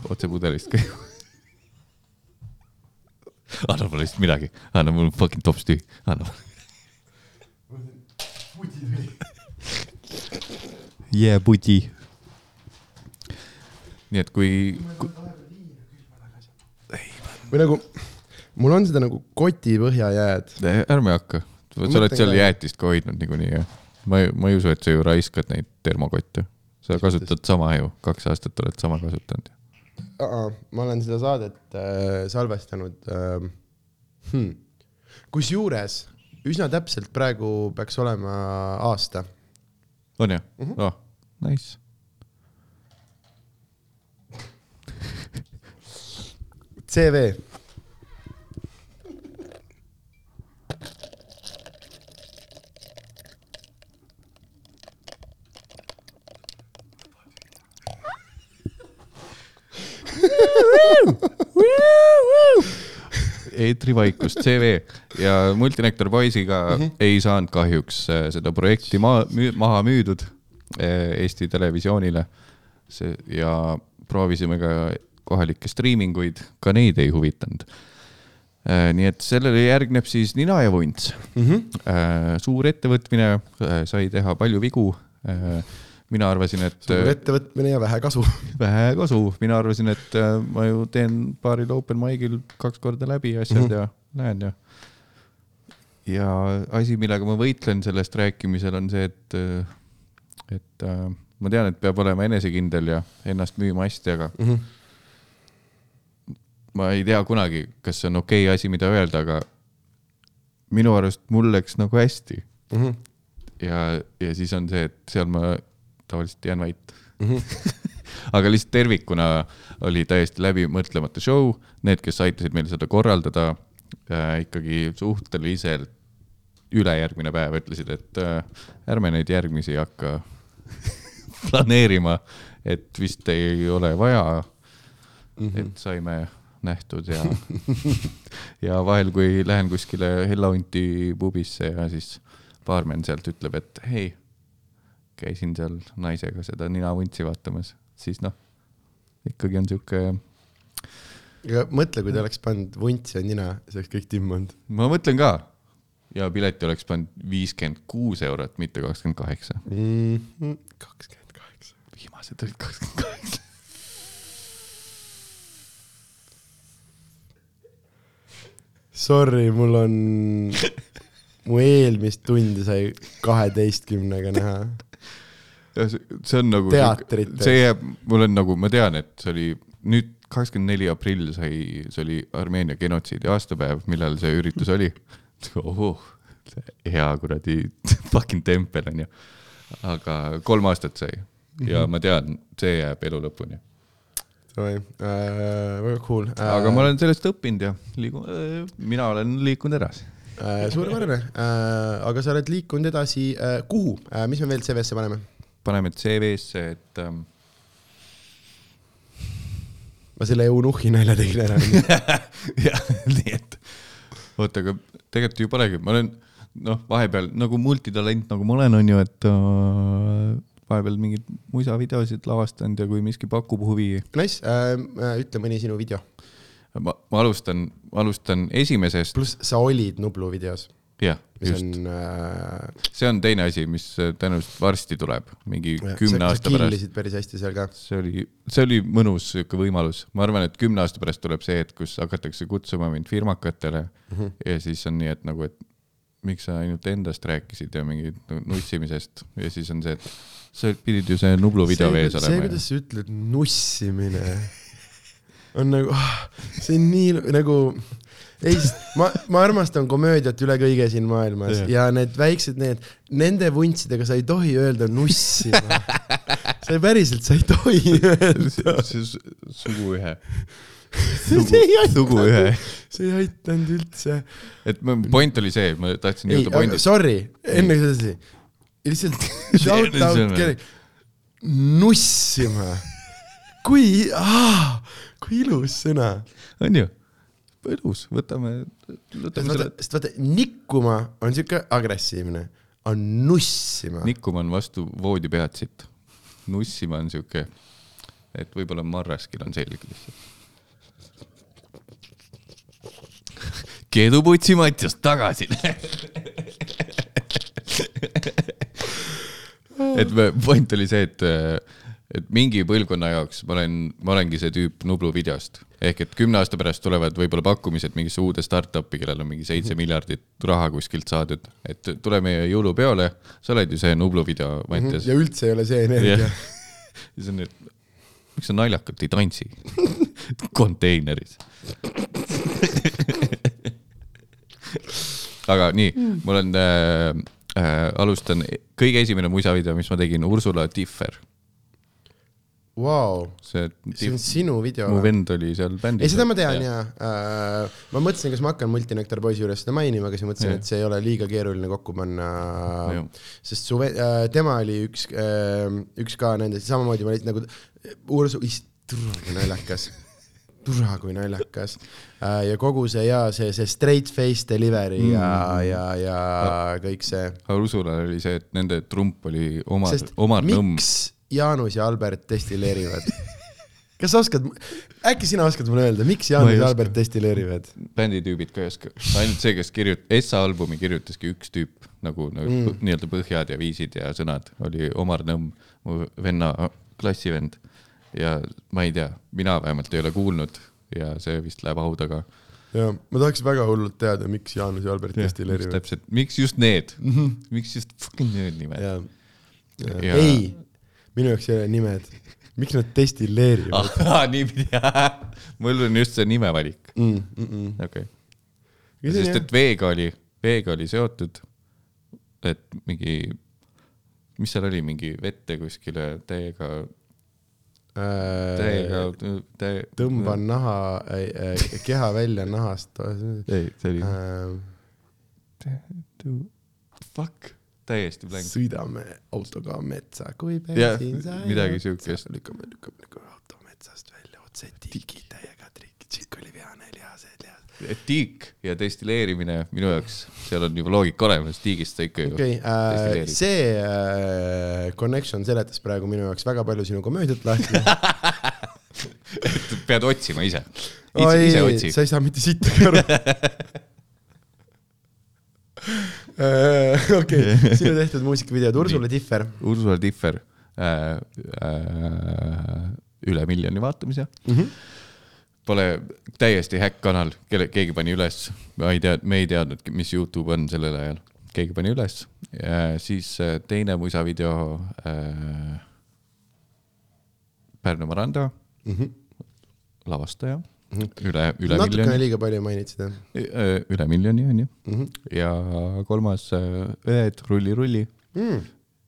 otse pudelist ka anna mulle lihtsalt midagi, anna mul fucking tops tühi, anna mulle. Yeah, puti. nii et kui, kui.... või nagu, mul on seda nagu kotipõhjajääd. ärme hakka, sa oled seal jäätist ka hoidnud niikuinii ja ma ei, ma ei usu, et sa ju raiskad neid termokotte. sa kasutad sama ju, kaks aastat oled sama kasutanud uh. -uh, ma olen seda saadet äh, salvestanud äh, hmm.. kusjuures üsna täpselt praegu peaks olema aasta. on jah mm? -hmm. Oh, nice CV eetrivaikust, CV ja Multinektar Boysiga mm -hmm. ei saanud kahjuks äh, seda projekti maa, müü, maha müüdud äh, Eesti Televisioonile. see ja proovisime ka kohalikke striiminguid, ka neid ei huvitanud. Äh, nii et sellele järgneb siis Nina ja Vunts mm. -hmm. suur ettevõtmine, sai teha palju vigu mina arvasin, et. suur ettevõtmine ja vähe kasu. vähe kasu, mina arvasin, et äh, ma ju teen paaril open mic'il kaks korda läbi asjad mm -hmm. ja näen ja. ja asi, millega ma võitlen sellest rääkimisel, on see, et, äh, et äh, ma tean, et peab olema enesekindel ja ennast müüma hästi, aga mm. -hmm. ma ei tea kunagi, kas see on okei okay asi, mida öelda, aga minu arust mul läks nagu hästi mm. -hmm. ja, ja siis on see, et seal ma tavaliselt jään vait mm. -hmm. aga lihtsalt tervikuna oli täiesti läbimõtlemata show, need, kes aitasid meil seda korraldada äh,, ikkagi suhteliselt ülejärgmine päev ütlesid, et äh, ärme neid järgmisi hakka planeerima, et vist ei ole vaja mm. -hmm. et saime nähtud ja, ja vahel, kui lähen kuskile Hella Hunti pubisse ja siis baarmen sealt ütleb, et hei, käisin seal naisega seda ninavuntsi vaatamas, siis noh, ikkagi on sihuke, aga mõtle, kui ta oleks pannud vuntsi ja nina, see oleks kõik timm olnud. ma mõtlen ka ja pileti oleks pannud viiskümmend kuus eurot, mitte kakskümmend kaheksa. Mhm. kakskümmend kaheksa. viimased olid kakskümmend kaheksa. Sorry, mul on, mu eelmist tundi sai kaheteistkümnega näha. see on nagu, Teatrites. see jääb, mul on nagu, ma tean, et see oli nüüd kakskümmend neli aprill sai, see oli Armeenia genotsiidi aastapäev, millal see üritus oli. oh, hea kuradi fucking tempel onju. aga kolm aastat sai ja ma tean, see jääb elu lõpuni. Oi, äh, väga cool äh,. aga ma olen sellest õppinud ja liigun, mina olen liikunud edasi. äh,. suurepärane äh,, aga sa oled liikunud edasi äh,, kuhu mis me veel CV-sse paneme? paneme CV-sse, et ähm, ma selle eunuhhi nalja tegin ära. jah, nii et oota, aga tegelikult ju polegi, ma olen noh, vahepeal nagu multitalent, nagu ma olen, on ju, et äh, vahepeal mingeid muisavideosid lavastanud ja kui miski pakub huvi, Nice äh,, ütle mõni sinu video. ma, ma alustan, alustan esimesest, pluss sa olid Nublu videos, jah, just, on äh,. see on teine asi, mis äh, tõenäoliselt varsti tuleb, mingi kümne aasta pärast. killisid päris hästi seal ka. see oli, see oli mõnus sihuke võimalus, ma arvan, et kümne aasta pärast tuleb see hetk, kus hakatakse kutsuma mind firmakatele mm -hmm. ja siis on nii, et nagu, et miks sa ainult endast rääkisid ja mingit nussimisest ja siis on see, et sa pidid ju see Nublu video vees see, olema. kuidas sa ütled nussimine, on nagu, see on nii nagu, ei, ma, ma armastan komöödiat üle kõige siin maailmas Jah. ja need väiksed need, nende vuntsidega sa ei tohi öelda nussima. sa ei päriselt, sa ei tohi öelda. suguühe, ei sugu ühe see ei aidanud üldse. et ma- point oli see, ma tahtsin jõuda, pointist. sorry, enne kui edasi, lihtsalt shout out kellegi, nussima, kui, kui ilus sõna on ju, ilus, võtame, võtame selle sest vaata, nikkuma on siuke agressiivne, aga nussima. nikkuma on vastu voodipead siit. nussima on sihuke, et võib-olla marraskil on selg lihtsalt. Keduputsi Mattias tagasi. et point oli see, et, et mingi põlvkonna jaoks ma olen, ma olengi see tüüp Nublu videost. ehk et kümne aasta pärast tulevad võib-olla pakkumised mingisse uude startup'i, kellel on mingi seitse miljardit raha kuskilt saadud, et tule meie jõulupeole, sa oled ju see Nublu video, Mattias. ja üldse ei ole see energia Jah.. siis on nüüd, miks sa naljakalt ei tantsi konteineris? aga nii, mul on äh,, äh, alustan, kõige esimene muisavideo, mis ma tegin, Ursula Differ, Vau, see see on sinu video mu? vend oli seal bändis. ei, seda ma tean ja äh, ma mõtlesin, kas ma hakkan Multinektar poisi juures seda mainima, aga siis mõtlesin, et see ei ole liiga keeruline kokku panna Jah.. sest su, äh, tema oli üks äh,, üks ka nendest, samamoodi ma olin nagu Ursu, kui naljakas, tule kui naljakas ja kogu see ja see, see straight face delivery mm. ja, ja, ja kõik see. aga Ursulal oli see, et nende trump oli Omar Omar Nõmm. miks Jaanus ja Albert destilleerivad? kas sa oskad, äkki sina oskad mulle öelda, miks Jaanus ja. Albert destilleerivad? bänditüübid ka ei oska, ainult see, kes kirjut-, Essa albumi kirjutaski üks tüüp nagu, nagu mm. nii-öelda põhjad ja viisid ja sõnad oli Omar Nõmm, mu venna klassivend. ja ma ei tea, mina vähemalt ei ole kuulnud ja see vist läheb au taga. ja ma tahaks väga hullult teada, miks Jaanus ja Albert destilleerivad. täpselt, miks just need miks just fucking need nimed? ja, ja. Ja- ei, minu jaoks ei ole nimed, miks nad destilleerivad ahah, niipidi, mul on just see nimevalik, mm,? Mm -mm. okei okay.. Sest et veega oli, veega oli seotud, et mingi, mis seal oli, mingi vette kuskile täiega, täiega Äh,, täie. tõmban naha, keha välja nahast. ei, see oli Äh, Fuck, täiesti blank. sõidame autoga metsa, kui bensiin sai midagi siukest. lükkame, lükkame, lükkame auto metsast välja, otse tiki täiega trikk, tšikk oli vihane, lihased, lihased. tiik ja destilleerimine minu jaoks, seal on juba loogika olemas, tiigist sa ikka ju okei, destilleerid. see äh, connection seletas praegu minu jaoks väga palju sinu komöödiat lahti. pead otsima ise, otsi. sa ei saa mitte sittagi aru. okei, sinu tehtud muusikavideod, Ursula Differ Ursula Differ äh,, äh, üle miljoni vaatamise mm. -hmm. Pole täiesti häkk-kanal, kelle, keegi pani üles, ma ei tea, me ei teadnud, mis Youtube on sellel ajal, keegi pani üles. siis äh, teine muisavideo äh,. Pärnu Maranda, Mm -hmm. lavastaja. üle, üle natukene miljoni, liiga palju mainid seda üle miljoni onju mm. -hmm. ja kolmas äh, Õed rulli-rulli, Mm,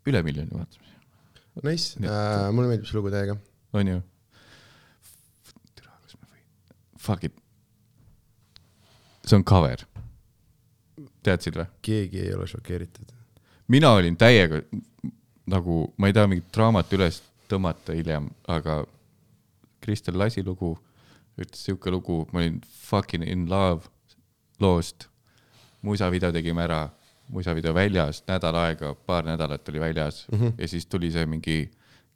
üle miljoni vaatamisi, nice uh,, mulle meeldib see lugu täiega. onju. türa, kas ma võin, fuck it. see on cover, teadsid või? keegi ei ole šokeeritud. mina olin täiega nagu, ma ei taha mingit draamat üles tõmmata hiljem, aga Kristel Lasi lugu ütles siuke lugu, ma olin fucking in love loost. muisavideo tegime ära, muisavideo väljas, nädal aega, paar nädalat oli väljas mm -hmm. ja siis tuli see mingi,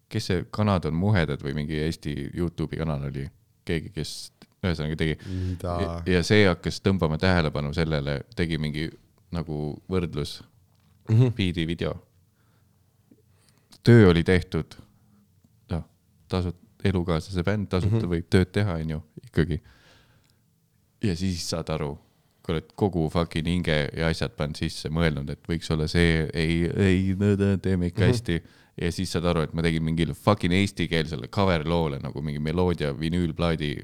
kes see Kanad on muhedad või mingi Eesti Youtube'i kanal oli, keegi, kes ühesõnaga tegi mida ja, see hakkas tõmbama tähelepanu sellele, tegi mingi nagu võrdlus mm. -hmm. biidi video. töö oli tehtud, noh, tasut-, elukaaslase bänd, tasuta mm. -hmm. võib tööd teha, onju, ikkagi. ja siis saad aru, kui oled kogu fucking hinge ja asjad pannud sisse, mõelnud, et võiks olla see, ei, ei, teeme ikka Mhm. hästi. ja siis saad aru, et ma tegin mingile fucking eestikeelsele cover loole nagu mingi meloodia vinüülplaadi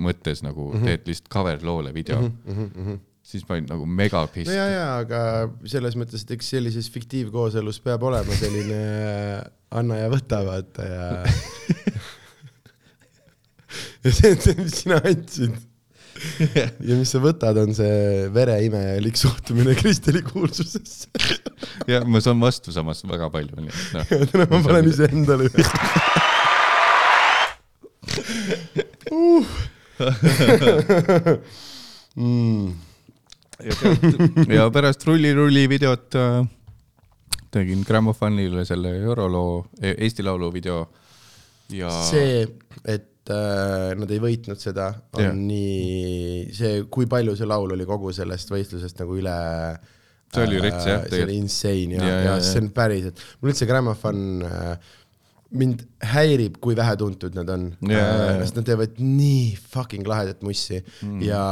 mõttes nagu mm -hmm. teed lihtsalt cover loole video mm, mm. -hmm, mm -hmm. Siis ma olin nagu mega pissed no ja, ja, aga selles mõttes, et eks sellises fiktiivkooselus peab olema selline anna ja võta, vaata ja. ja see on see, mis sina andsid. ja mis sa võtad, on see vereimelik suhtumine Kristeli kuulsusesse. ja ma saan vastu samas väga palju, nii et noh. täna ma panen iseendale ühe. Mm. Ja pärast Rulli-Rulli videot äh, tegin Grammofonile selle euroloo, Eesti Laulu video ja see, et äh, nad ei võitnud seda, on yeah. nii, see, kui palju see laul oli kogu sellest võistlusest nagu üle. See oli rets, jah, see oli insane ja, Ja, ja, ja, ja ja. see on päriselt, mul üldse Grammofon äh, mind häirib, kui vähetuntud nad on Ja, ja, ja. äh,, sest nad teevad nii fucking lahedat mussi mm. ja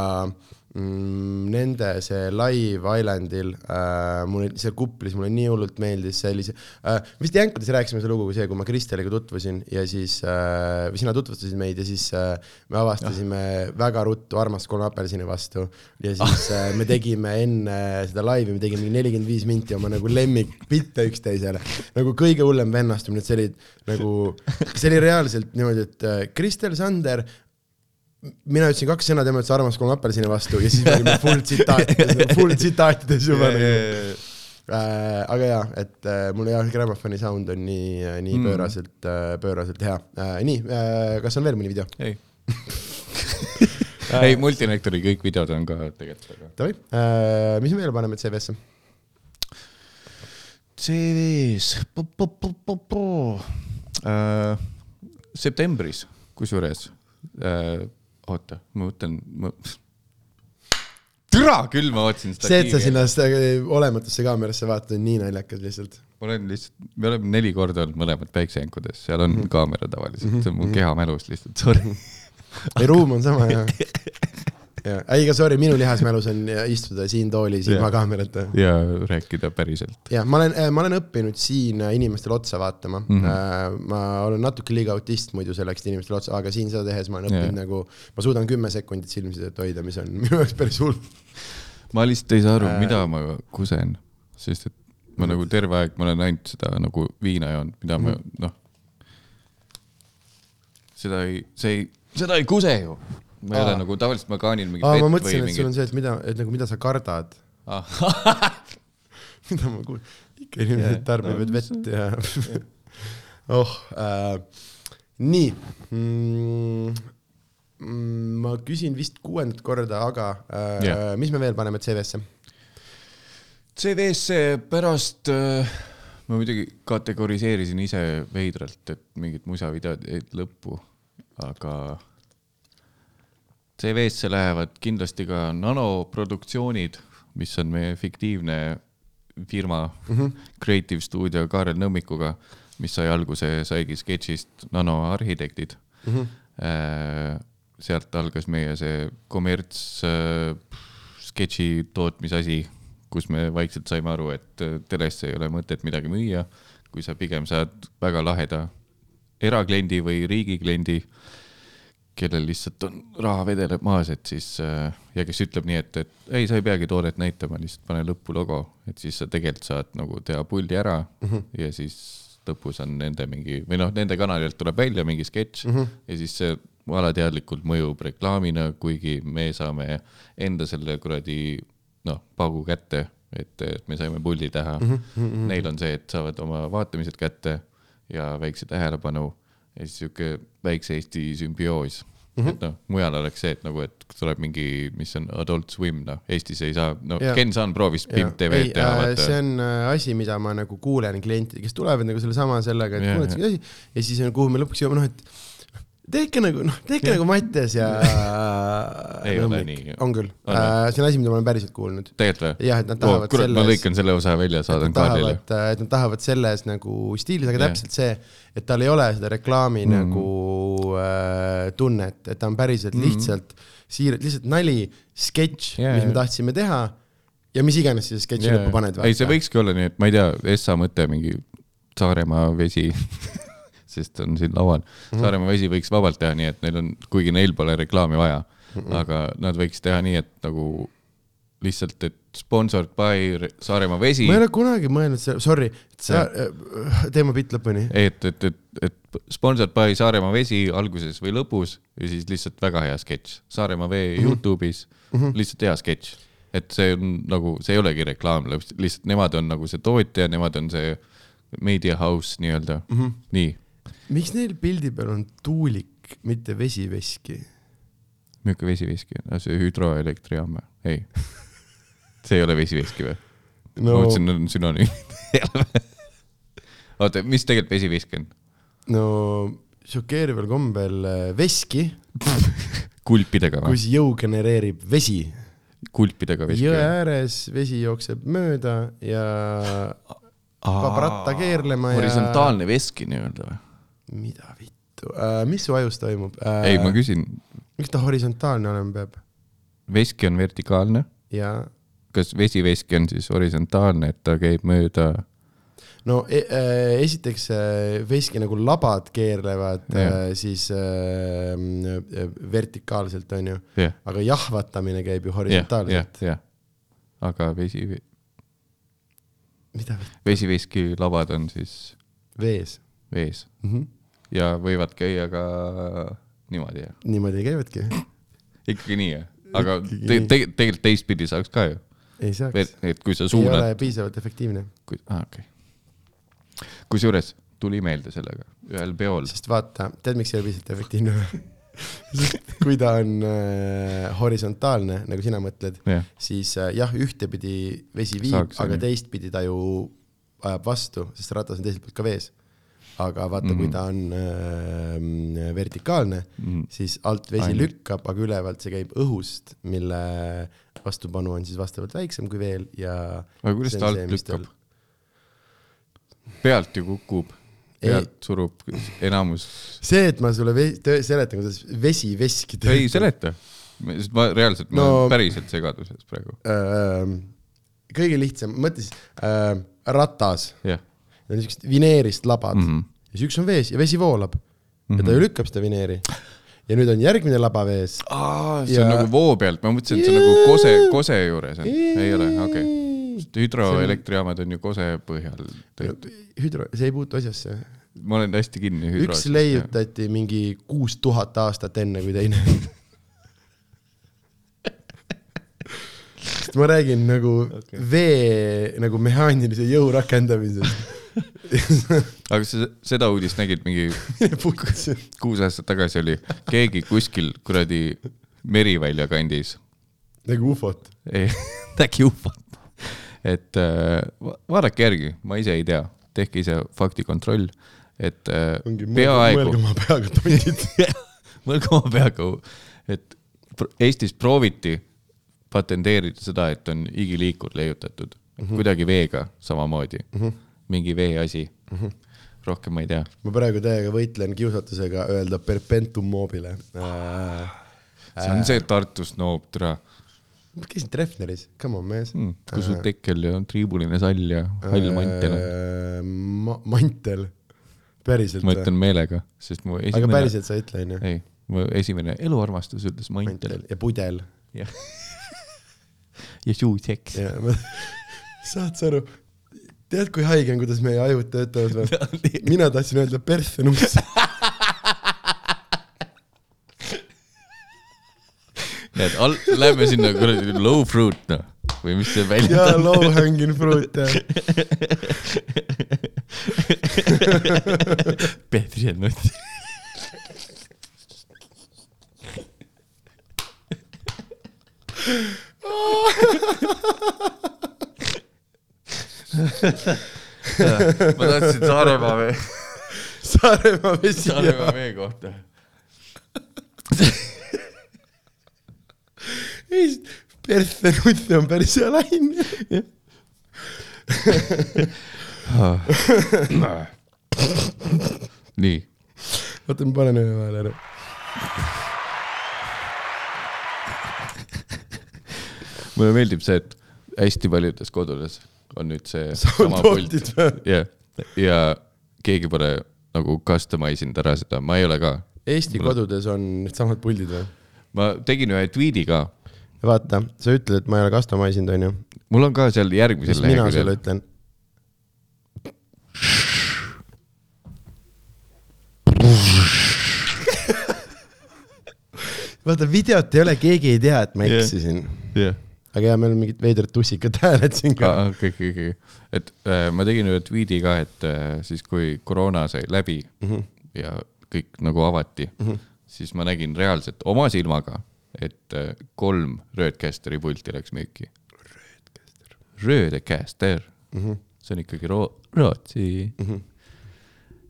nende see Live Islandil äh,, mulle seal kuplis mulle nii hullult meeldis sellise äh,, vist Jänkades rääkisime seda lugu, kui see, kui ma Kristeliga tutvusin ja siis äh,, või sina tutvustasid meid ja siis äh, me avastasime väga ruttu Armast kolme apelsini vastu ja siis äh, me tegime enne seda laivi, me tegime nelikümmend viis minti oma nagu lemmikbitte üksteisele, nagu kõige hullem vennastumine, et see oli nagu, see oli reaalselt niimoodi, et äh, Kristel Sander mina ütlesin kaks sõna, tema ütles armas kolm apelsini vastu ja siis me olime full tsitaatides, full tsitaatides juba nagu. Äh, aga jaa, et äh, mulle jah, Grammofoni sound on nii, nii Mm. pööraselt äh,, pööraselt hea äh,. nii äh,, kas on veel mõni video? ei ei, Multinektori kõik videod on ka tegelikult, aga Davai äh,, mis me veel paneme CV-sse? CV-s äh, septembris, kusjuures äh,, oota, ma mõtlen, ma türa küll, ma ootasin seda see, et sa sinna seda olematusse kaamerasse vaatad, on nii naljakas lihtsalt. ma olen lihtsalt, me oleme neli korda olnud mõlemad päiksejänkudes, seal on kaamera tavaliselt, see on mu kehamälus lihtsalt, sorry. ei, ruum on sama ja. ja, ei, aga sorry, minu lihasmälus on istuda siin toolis ilma Jah. kaamerata. ja rääkida päriselt. ja ma olen, ma olen õppinud siin inimestele otsa vaatama mm. -hmm. ma olen natuke liiga autist muidu selleks, et inimestele otsa, aga siin seda tehes ma olen õppinud Jah. yeah. nagu, ma suudan kümme sekundit silmsidet hoida, mis on minu jaoks päris hull. ma lihtsalt ei saa aru Äh., mida ma kusen, sest et ma nagu terve aeg, ma olen ainult seda nagu viina joonud, mida ma Mhm. noh. seda ei, see ei, seda ei kuse ju. Ma ei Aa. ole nagu tavaliselt ma kaanin mingi aa, vett või et sul on see, et mida, et nagu mida sa kardad. mida ma kuulen, ikka inimesed Jaa. tarbivad No, vett ja oh äh,, nii mm,. Mm, ma küsin vist kuuendat korda, aga äh, Jah. mis me veel paneme CV-sse? CV-sse pärast äh, ma muidugi kategoriseerisin ise veidralt, et mingid musavideod jäid lõppu, aga CV-sse lähevad kindlasti ka nanoproduktsioonid, mis on meie fiktiivne firma mm, -hmm. Creative Studio Kaarel Nõmmikuga, mis sai alguse, saigi sketšist Nanoarhitektid mm. -hmm. sealt algas meie see kommerts äh, sketši tootmisasi, kus me vaikselt saime aru, et äh, telesse ei ole mõtet midagi müüa, kui sa pigem saad väga laheda erakliendi või riigikliendi, kellel lihtsalt on raha vedeleb maas, et siis äh, ja kes ütleb nii, et, et ei, sa ei peagi toodet näitama, lihtsalt pane lõppu logo, et siis sa tegelikult saad nagu teha puldi ära mm -hmm. ja siis lõpus on nende mingi või noh, nende kanalilt tuleb välja mingi sketš mm -hmm. ja siis see alateadlikult mõjub reklaamina, kuigi me saame enda selle kuradi noh, paugu kätte, et et me saime puldi teha mm. -hmm. Neil on see, et saavad oma vaatamised kätte ja väikse tähelepanu ja siis sihuke väikse Eesti sümbioos mm. -hmm. et noh, mujal oleks see, et nagu, et tuleb mingi, mis on Adult Swim, noh, Eestis ei saa, no Jaa. Ken Saan proovis Pimp TV-d teha, äh, see on äh, asi, mida ma nagu kuulen klientidelt, kes tulevad nagu sellesama sellega, et kuuled siuke asi ja siis on, kuhu me lõpuks jõuame, noh, et tehke nagu, noh, tehke nagu Mattias ja Ei ole nii. on küll On äh,, see on asi, mida ma olen päriselt kuulnud. tegelikult või? jah, et nad tahavad kurat, ma selles, lõikan selle osa välja, saadan kaardile. tahavad, et nad tahavad selles nagu stiilis, aga Jah. täpselt see, et tal ei ole seda reklaami Mhm. nagu äh, tunnet, et ta on päriselt Mhm. lihtsalt siiralt, lihtsalt nali, sketš, Jaa, mis me tahtsime teha ja mis iganes sa sketši lõppu paned. ei, see võikski olla nii, et ma ei tea, Essa mõte mingi Saaremaa vesi, sest on siin laual mm. -hmm. Saaremaa vesi võiks vabalt teha nii, et neil on, kuigi neil pole reklaami vaja mm, -hmm. aga nad võiks teha nii, et nagu lihtsalt, et sponsored by Re- Saaremaa vesi ma ei. ole kunagi mõelnud sorry, sa, teeme bitt lõpuni. et, et, et, et sponsored by Saaremaa vesi alguses või lõpus ja siis lihtsalt väga hea sketš. Saaremaa vee mm -hmm. Youtube'is mm, -hmm. lihtsalt hea sketš. et see on nagu, see ei olegi reklaam, lihtsalt nemad on nagu see tootja, nemad on see media house nii-öelda mm, -hmm. nii. Miks neil pildi peal on tuulik, mitte vesiveski? milline vesiveski on, see hüdroelektrijaam või? ei. see ei ole vesiveski või no.? ma, mõtlesin, need on sünonüümid. oota, mis tegelikult vesiveski on? no šokeerival kombel äh, veski, kulpidega või? kus jõu genereerib vesi. kulpidega veski jõe? ääres vesi jookseb mööda ja paneb ratta keerlema ja. horisontaalne veski nii-öelda või? Mida vittu äh,, mis su ajus toimub äh, ei, ma küsin, miks ta horisontaalne olema peab? veski on vertikaalne, ja kas vesiveski on siis horisontaalne, et ta käib mööda, no e äh, esiteks äh, veski nagu labad keerlevad Jah. äh, siis äh, äh, vertikaalselt onju, jah, aga jahvatamine käib ju jah, jah horisontaalselt,. jah. aga vesi, mida vesiveski labad on siis vees vees mm. -hmm. Ja võivad käia ka niimoodi, jah? niimoodi käivadki, ikkagi nii, jah? aga te, te, tegelikult teistpidi saaks ka ju, ei saaks, et kui sa ei suunad ole, piisavalt efektiivne, kui, aa okei okay.. kusjuures tuli meelde sellega ühel peol, sest vaata, tead, miks ei ole piisavalt efektiivne või? sest kui ta on äh, horisontaalne, nagu sina mõtled, jah, siis äh, jah, ühtepidi vesi viib, aga teistpidi ta ju ajab vastu, sest ratas on teiselt poolt ka vees. Aga vaata mm, -hmm. kui ta on äh, vertikaalne mm, Mhm. -hmm. siis alt vesi Ainult. lükkab, aga ülevalt see käib õhust, mille vastupanu on siis vastavalt väiksem kui veel ja. aga kuidas ta alt lükkab? pealt ju kukub, Ei. pealt surub enamus, see, et ma sulle seletan, kuidas vesi veski ei. seleta, sest ma reaalselt, ma No- olen päriselt segaduses praegu, äh, kõige lihtsam, mõtle siis äh, ratas, jah need on siuksed vineerist labad mm mm. -hmm. ja siis üks on vees ja vesi voolab mm -hmm. ja Mhm. ta ju lükkab seda vineeri. ja nüüd on järgmine laba vees. aa, see on Ja- nagu voo pealt, ma mõtlesin, et see on nagu kose, kose juures on, ei ole, okei okay.. hüdroelektrijaamad on ju kose põhjal hüdro, see ei puutu asjasse. ma olen hästi kinni üks hüdros. leiutati mingi kuus tuhat aastat enne kui teine. sest ma räägin nagu okay. vee nagu mehaanilise jõu rakendamisest aga sa seda uudist nägid mingi kuus aastat tagasi oli keegi kuskil kuradi Merivälja kandis. nägi ufot? ei, nägi ufot. et äh, vaadake järgi, ma ise ei tea, tehke ise faktikontroll, et äh, ongi peaaegu. mõelge oma peaga, tondid mõelge oma peaga, et Eestis prooviti patenteerida seda, et on igiliikur leiutatud mm -hmm. kuidagi veega samamoodi mm. -hmm mingi veeasi mm. -hmm. rohkem ma ei tea. ma praegu täiega võitlen kiusatusega öelda perpetuum mobile äh,. see on äh, see Tartus noob, türa. ma käisin Treffneris, come on mees mm,. kus sul tekkel ja triibuline sall ja hall mantel äh, ma,. mantel, päriselt ma ütlen meelega, sest mu esimene. aga päriselt sa ei ütle, onju? ei, mu esimene eluarmastus ütles mantel. ja pudel. jah ja suuseks. saad sa aru, tead, kui haige on, kuidas meie ajud töötavad või? mina tahtsin öelda persenuss näed, all, lähme sinna kuradi low fruit noh, või mis see väljend on? jaa, low hanging fruit jah. persenuss ma tahtsin Saaremaa vee. Saaremaa vesi. Saaremaa vee kohta. ei, persse nutte on päris hea lain. nii. oota, ma panen ühe vahele ära. mulle meeldib see, et hästi paljudes kodudes on nüüd see sama pult. jah, ja keegi pole nagu customise inud ära seda, ma ei ole ka. Eesti Mul... kodudes on needsamad puldid või? ma tegin ühe tweet'i ka. vaata, sa ütled, et ma ei ole customise inud, onju. mul on ka seal järgmisel leheküljel. mina sulle ütlen? vaata, videot ei ole, keegi ei tea, et ma eksisin yeah.. yeah aga jaa, meil on mingid veidrad tussikad hääled siin ka. okei, okei, okei. et äh, ma tegin ühe tweet'i ka, et äh, siis kui koroona sai läbi mm -hmm. ja kõik nagu avati mm, -hmm. siis ma nägin reaalselt oma silmaga, et äh, kolm Röödcasteri pulti läks müüki. Röödecaster mm, -hmm. see on ikkagi Ro-, Rootsi mm. -hmm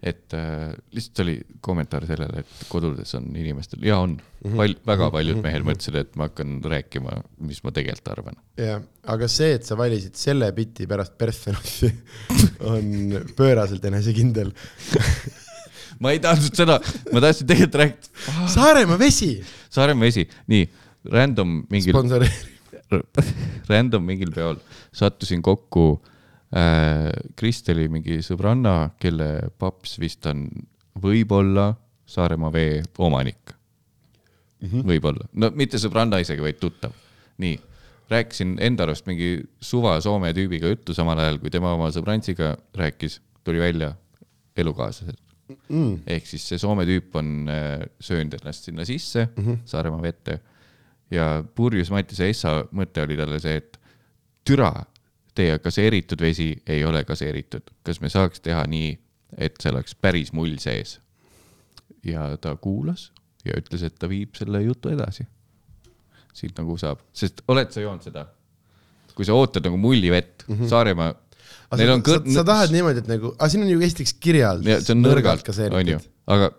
et äh, lihtsalt oli kommentaar sellele, et kodudes on inimestel ja on mm -hmm. pal-, väga paljud mehel mhm. mõtlesid, et ma hakkan rääkima, mis ma tegelikult arvan. jah, aga see, et sa valisid selle biti pärast personali on pööraselt enesekindel ma ei tahtnud seda, ma tahtsin tegelikult rääkida Saaremaa vesi. Saaremaa vesi, nii, random mingil. Random mingil peol sattusin kokku Äh, Kristeli mingi sõbranna, kelle paps vist on võib-olla Saaremaa vee omanik. Mm -hmm.. võib-olla, no mitte sõbranna isegi, vaid tuttav. nii, rääkisin enda arust mingi suva Soome tüübiga juttu samal ajal, kui tema oma sõbrantsiga rääkis, tuli välja elukaaslased. Mm.. ehk siis see Soome tüüp on äh, söönud ennast sinna sisse mm -hmm. Saaremaa vette. Ja purjus Mattiase Essa mõte oli talle see, et türa teie gaseeritud vesi ei ole gaseeritud, kas me saaks teha nii, et see oleks päris mull sees? ja ta kuulas ja ütles, et ta viib selle jutu edasi. siit nagu saab, sest oled sa joonud seda? kui sa ootad nagu mullivett mm, -hmm. Saaremaa. Sa, sa, sa tahad niimoodi, et nagu, aga siin on ju esiteks kirjas. see on nõrgalt, on ju, aga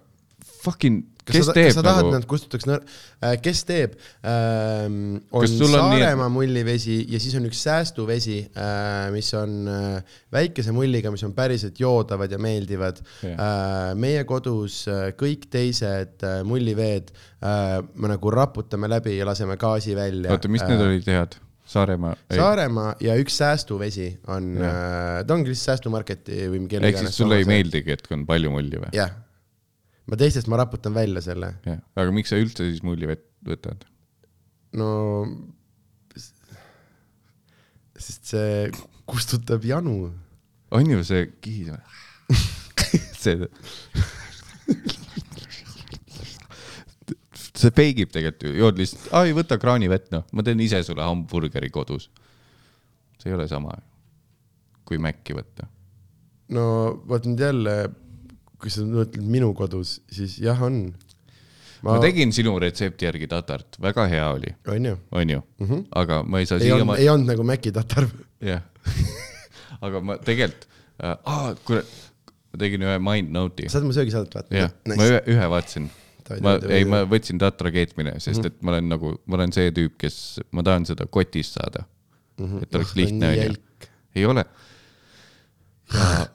fucking kes sa, teeb kas sa tahad, nagu? nad kustutaks nõr- äh,, kes teeb ähm,, on Saaremaa nii... mullivesi ja siis on üks säästuvesi äh,, mis on äh, väikese mulliga, mis on päriselt joodavad ja meeldivad yeah.. Äh, meie kodus äh, kõik teised äh, mulliveed äh, me nagu raputame läbi ja laseme gaasi välja. oota, mis äh, need olid head? Saaremaa? Saaremaa ja üks säästuvesi on, äh, ta ongi lihtsalt säästumarketi või mingi. ehk siis sulle ei meeldigi, et on palju mulli või? jah ma teistest ma raputan välja selle. jah, aga miks sa üldse siis mulli võtad? no, sest see kustutab janu. on ju see kihis see see peigib tegelikult ju, jood lihtsalt, ai võta kraanivett noh, ma teen ise sulle hamburgeri kodus. see ei ole sama kui Maci võtta. no vot nüüd jälle, kui sa mõtled minu kodus, siis jah, on. ma tegin sinu retsepti järgi tatart, väga hea oli, on ju? onju mm, -hmm. aga ma ei saa ei siiamaani, ei olnud nagu Maci tatar. jah. aga ma tegelikult äh,, aa, kurat, ma tegin ühe mind note'i, saad mu söögisaadet vaadata? jah, ma ühe, ühe vaatasin. Ma ei, ma võtsin tatra keetmine, sest et ma olen nagu, ma olen see tüüp, kes, ma tahan seda kotist saada mm. -hmm. et oleks lihtne, onju. ei ole. ja,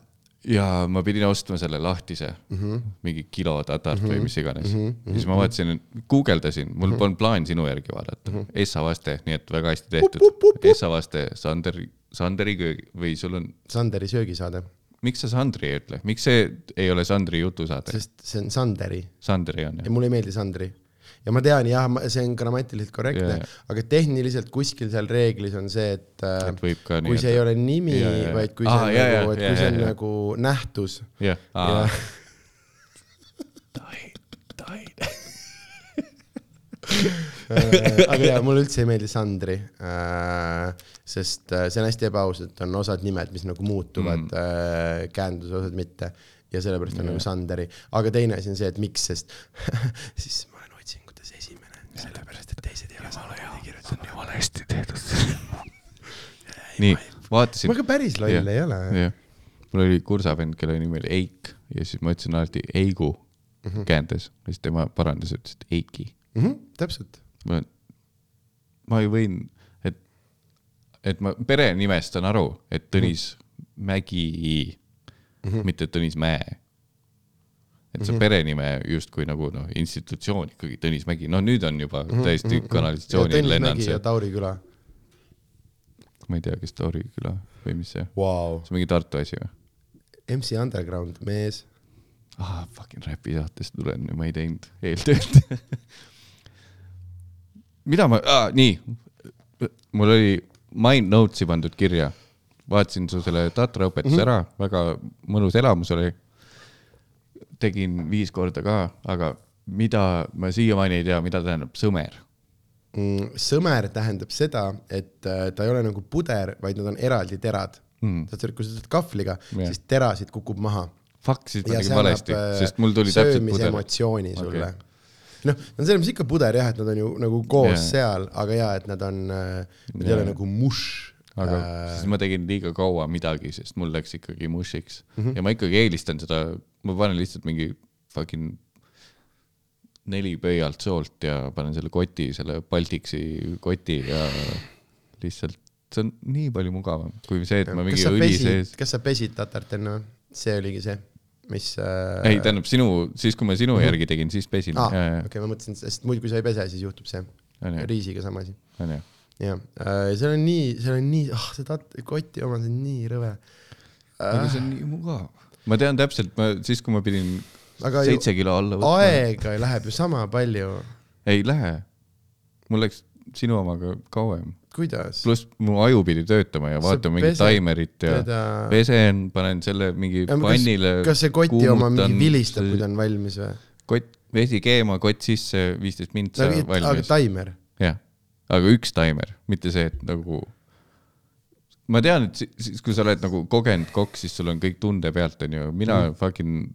ja ma pidin ostma selle lahtise mm, -hmm. mingi kilo tatart mm -hmm. või mis iganes mm. -hmm. siis ma vaatasin, guugeldasin, mul polnud plaan sinu järgi vaadata mm. -hmm. Essa vaste, nii et väga hästi tehtud. Essa vaste, Sander, Sanderi köögi või sul on, Sanderi söögisaade, miks sa Sandri ei ütle, miks see ei ole Sandri jutusaade? sest see on Sanderi Sandri on ja ju, mulle ei meeldi Sandri. Ja ma tean jah, see on grammatiliselt korrektne yeah, aga tehniliselt kuskil seal reeglis on see, et äh, et kui see ei ole nimi, Jaa, jaa. vaid kui see Aa, on jaa, nagu, et jaa, kui see on jaa. nagu nähtus. jah, ja Äh, aga jaa, mulle üldse ei meeldi Sandri, sest äh, see on hästi ebaaus, et on osad nimed, mis nagu muutuvad mm., käenduse osad mitte ja sellepärast on nagu Sanderi, aga teine asi on see, et miks, sest siis ma olen otsingutes esimene, sellepärast et teised ei ole samamoodi kirjutanud. jumala hästi tehtud. nii, vaatasin ma. ka päris loll Jah. ei ole. jah, mul oli kursavend, kelle nimi oli Eik ja siis ma ütlesin alati Eigu mm -hmm. käändes ja siis tema parandas, ütles, et Eiki. Mhm, täpselt, ma, ma ei võin, et, et ma perenimest saan aru, et Tõnis Mägi mm, -hmm. mitte Tõnis Mäe. Et see perenime justkui nagu noh, institutsioon ikkagi Tõnis Mägi, no nüüd on juba täiesti kanalisatsiooni Tõnis lennanud Mägi see Tauri küla. ma ei tea, kes Tauri küla või mis see, Vau, see on mingi Tartu asi või? MC Underground, mees. ah, fucking räpi saatest tulen ma ei teinud eeltööd. mida ma ah,, nii, mul oli mind notes'i pandud kirja, vaatasin su selle Tatra õpetuse mm -hmm. ära, väga mõnus elamus oli. Tegin viis korda ka, aga mida ma siiamaani ei tea, mida tähendab sõmer. Mm, sõmer tähendab seda, et äh, ta ei ole nagu puder, vaid nad on eraldi terad Mm. saad kui sa teed kahvliga yeah., siis terasid kukub maha. Fuck, siis ma tegin valesti, äh, sest mul tuli täpselt puder. söömisemotsiooni sulle Okei. okay.. noh, no selles mõttes ikka puder jah, et nad on ju nagu koos Jaa. yeah. seal, aga ja et nad on, nad ei Jaa. ole nagu mush. Aga Äh, siis ma tegin liiga kaua midagi, sest mul läks ikkagi mushiks mm. -hmm. ja ma ikkagi eelistan seda, ma panen lihtsalt mingi fucking neli pöialt soolt ja panen selle koti, selle Baltiksi koti ja lihtsalt see on nii palju mugavam kui see, et ma mingi õli sees,, kas sa pesid tatart enne või? see oligi see, mis äh... ei tähendab sinu, siis kui ma sinu mm -hmm. järgi tegin, siis pesin ja, okei, ma mõtlesin, sest muidu, kui sa ei pese, siis juhtub see. riisiga sama asi. on ju. jah, seal on nii, seal on nii, ah see tat-, koti oma, see on nii rõve. aga see on nii mugav. ma tean täpselt, ma siis, kui ma pidin aga seitse kilo alla võtma, aega läheb ju sama palju. ei lähe. mul läks sinu omaga kauem pluss mu aju pidi töötama ja vaatama mingit taimerit ja teda- pesen, panen selle mingi pannile. kas see koti oma mingi vilistab, kui ta on valmis või? kott, vesi keema, kott sisse, viisteist mintsa aga valmis. taimer, jah, aga üks taimer, mitte see, et nagu. ma tean, et si- siis, kui sa oled nagu kogenud kokk, siis sul on kõik tunde pealt, onju, mina mm. fucking,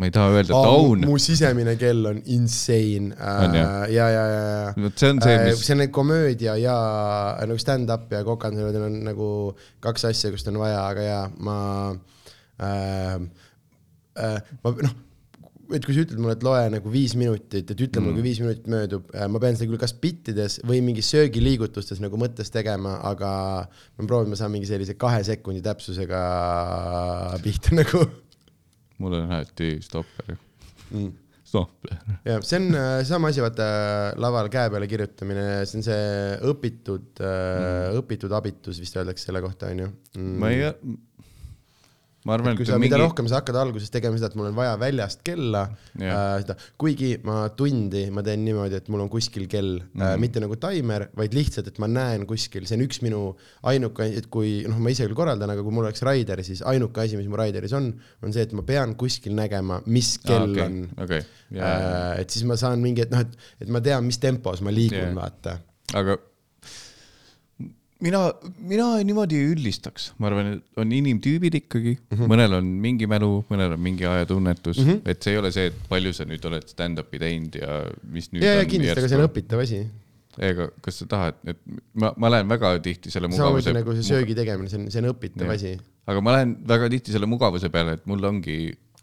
ma ei taha öelda down. mu sisemine kell on insane. On ja ja, ja, ja, ja. vot see on see, mis, see on komöödia ja nagu stand-up ja kokandused on nagu kaks asja, kust on vaja, aga ja ma äh,, äh, ma noh, et kui sa ütled mulle, et loe nagu viis minutit, et ütle mulle, kui viis minutit möödub, ma pean seda küll kas bittides või mingi söögiliigutustes nagu mõttes tegema, aga ma proovin, ma saan mingi sellise kahe sekundi täpsusega pihta nagu mul on alati stopper. mm.. stopper. jah, see on äh, sama asi, vaata laval käe peale kirjutamine, see on see õpitud mm., õpitud abitus vist öeldakse selle kohta, onju. ma ei, ma arvan, kui et sa, mida mingi, rohkem sa hakkad alguses tegema seda, et mul on vaja väljast kella Jah. äh,, seda, kuigi ma tundi, ma teen niimoodi, et mul on kuskil kell mm, Mhm. -hmm. äh, mitte nagu taimer, vaid lihtsalt, et ma näen kuskil, see on üks minu ainuke, et kui noh, ma ise küll korraldan, aga kui mul oleks Raider, siis ainuke asi, mis mu Raideris on, on see, et ma pean kuskil nägema, mis kell okei, on okei, äh,, et siis ma saan mingi, et noh, et, et ma tean, mis tempos ma liigun yeah., vaata. aga mina, mina niimoodi ei üldistaks, ma arvan, et on inimtüübid ikkagi mm. -hmm. mõnel on mingi mälu, mõnel on mingi ajatunnetus mm, -hmm. et see ei ole see, et palju sa nüüd oled stand-up'i teinud ja mis nüüd ja, ja kindlasti, aga see on õpitav asi. ega kas sa tahad, et ma, ma lähen väga tihti selle samamoodi mugavuse nagu see söögi tegemine, see on, see on õpitav Jah. asi. aga ma lähen väga tihti selle mugavuse peale, et mul ongi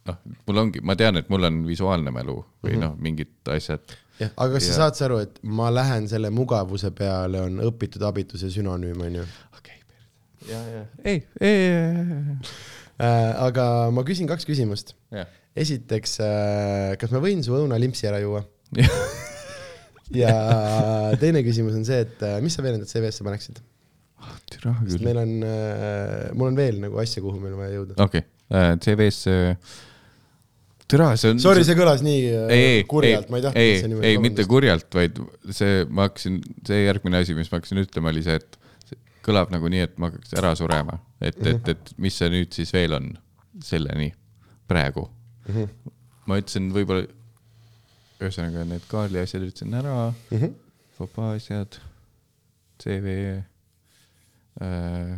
noh, mul ongi, ma tean, et mul on visuaalne mälu või Mhm. noh, mingid asjad. Aga kas Ja- sa saad sa aru, et ma lähen selle mugavuse peale on õpitud abituse sünonüüm, onju. okei, ja, ja ei, ei, Äh, aga ma küsin kaks küsimust. esiteks, kas ma võin su õunalimpsi ära juua? ja teine küsimus on see, et äh, mis sa veel enda CV-sse paneksid? türa sest küll. meil on, mul on veel nagu asja, kuhu meil on vaja jõuda. okei, CV-s, türa, see on. Sorry, see kõlas nii äh, ei, ei, kurjalt, ma ei ei, tahtnud ei niimoodi ei mitte. kurjalt, vaid see, ma hakkasin, see järgmine asi, mis ma hakkasin ütlema, oli see, et see kõlab nagu nii, et ma hakkaks ära surema, et, et, et mis see nüüd siis veel on selleni praegu. Mhm. ma ütlesin võib-olla, ühesõnaga need Kaarli asjad ütlesin ära, Mhm. Fopa asjad, CV äh,.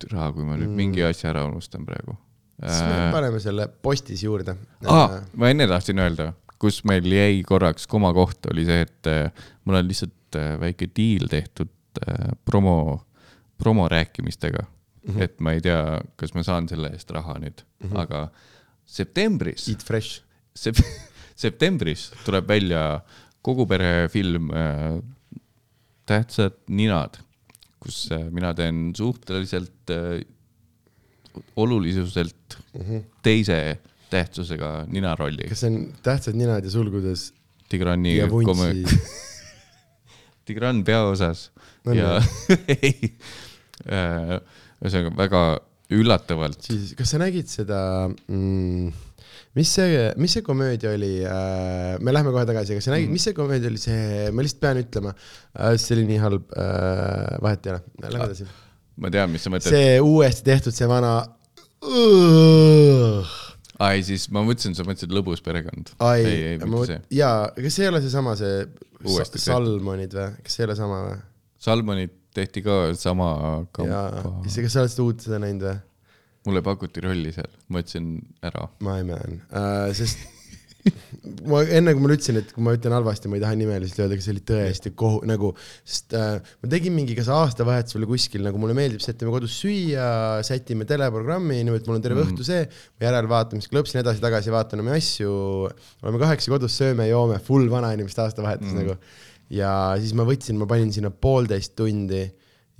türa, kui ma nüüd mingi asja ära unustan praegu siis me äh,. paneme selle postis juurde. Ah, ma enne tahtsin öelda, kus meil jäi korraks komakoht, oli see, et äh, mul on lihtsalt äh, väike diil tehtud promo, promo rääkimistega mm. -hmm. et ma ei tea, kas ma saan selle eest raha nüüd mm, -hmm. aga septembris, Eat fresh. sep-, septembris tuleb välja kogu pere film äh, Tähtsad ninad, kus mina teen suhteliselt äh, olulisuselt mm -hmm. teise tähtsusega ninarolli. kas see on tähtsad ninad ja sulgudes Tigrani ja vuntsi komöö-, Tigran peaosas No ja ei, ühesõnaga väga üllatavalt. siis kas sa nägid seda mm,, mis see, mis see komöödia oli äh,, me lähme kohe tagasi, aga sa nägid mm., mis see komöödia oli, see, ma lihtsalt pean ütlema äh,, see oli nii halb äh,, vahet ei ole, lähme edasi. Ma tean, mis sa mõtled. see uuesti tehtud, see vana. ai, siis ma mõtlesin, sa mõtlesid Lõbus perekond. ei, ei, mitte see. jaa, kas see ei ole seesama, see Uuesti sa- Salmonid või, kas see ei ole sama või? Salmonit tehti ka sama kampa. kas sa oled seda uut seda näinud või? mulle pakuti rolli seal, ma ütlesin ära. My man äh,, sest ma enne kui ma ütlesin, et kui ma ütlen halvasti, ma ei taha nimeliselt öelda, aga see oli tõesti kohu-, nagu, sest äh, ma tegin mingi kas aastavahetusel või kuskil nagu mulle meeldib teeme kodus süüa, sätime teleprogrammi, niimoodi, et mul on terve mm. õhtu see, järelvaatamist klõpsin edasi-tagasi, vaatan omi asju, oleme kahekesi kodus, sööme-joome, full vanainimeste aastavahetus mm. nagu. ja siis ma võtsin, ma panin sinna poolteist tundi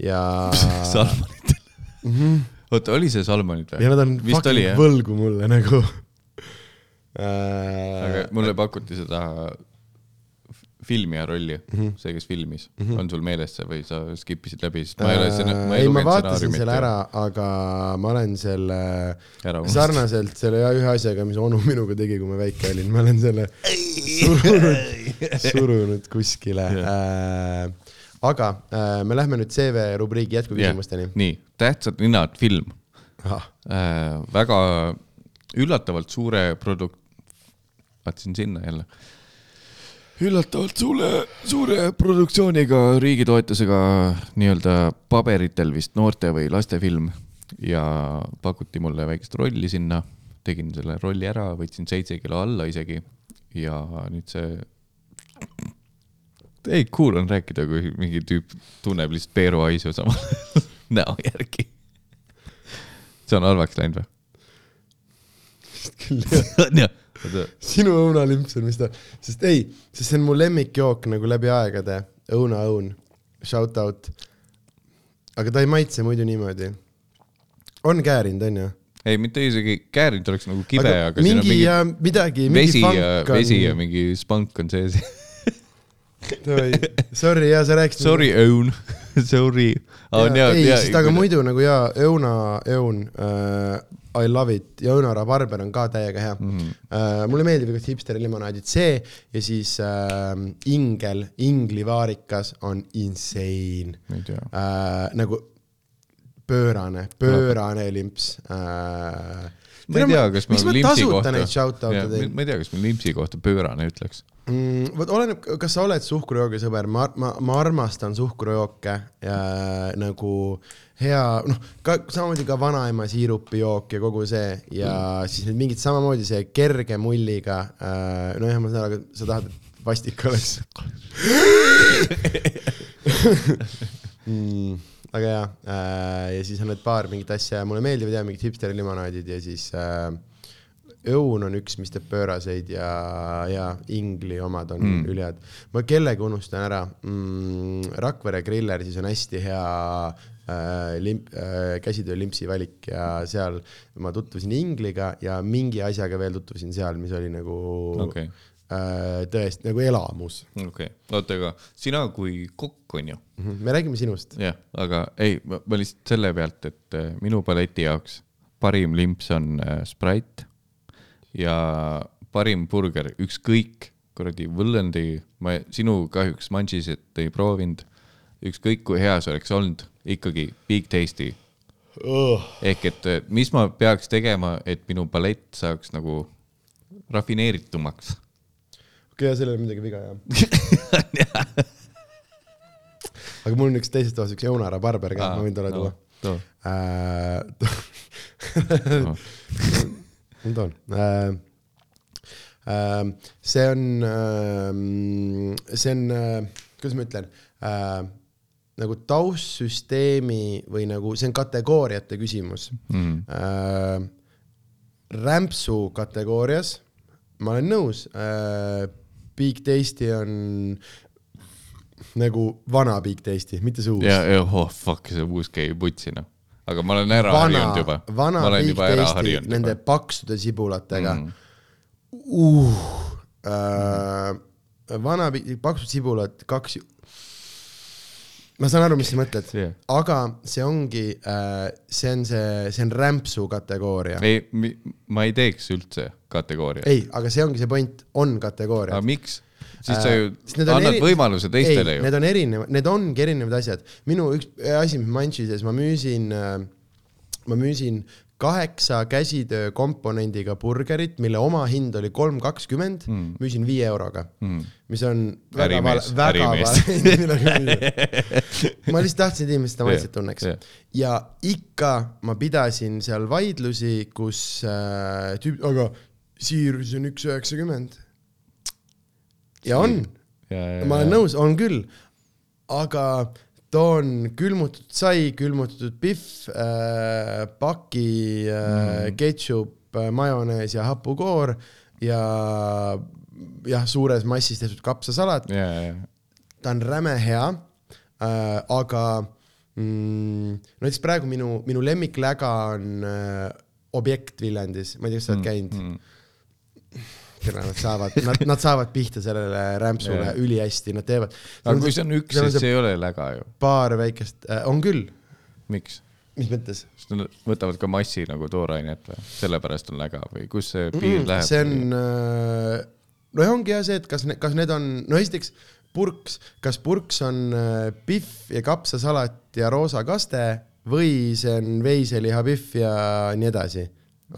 ja Salmonitel. mm. -hmm. oota, oli see Salmonid või? ja nad on oli fucking jah? võlgu mulle nagu aga äh,. mulle pakuti seda filmija rolli mm. -hmm. see, kes filmis mm, -hmm. on sul meeles see või sa skip isid läbi, sest ma ei ole seda, ma ei Äh, ei, ma lugenud vaatasin stsenaariumit selle ära, aga ma olen selle sarnaselt selle ühe asjaga, mis onu minuga tegi, kui ma väike olin, ma olen selle surunud, surunud kuskile äh,. aga äh, me lähme nüüd CV rubriigi jätkuküsimusteni. nii, Tähtsad ninad film ah,. äh,. väga üllatavalt suure produkt-, vaatasin sinna jälle. üllatavalt suure, suure produktsiooniga, riigi toetusega nii-öelda paberitel vist noorte või lastefilm ja pakuti mulle väikest rolli sinna, tegin selle rolli ära, võtsin seitse kilo alla isegi ja nüüd see ei, cool on rääkida, kui mingi tüüp tunneb lihtsalt Peeru haisu samal näo järgi. see on halvaks läinud või? küll jah, sinu õunalimps on, mis ta, sest ei, sest see on mu lemmikjook nagu läbi aegade, õunaõun, shout out. aga ta ei maitse muidu niimoodi. on käärinud, onju ei mitte isegi käärid oleks nagu kibe, aga siin on mingi mingi midagi, mingi vesi ja, funk on. vesi ja mingi spank on sees. Sorry, ja sa rääkisid. Sorry, õun. Sorry. Ei, sest aga muidu nagu jaa, Õuna, Õun äh,, I love it ja Õuna rabarber on ka täiega hea mm. -hmm. Uh, mulle meeldib igast hipsteri limonaadid, see ja siis uh, ingel, inglivaarikas on insane. Uh, nagu pöörane, pöörane limps uh, ma ei tea, kas ma limpsi kohta, ma ei tea, kas ma limpsi kohta pöörane ütleks mm,. vot oleneb, kas sa oled suhkrujoogi sõber, ma, ma, ma armastan suhkrujooke ja nagu hea, noh, ka samamoodi ka vanaema siirupijook ja kogu see ja mm. siis need mingid samamoodi see kerge mulliga äh,. nojah, ma saan aru, sa tahad, et vastik oleks mm aga jaa äh,, ja siis on need paar mingit asja ja mulle meeldivad jah mingid hipsteri limonaadid ja siis äh, õun on üks, mis teeb pööraseid ja, ja ingli omad on mm. ülihead. ma kellegi unustan ära mm,, Rakvere griller siis on hästi hea äh, limp äh,, käsitöölimpsi valik ja seal ma tutvusin ingliga ja mingi asjaga veel tutvusin seal, mis oli nagu okay Äh, tõesti nagu elamus. okei okay., oota, aga sina kui kokk on ju mm? -hmm. me räägime sinust. jah, aga ei, ma lihtsalt selle pealt, et äh, minu paleti jaoks parim limps on äh, Sprite ja parim burger, ükskõik kuradi Võllendi, ma sinu kahjuks Manchisit ei proovinud, ükskõik kui hea see oleks olnud, ikkagi Big Tasty. Oh.. ehk et mis ma peaks tegema, et minu palett saaks nagu rafineeritumaks? Ja seal ei ole midagi viga, jah. Aga mul on üks teisest toast üks Joonara barber ka, ma võin talle tuua. no,. Äh, ma toon. Äh, äh, see on, see on, kuidas ma ütlen, nagu taustsüsteemi või nagu see on kategooriate küsimus mm.. rämpsu kategoorias ma olen nõus Big Tasty on nagu vana Big Tasty, mitte see uus. ja, ja oh fuck, see uus käib putsi noh. Aga ma olen ära vana, harjunud juba. vana Big Tasty nende juba. paksude sibulatega mm.. Uh, äh, vana paksud sibulad, kaks ma saan aru, mis sa mõtled yeah., aga see ongi äh,, see on see, see on rämpsu kategooria. ei, ma ei teeks üldse kategooria. ei, aga see ongi see point, on kategooria. aga miks? Siis sa ju äh, annad eri... võimaluse teistele ei, ju. Need on erinevad, need ongi erinevad asjad. minu üks asi, mis Manchises ma müüsin äh,, ma müüsin kaheksa käsitöö komponendiga burgerit, mille omahind oli kolm kakskümmend mm., müüsin viie euroga mm., mis on väga vale, väga vale ma lihtsalt tahtsin, et inimesed seda maitset tunneks yeah. ja ikka ma pidasin seal vaidlusi, kus äh, tüüp, aga siirus on üks üheksakümmend. Ja on, ma olen nõus, on küll, aga toon külmutatud sai, külmutatud pihv äh,, paki äh, mm. ketšup äh,, majonees ja hapukoor ja jah, suures massis tehtud kapsasalat. Yeah,. Yeah. ta on räme hea äh,, aga mm, näiteks praegu minu, minu lemmikläga on äh, Objekt Viljandis, ma ei tea, kas sa oled mm, käinud. mm tere, nad saavad, nad, nad saavad pihta sellele rämpsule ülihästi, nad teevad. aga kui see on üks, siis see ei ole läga ju. paar väikest äh,, on küll. miks? mis mõttes? sest nad võtavad ka massi nagu toorainet või, sellepärast on läga või kus see piir mm, läheb? see on äh,, nojah, ongi jah see, et kas, kas need on, no esiteks purks, kas purks on äh, pihv ja kapsasalat ja roosa kaste või see on veiseliha pihv ja nii edasi,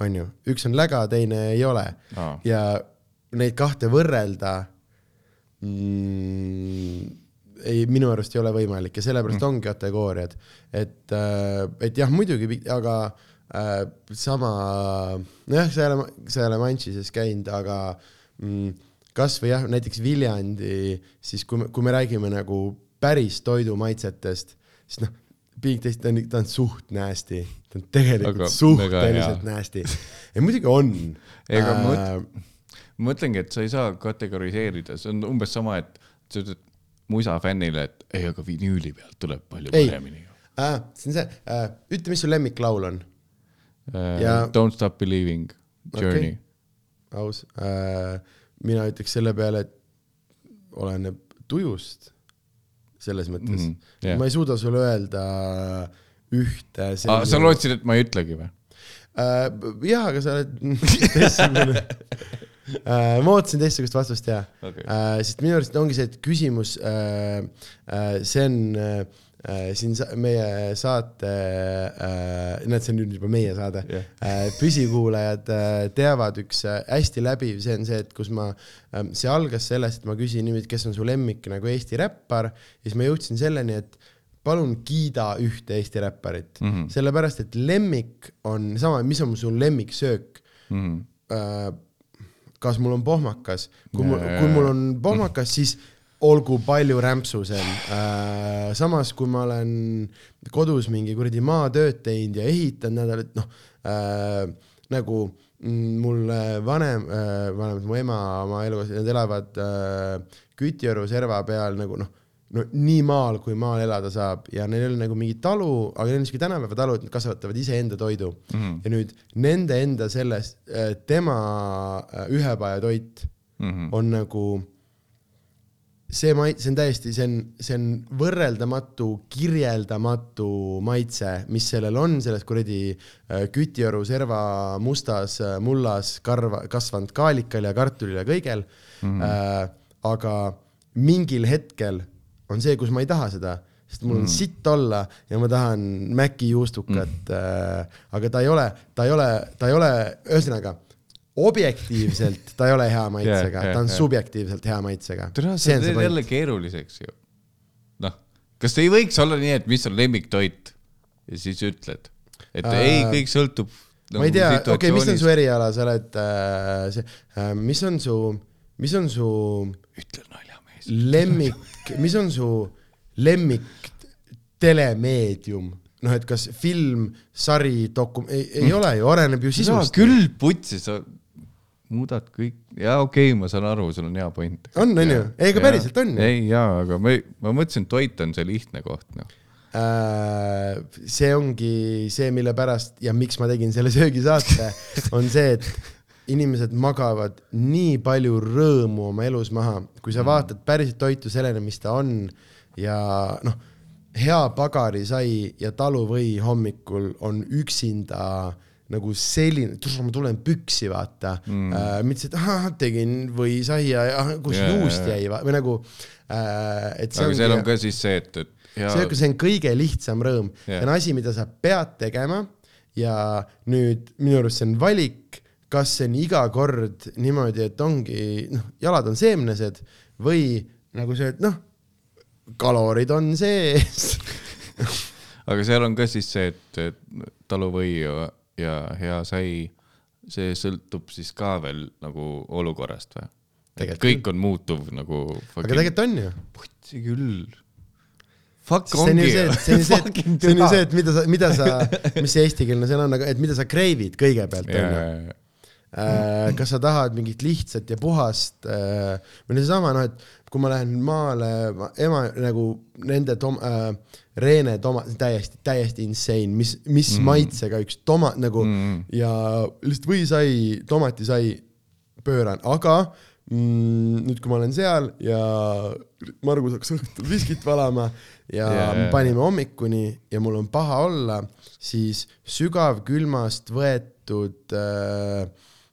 on ju, üks on läga, teine ei ole no. ja neid kahte võrrelda mm, ei, minu arust ei ole võimalik ja sellepärast mm. ongi kategooriad, et, äh, et jah, muidugi, aga äh, sama, nojah, sa ei ole, sa ei ole Manchises käinud, aga mm, kasvõi jah, näiteks Viljandi, siis kui me, kui me räägime nagu päris toidumaitsetest, siis noh, Big Taste, ta on, ta on suht nasty, ta on tegelikult aga suhteliselt nasty ja muidugi on. ega äh, ma ma mõtlengi, et sa ei saa kategoriseerida, see on umbes sama, et sa ütled musa fännile, et ei, aga vinüüli pealt tuleb palju paremini äh,. see on see äh,, ütle, mis su lemmiklaul on äh,? Ja... Don't stop believing, Journey okay.. aus äh,, mina ütleks selle peale, et oleneb tujust selles mõttes mm. -hmm. jah. ma ei suuda sulle öelda ühte Ah, sa lootsid, et ma ei ütlegi või? äh,. jah, aga sa oled teistsugune. ma ootasin teistsugust vastust ja Okei. äh,, sest minu arust ongi see, et küsimus äh,, äh, see on äh, äh, siin meie saate äh,, näed, see on nüüd juba meie saade äh,. püsikuulajad äh, teavad üks äh, hästi läbiv, see on see, et kus ma äh,, see algas sellest, et ma küsin niimoodi, kes on su lemmik nagu Eesti räppar siis ma jõudsin selleni, et palun kiida ühte Eesti räpparit mm. -hmm. sellepärast et lemmik on sama, mis on su lemmiksöök Mhm. äh, kas mul on pohmakas, kui mul, kui mul on pohmakas, siis olgu palju rämpsu see on äh,. samas, kui ma olen kodus mingi kuradi maatööd teinud ja ehitanud nädalat, noh äh, nagu mm, mul äh, vanem äh,, vanemad, mu ema, oma elukaaslased, nad elavad äh, Kütiõru serva peal nagu noh, no nii maal, kui maal elada saab ja neil ei ole nagu mingit talu, aga neil on siuke tänapäeva talu, et nad kasvatavad iseenda toidu mm. -hmm. ja nüüd nende enda sellest, tema äh, ühepajatoit mm. -hmm. on nagu see mait-, see on täiesti, see on, see on võrreldamatu, kirjeldamatu maitse, mis sellel on, selles kuradi äh, Kütiõru serva mustas äh, mullas karva, kasvanud kaalikal ja kartulil ja kõigel mm. -hmm. Äh, aga mingil hetkel on see, kus ma ei taha seda, sest mul on mm. sitt olla ja ma tahan Maci juustukat mm., äh, aga ta ei ole, ta ei ole, ta ei ole, ühesõnaga objektiivselt ta ei ole hea maitsega Yeah, yeah,, ta on yeah. subjektiivselt hea maitsega. tere, sa teed jälle keeruliseks ju. noh, kas ei võiks olla nii, et mis on lemmiktoit ja siis ütled, et äh, ei, kõik sõltub nagu ma ei tea, okei okay,, mis on su eriala, sa oled äh, see äh,, mis on su, mis on su ütle naljamees. lemmik, mis on su lemmik telemeedium? noh, et kas film, sari, dokum-, ei, ei Mm. ole ju, oleneb ju sisust. küll putsi, sa muudad kõik, jaa okei okay,, ma saan aru, sul on hea point. On, on ju? Ei, aga päriselt on ju. ei jaa, aga ma, ma mõtlesin, toit on see lihtne koht, noh. Äh, see ongi see, mille pärast ja miks ma tegin selle söögisaate, on see, et inimesed magavad nii palju rõõmu oma elus maha, kui sa vaatad päriselt toitu sellena, mis ta on. Ja noh, hea pagarisai ja taluvõi hommikul on üksinda nagu selline, ma tulen püksi, vaata. Mm.. Äh, mitte see, et ahah, tegin võisaia ja ah, kus yeah, juust jäi või nagu äh,, et see aga ongi- seal on ka siis see, et, et ja see, see on kõige lihtsam rõõm. Yeah., see on asi, mida sa pead tegema. Ja nüüd minu arust see on valik, kas see on iga kord niimoodi, et ongi noh, jalad on seemnesed või nagu see, et noh, kalorid on sees. aga seal on ka siis see, et, et taluvõi ja, ja hea sai, see sõltub siis ka veel nagu olukorrast või? kõik on muutuv nagu. aga tegelikult on ju. putsi küll. Fuck see on ongi ju see, see on ju see, see on ju see, et mida sa, mida sa, mis see eestikeelne sõna on, aga et mida sa crave'id kõigepealt on ju. Äh, kas sa tahad mingit lihtsat ja puhast äh, või seesama noh, et kui ma lähen maale, ema nagu nende tom- äh,, Reene tomat, täiesti, täiesti insane, mis, mis mm. maitsega üks tomat nagu mm. ja lihtsalt võisai, tomatisai pööran, aga mm, nüüd, kui ma olen seal ja Margus hakkas õhtul viskit valama ja yeah, jaa, panime hommikuni ja mul on paha olla, siis sügavkülmast võetud äh,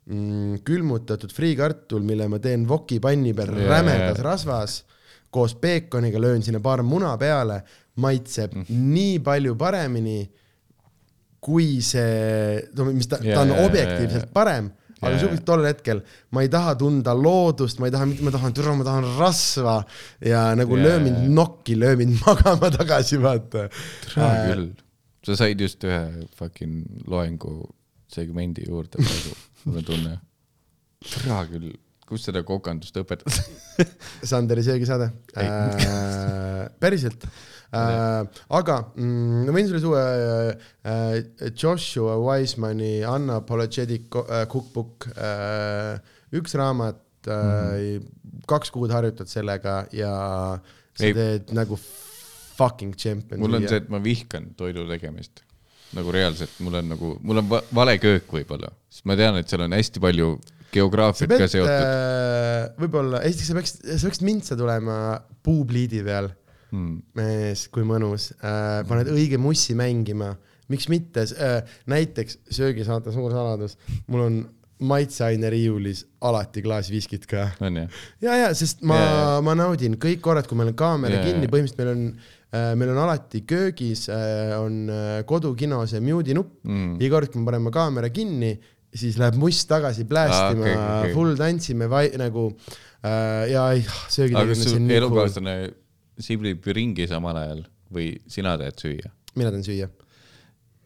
mm, külmutatud friikartul, mille ma teen vokipanni peal yeah. rämedas rasvas koos peekoniga, löön sinna paar muna peale, maitseb mm. nii palju paremini kui see, mis ta, ta Jaa, on jaa, objektiivselt jaa. parem, aga Jaa. suhteliselt tol hetkel ma ei taha tunda loodust, ma ei taha, ma tahan, ma tahan rasva ja nagu Jaa, löö mind nokki, löö mind magama tagasi, vaata. hea küll. sa said just ühe fucking loengu segmendi juurde praegu, mul on tunne. hea küll, kus seda kokandust õpetad? Sanderi söögisaade äh,. päriselt äh,. aga mm, ma võin sulle tuua äh, Joshua Wisemani Unapologetic äh, Cookbook äh,, üks raamat äh, mm, -hmm. kaks kuud harjutad sellega ja sa Ei. teed nagu fucking champion. mul on see, et ma vihkan toidu tegemist. nagu reaalselt, mul on nagu, mul on va- vale köök võib-olla, sest ma tean, et seal on hästi palju geograafiat ka seotud. äh, võib-olla, esiteks sa peaksid, sa peaksid mintsa tulema puupliidi peal mm.. mees, kui mõnus äh,, paned õige mussi mängima, miks mitte äh,, näiteks söögisaate suur saladus, mul on maitseaine riiulis alati klaas viskit ka ja, ja sest ma jaa. ma naudin kõik korrad, kui meil on kaamera Jaa, kinni, põhimõtteliselt meil on äh,, meil on alati köögis äh, on äh, kodukino see mute'i nupp Mm. iga kord, kui me paneme kaamera kinni, siis läheb must tagasi plästima ah,, okei. full tantsime vai, nagu äh, ja nii cool. elukaaslane siblib ringi samal ajal või sina teed süüa? mina teen süüa.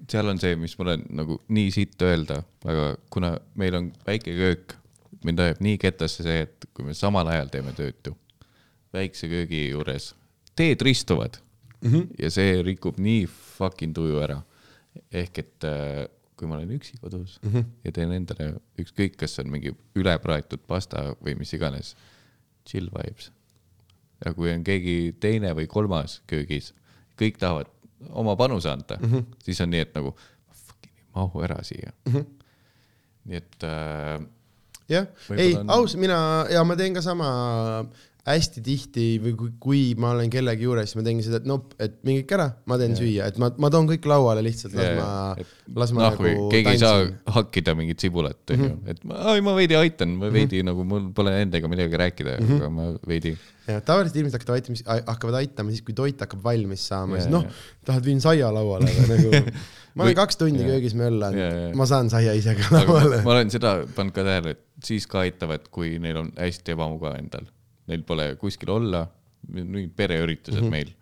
seal on see, mis mul on nagu nii sitt öelda, aga kuna meil on väike köök, mind ajab nii kettasse see, et kui me samal ajal teeme tööd ju, väikse köögi juures, teed ristuvad mm -hmm. ja see rikub nii fucking tuju ära. ehk et äh, kui ma olen üksi kodus mm -hmm. ja teen endale ükskõik, kas on mingi ülepraetud pasta või mis iganes, chill vibes. ja kui on keegi teine või kolmas köögis, kõik tahavad oma panuse anda mm, -hmm. siis on nii, et nagu fucking ei mahu ära siia mm. -hmm. nii et äh, jah, ei on- aus, mina ja ma teen ka sama hästi tihti või kui, kui ma olen kellegi juures, siis ma teengi seda, et no, et minge ikka ära, ma teen yeah. süüa, et ma, ma toon kõik lauale lihtsalt, las Jaa, ma las ma nahku, nagu keegi ei saa tantsin. hakkida mingit sibulat, onju, et ma, ai, ma veidi aitan, ma veidi mm -hmm. nagu mul pole nendega midagi rääkida mm, -hmm. aga ma veidi. ja tavaliselt inimesed hakkavad aitama, hakkavad aitama siis, kui toit hakkab valmis saama, Jaa, siis noh jaa., tahad viin saia lauale või nagu. ma olen kaks tundi jaa. köögis möllanud Jaa, jaa., ma saan saia ise ka aga lauale. ma olen seda pannud ka tähele, et siis ka aitavad, kui neil on hästi ebamugav endal. Neil pole kuskil olla, mingid pereüritused mm -hmm. meil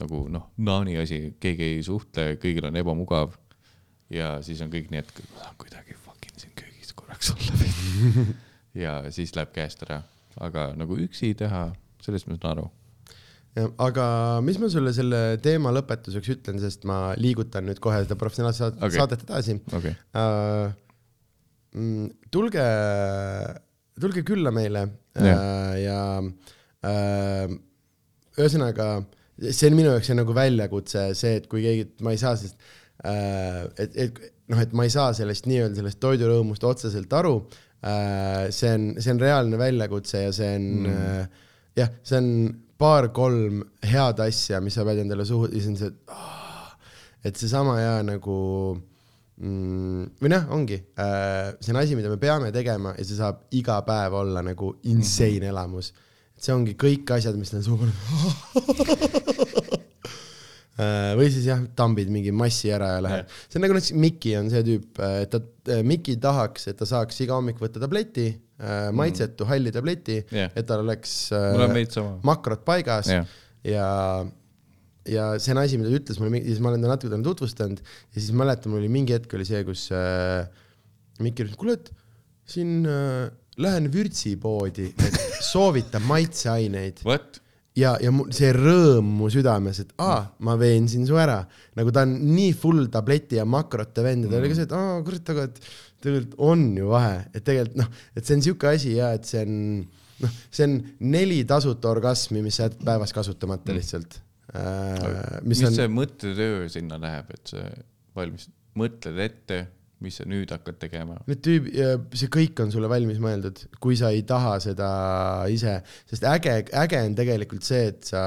nagu noh, naani asi, keegi ei suhtle, kõigil on ebamugav. ja siis on kõik nii, et ma saan kuidagi fucking siin köögis korraks olla ja siis läheb käest ära, aga nagu üksi teha, sellest ma saan aru. jah, aga mis ma sulle selle teema lõpetuseks ütlen, sest ma liigutan nüüd kohe seda professionaalset okay. saadet edasi okay., uh,. tulge, tulge külla meile uh, ja uh, ühesõnaga, see on minu jaoks see on nagu väljakutse, see, et kui keegi, ma ei saa sellest uh,, et, et noh, et ma ei saa sellest nii-öelda sellest toidurõõmust otseselt aru uh,. see on, see on reaalne väljakutse ja see on mm. uh, jah, see on paar-kolm head asja, mis sa pead endale suhu, ja siis on see, et seesama ja nagu mm, või noh, ongi äh,, see on asi, mida me peame tegema ja see saab iga päev olla nagu insane mm -hmm. elamus. see ongi kõik asjad, mis neil suhu Äh, või siis jah, tambid mingi massi ära ja lähed. see on nagu näiteks Miki on see tüüp, et ta, Miki tahaks, et ta saaks iga hommik võtta tableti, maitsetu halli tableti Jah. et tal oleks on äh, makrod paigas Jah. ja, ja see on asi, mida ta ütles mulle, siis ma olen ta natuke talle tutvustanud ja siis mäletan, mul oli mingi hetk oli see, kus äh, Mikki ütles, kuule, et siin äh, lähen vürtsipoodi, et soovitan maitseaineid. Ja, ja see rõõm mu südames, et aa, ma veensin su ära, nagu ta on nii full tableti ja makrote vend ja ta oli ka see, et aa, kurat, aga et tegelikult on ju vahe, et tegelikult noh, et see on siuke asi ja et see on noh, see on neli tasuta orgasmi, mis sa jätad päevas kasutamata lihtsalt. äh,. Mis, mis mis on, see mõttetöö sinna läheb, et see valmis, mõtled ette, mis sa nüüd hakkad tegema? need tüüb-, see kõik on sulle valmis mõeldud, kui sa ei taha seda ise, sest äge, äge on tegelikult see, et sa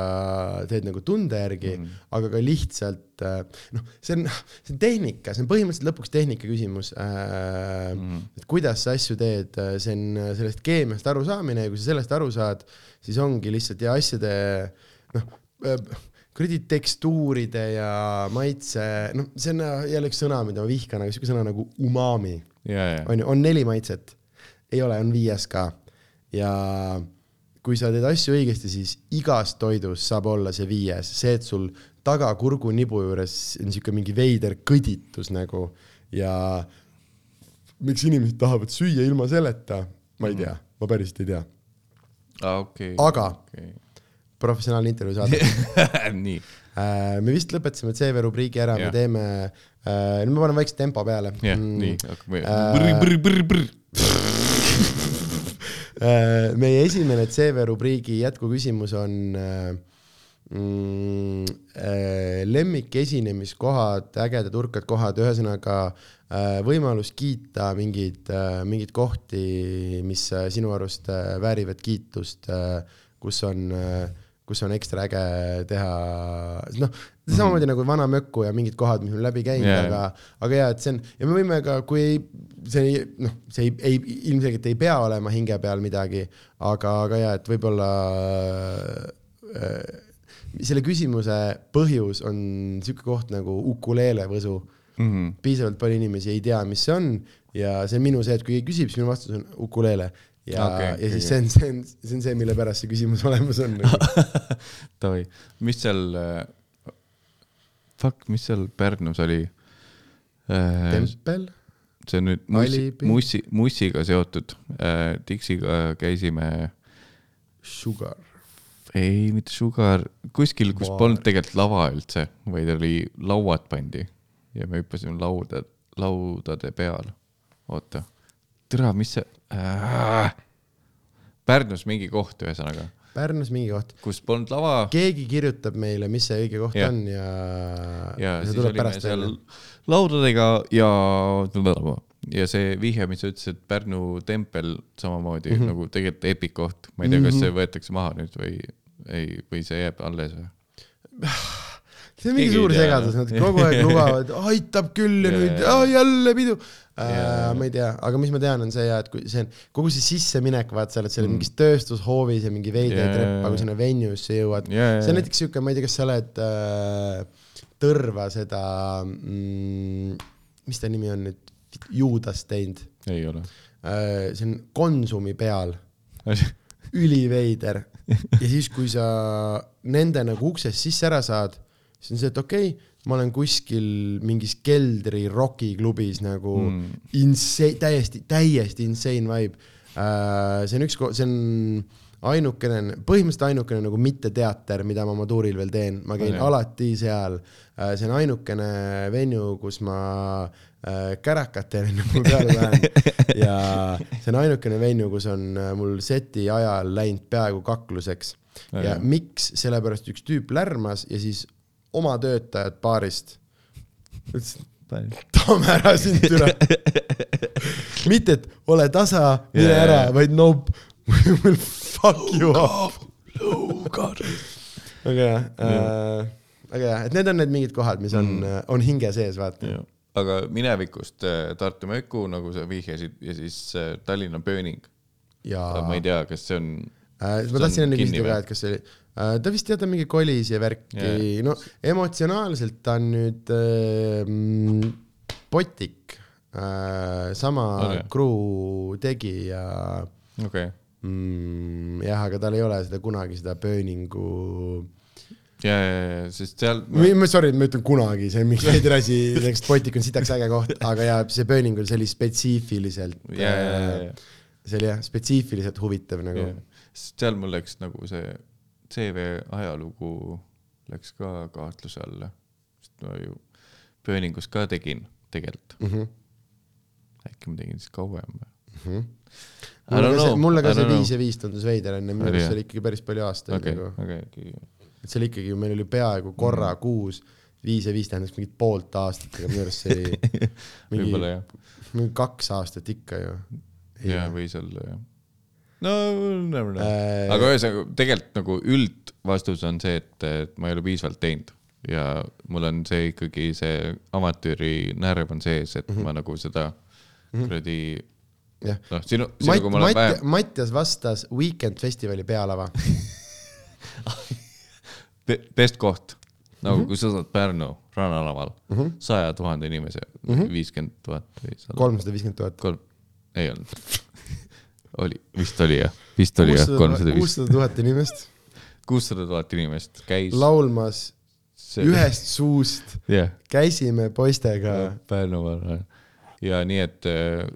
teed nagu tunde järgi mm, -hmm. aga ka lihtsalt äh, noh, see on, see on tehnika, see on põhimõtteliselt lõpuks tehnika küsimus äh, mm. -hmm. et kuidas sa asju teed, see on sellest keemiast arusaamine ja kui sa sellest aru saad, siis ongi lihtsalt ja asjade noh, kuradi tekstuuride ja maitse, noh, see on jälle üks sõna, mida ma vihkan, aga siuke sõna nagu umami ja, ja, on ju, on neli maitset, ei ole, on viies ka. ja kui sa teed asju õigesti, siis igas toidus saab olla see viies, see, et sul taga kurgunibu juures on siuke mingi veider kõditus nagu ja miks inimesed tahavad süüa ilma selleta, ma ei tea, ma päriselt ei tea. aa okei. Aga- professionaalne intervjuu saade. nii, Äh, me vist lõpetasime CV rubriigi ära, me Jah. teeme, nüüd ma panen väikse tempo peale. jah, nii, hakkame Äh. Äh, meie esimene CV rubriigi jätkuküsimus on äh, mm, äh, lemmikesinemiskohad, ägedad urkad kohad, ühesõnaga äh, võimalus kiita mingeid äh,, mingeid kohti, mis äh, sinu arust äh, väärivad kiitust äh,, kus on äh,, kus on ekstra äge teha, noh, samamoodi mm nagu vana mökku ja mingid kohad, mis me läbi käinud yeah., aga, aga ja, et see on ja me võime ka, kui ei, see ei, noh, see ei, ei, ilmselgelt ei pea olema hinge peal midagi, aga, aga ja, et võib-olla äh, selle küsimuse põhjus on sihuke koht nagu ukuleelevõsu mm. -hmm. piisavalt palju inimesi ei tea, mis see on ja see on minu see, et kui keegi küsib, siis minu vastus on ukuleele ja okay,, ja siis see on, see on, see on see, mille pärast see küsimus olemas on nagu. Davai, mis seal äh,, fuck, mis seal Pärnus oli äh,? tempel. see on nüüd mussi, mussi, mussiga seotud äh,, Dixiga käisime. Sugar. ei, mitte Sugar, kuskil, kus Bar. polnud tegelikult lava üldse, vaid oli, lauad pandi ja me hüppasime lauda, laudade peal. oota, tere, mis see äh,. Pärnus mingi koht, ühesõnaga. Pärnus mingi koht. kus polnud lava. keegi kirjutab meile, mis see õige koht ja. on ja. ja siis olime seal laudadega ja, ja see vihje, mis sa ütlesid, Pärnu tempel samamoodi mm -hmm. nagu tegelikult epic koht, ma ei tea, kas see mhm. võetakse maha nüüd või ei, või see jääb alles või? see on mingi suur segadus, nad kogu aeg lubavad, aitab küll ja nüüd jälle pidu. Äh, ma ei tea, aga mis ma tean, on see ja, et kui see on kogu see sisseminek, vaat sa oled seal mm. mingis tööstushoovis ja mingi veider yeah. treppa, kui sinna venue'sse jõuad see on näiteks siuke, ma ei tea, kas sa oled äh, Tõrva seda mm,, mis ta nimi on nüüd, Juudast teinud? ei ole äh,. see on Konsumi peal üliveider ja siis, kui sa nende nagu uksest sisse ära saad, siis on see, et okei okay,, ma olen kuskil mingis keldri rokiklubis nagu mm. insane, täiesti, täiesti insane vibe uh,. see on üks, see on ainukene, põhimõtteliselt ainukene nagu mitteteater, mida ma oma tuuril veel teen, ma käin oh, alati seal uh,. see on ainukene venue, kus ma uh, kärakatele nagu peale lähen ja see on ainukene venue, kus on mul seti ajal läinud peaaegu kakluseks ja jah. miks, sellepärast üks tüüp lärmas ja siis oma töötajad baarist. ütlesin, tahame ära sind üle. mitte, et ole tasa, mine yeah. ära, vaid nope, we will fuck you up. hea äh,, väga hea, et need on need mingid kohad, mis on mm., on hinge sees, vaata. aga minevikust äh, Tartu Möku, nagu sa vihjasid, ja siis äh, Tallinna Burning. ma ei tea, kas see on äh,. ma tahtsin enne küsida ka, et kas see oli Äh, ta vist tead, on mingi kolis ja värki yeah., no emotsionaalselt ta on nüüd äh, potik äh,, sama okay. crew tegija okay.. Mm, jah, aga tal ei ole seda kunagi seda burningu ja, ja, ja, sest seal ma.... sorry, ma ütlen kunagi, see on mingi veider asi, sest Botik on sitaks äge koht, aga ja see burning oli, oli spetsiifiliselt yeah. see oli jah, spetsiifiliselt huvitav nagu seal mul läks nagu see CV ajalugu läks ka kahtluse alla, sest ma ju Burningus ka tegin tegelikult mm. -hmm. äkki ma tegin siis kauem või mm? -hmm. mulle ka see, mulle ka see viis ja viis tundus veider enne, minu arust see oli ikkagi päris palju aastaid okay, nagu okay,. Okay. et see oli ikkagi, meil oli peaaegu korra mm kuus, viis ja viis tähendas mingit poolt aastat, aga minu arust see oli mingi, mingi kaks aastat ikka ju. jaa, võis olla jah no never know äh,. aga ühesõnaga tegelikult nagu üldvastus on see, et, et ma ei ole piisavalt teinud ja mul on see ikkagi see amatööri närv on sees, et mm -hmm. ma nagu seda mhm. kuradi mm -hmm. jah. noh, sinu, sinuga ma olen vähem. Mattias vastas Weekend festivali pealava Best koht, nagu mm -hmm. kui sa saad Pärnu rannalaval mhm. saja mhm. tuhande inimese, viiskümmend tuhat või sada. kolmsada viiskümmend tuhat. kolm, ei olnud oli, vist oli jah, vist oli jah, kolmsada viis. kuussada tuhat inimest. kuussada tuhat inimest käis. laulmas see... ühest suust yeah.. käisime poistega. Pärnumaal ja nii, et äh,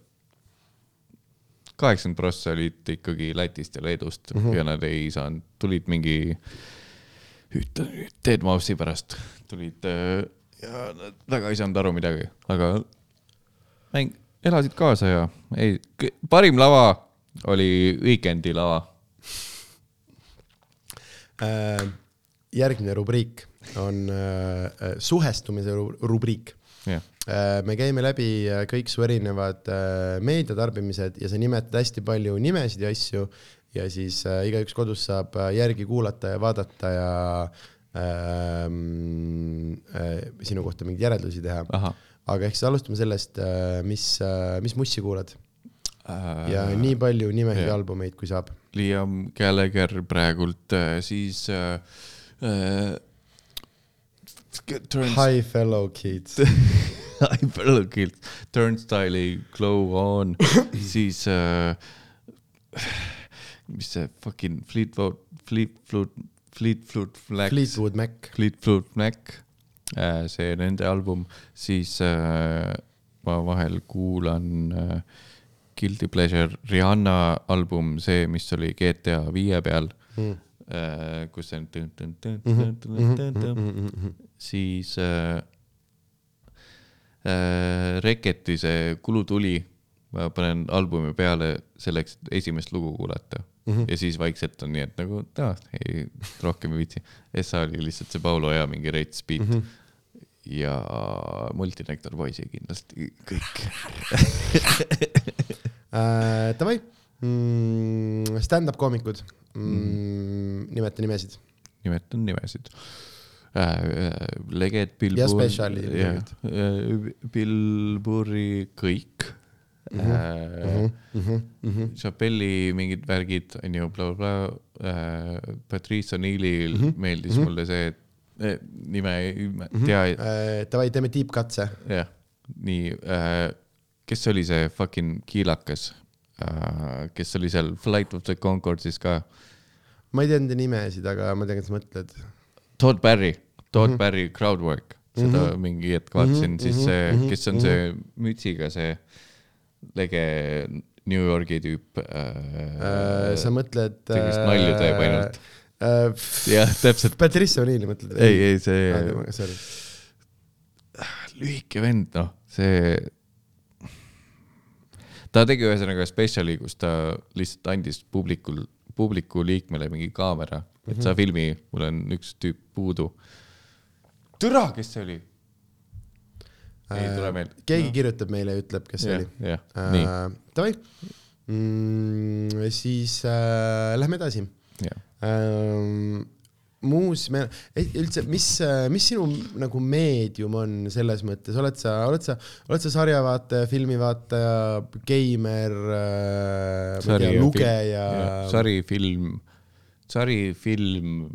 kaheksakümmend prossa olid ikkagi Lätist ja Leedust mm -hmm. ja nad ei saanud, tulid mingi Dead Mouse'i pärast tulid äh, ja nad väga ei saanud aru midagi, aga mäng, elasid kaasa ja ei, parim lava oli Weekend'i lava äh,. järgmine rubriik on äh, äh suhestumise rubriik yeah.. Äh, me käime läbi äh, kõik su erinevad äh, meediatarbimised ja sa nimetad hästi palju nimesid ja asju ja siis igaüks kodus saab järgi kuulata ja vaadata ja ähm, äh, sinu kohta mingeid järeldusi teha. aga ehk siis alustame sellest mis mis mussi kuulad ja nii palju nimesid albumeid, kui saab. Liam Gallagher praegult äh, siis äh, äh, Turns Hi fellow kids. Hyperlook'ilt Turnstile'i Glow On siis äh, mis see fucking Fleetwood, Fleetwood, Fleetwood Mac, Fleetwood Mac. Fleetwood Mac, see nende album, siis äh, ma vahel kuulan äh, Guilty Pleasure Rihanna album, see, mis oli GTA viie peal Mm. äh,, kus see on Mhm, siis äh, äh, Reketi see Kulutuli, ma panen albumi peale selleks, et esimest lugu kuulata mm. -hmm. ja siis vaikselt on nii, et nagu aa, ei, rohkem ei viitsi. Essa oli lihtsalt see Paulo ja mingi reits beat mm. -hmm. ja Multinektar Boysi kindlasti kõik. Äh, Davai, stand-up koomikud, nimeta nimesid. nimetan nimesid äh,. Leged, Bill Ja Burr spetsiali jah nimed., Bill Burri kõik mm. Mhm, -hmm. Chappelli mingid värgid on ju blablabla äh,. Patrice O'Neillil mm -hmm. meeldis mm -hmm. mulle see, et eh, nime ei tea mm, -hmm. Davai, teeme tiibkatse. jah, nii äh,, kes oli see fucking kiilakas äh,, kes oli seal Flight of the Concorde'is ka, ma ei tea nende nimesid, aga ma tean, kes mõtled. Todd Barry, Todd Mhm. mm -hmm. Barry Crowdwork, seda mm -hmm. mingi hetk vaatasin mm, -hmm. siis see, kes on see mütsiga see lege New Yorgi tüüp äh,. sa mõtled. see, kes nalju teeb ainult. äh,. jah, täpselt, Patrice O'Neill'i mõtled? ei, ei see sorry. lühike vend, noh, see. Ta tegi ühesõnaga spetsiali, kus ta lihtsalt andis publikul, publiku liikmele mingi kaamera, et Mhm. sa filmi, mul on üks tüüp puudu. türa, kes see oli? ei tule meelde. Äh, keegi kirjutab meile ja ütleb, kes see oli. jah, nii, Davai mm,, siis äh, lähme edasi jah. ähm,. muus, me, üldse, mis, mis sinu nagu meedium on selles mõttes, oled sa, oled sa, oled sa sarjavaataja, filmivaataja, geimer äh,, ma ei tea, lugeja? sarifilm, sarifilm,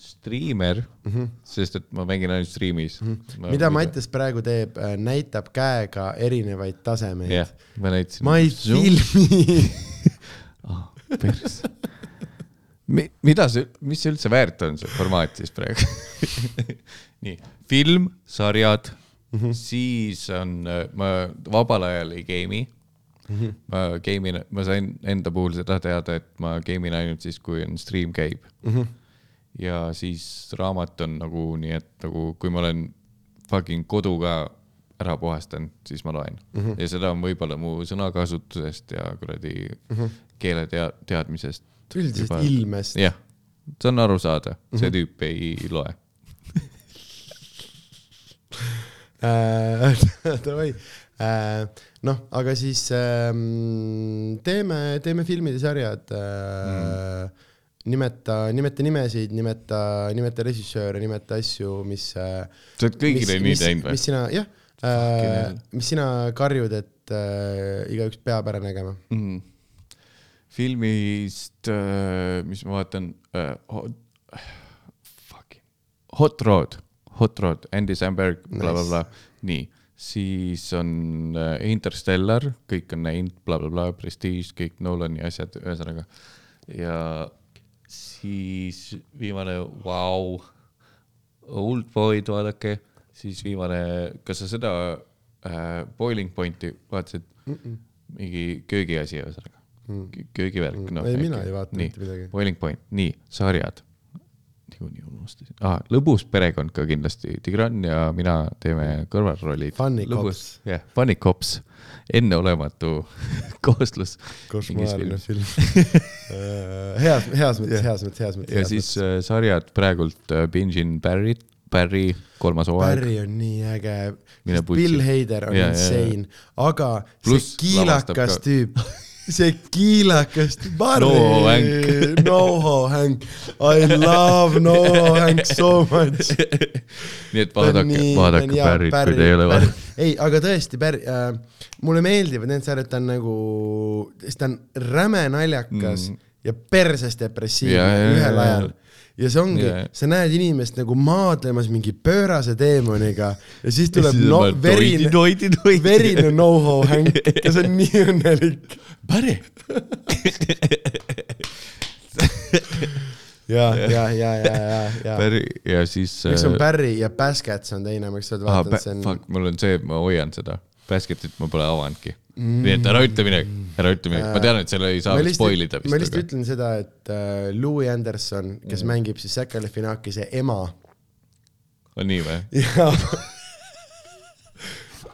striimer mm, -hmm. sest et ma mängin ainult striimis mm. -hmm. mida Mattias praegu teeb, näitab käega erinevaid tasemeid jah, ma näitasin. ma ei filmi. ah,. pers. Mida see, mis see üldse väärt on, see formaat siis praegu? nii, film, sarjad mm, -hmm. siis on, ma vabal ajal ei game'i mm. -hmm. ma game'in, ma sain enda puhul seda teada, et ma game'in ainult siis, kui on stream käib mm. -hmm. ja siis raamat on nagu nii, et nagu kui ma olen fucking kodu ka ära puhastanud, siis ma loen mm. -hmm. ja seda on võib-olla mu sõnakasutusest ja kuradi mm -hmm. keeletea-, teadmisest. üldisest ilmest. jah, see on aru saada, see tüüp ei loe. Äh, Davai, noh, aga siis ähm, teeme, teeme filmid ja sarjad äh,. nimeta, nimeta nimesid, nimeta, nimeta režissööre, nimeta asju, mis. sa oled kõigile nii teinud või mis? sina, jah äh,, mis sina karjud, et äh, igaüks peab ära nägema? Mm.. filmist äh,, mis ma vaatan äh,, hot, fucking, Hot Rod, Hot Rod, Andy Samberg, blablabla, nii, siis on äh, Interstellar, kõik on näinud, blablabla, Prestige, kõik Nolani asjad, ühesõnaga. ja siis viimane, vau, Oldboyd vaadake, siis viimane, kas sa seda äh, Boiling Pointi vaatasid mm? -mm. mingi köögiasi ühesõnaga mm., köögivärk Mm. no,. Ei, mina ei vaata mitte midagi. Boiling Point, nii, sarjad. niikuinii unustasin ah,, lõbus perekond ka kindlasti, Tigran ja mina teeme kõrvalrollid. Funny Cops. jah, Funny Cops, enneolematu kooslus. košmaarne film heas, heas mõttes, heas mõttes, heas mõttes. ja siis äh, sarjad praegult äh, bingin Barry, Barry kolmas hooaeg. Barry on nii äge. Bill Hader on ja. insane, aga Pluss see kiilakas ka. tüüp, see kiilakas. NoHo Hank. NoHo Hank, I love NoHo Hank so much. nii et vaadake, vaadake Barry't, kui te ei ole vaadanud. ei, aga tõesti, Barry äh,, mulle meeldivad need sarjad, ta on nagu, sest ta on räme naljakas mm. ja perses depressiivne Ja, ja, ja, ühel ja. Ja see ongi Ja., sa näed inimest nagu maadlemas mingi pöörase teemoniga ja siis tuleb siis no, verine, verine no-ho Hank ja see on nii õnnelik. Barry. ja, ja, ja, ja, ja, ja. Barry ja siis. üks on Barry ja Baskets on teine, ma ükskord ah,. vaatan, see on. Fuck, mul on see, ma hoian seda. Basketit ma pole avanudki mm.. nii et ära ütle midagi, ära ütle midagi, ma tean, et selle ei saa spoil ida ma lihtsalt ütlen seda, et äh, Louis Anderson, kes mm. mängib siis Zac Galifianakise ema on nii või?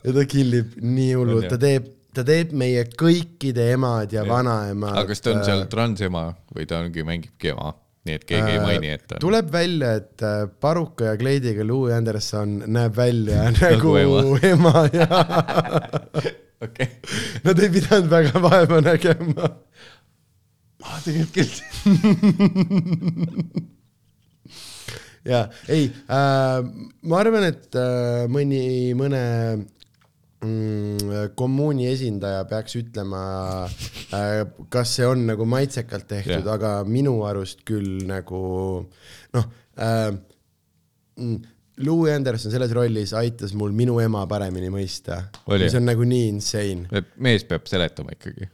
ja ta killib nii hullult, ta teeb, ta teeb meie kõikide emad ja, ja. vanaemad. aga kas ta on seal transema või ta ongi, mängibki ema? nii et keegi ei maini, et ta on. tuleb välja, et äh, Paruka ja Kleidiga Louis Anderson näeb välja nagu ema. ema ja okei. nad ei pidanud väga vaeva nägema. aa, tegelikult küll. ja ei äh,, ma arvan, et äh, mõni, mõne mm, kommuuni esindaja peaks ütlema äh,, kas see on nagu maitsekalt tehtud Jah., aga minu arust küll nagu noh äh,. Mm, Louis Anderson selles rollis aitas mul minu ema paremini mõista, mis on nagu nii insane. mees peab seletama ikkagi.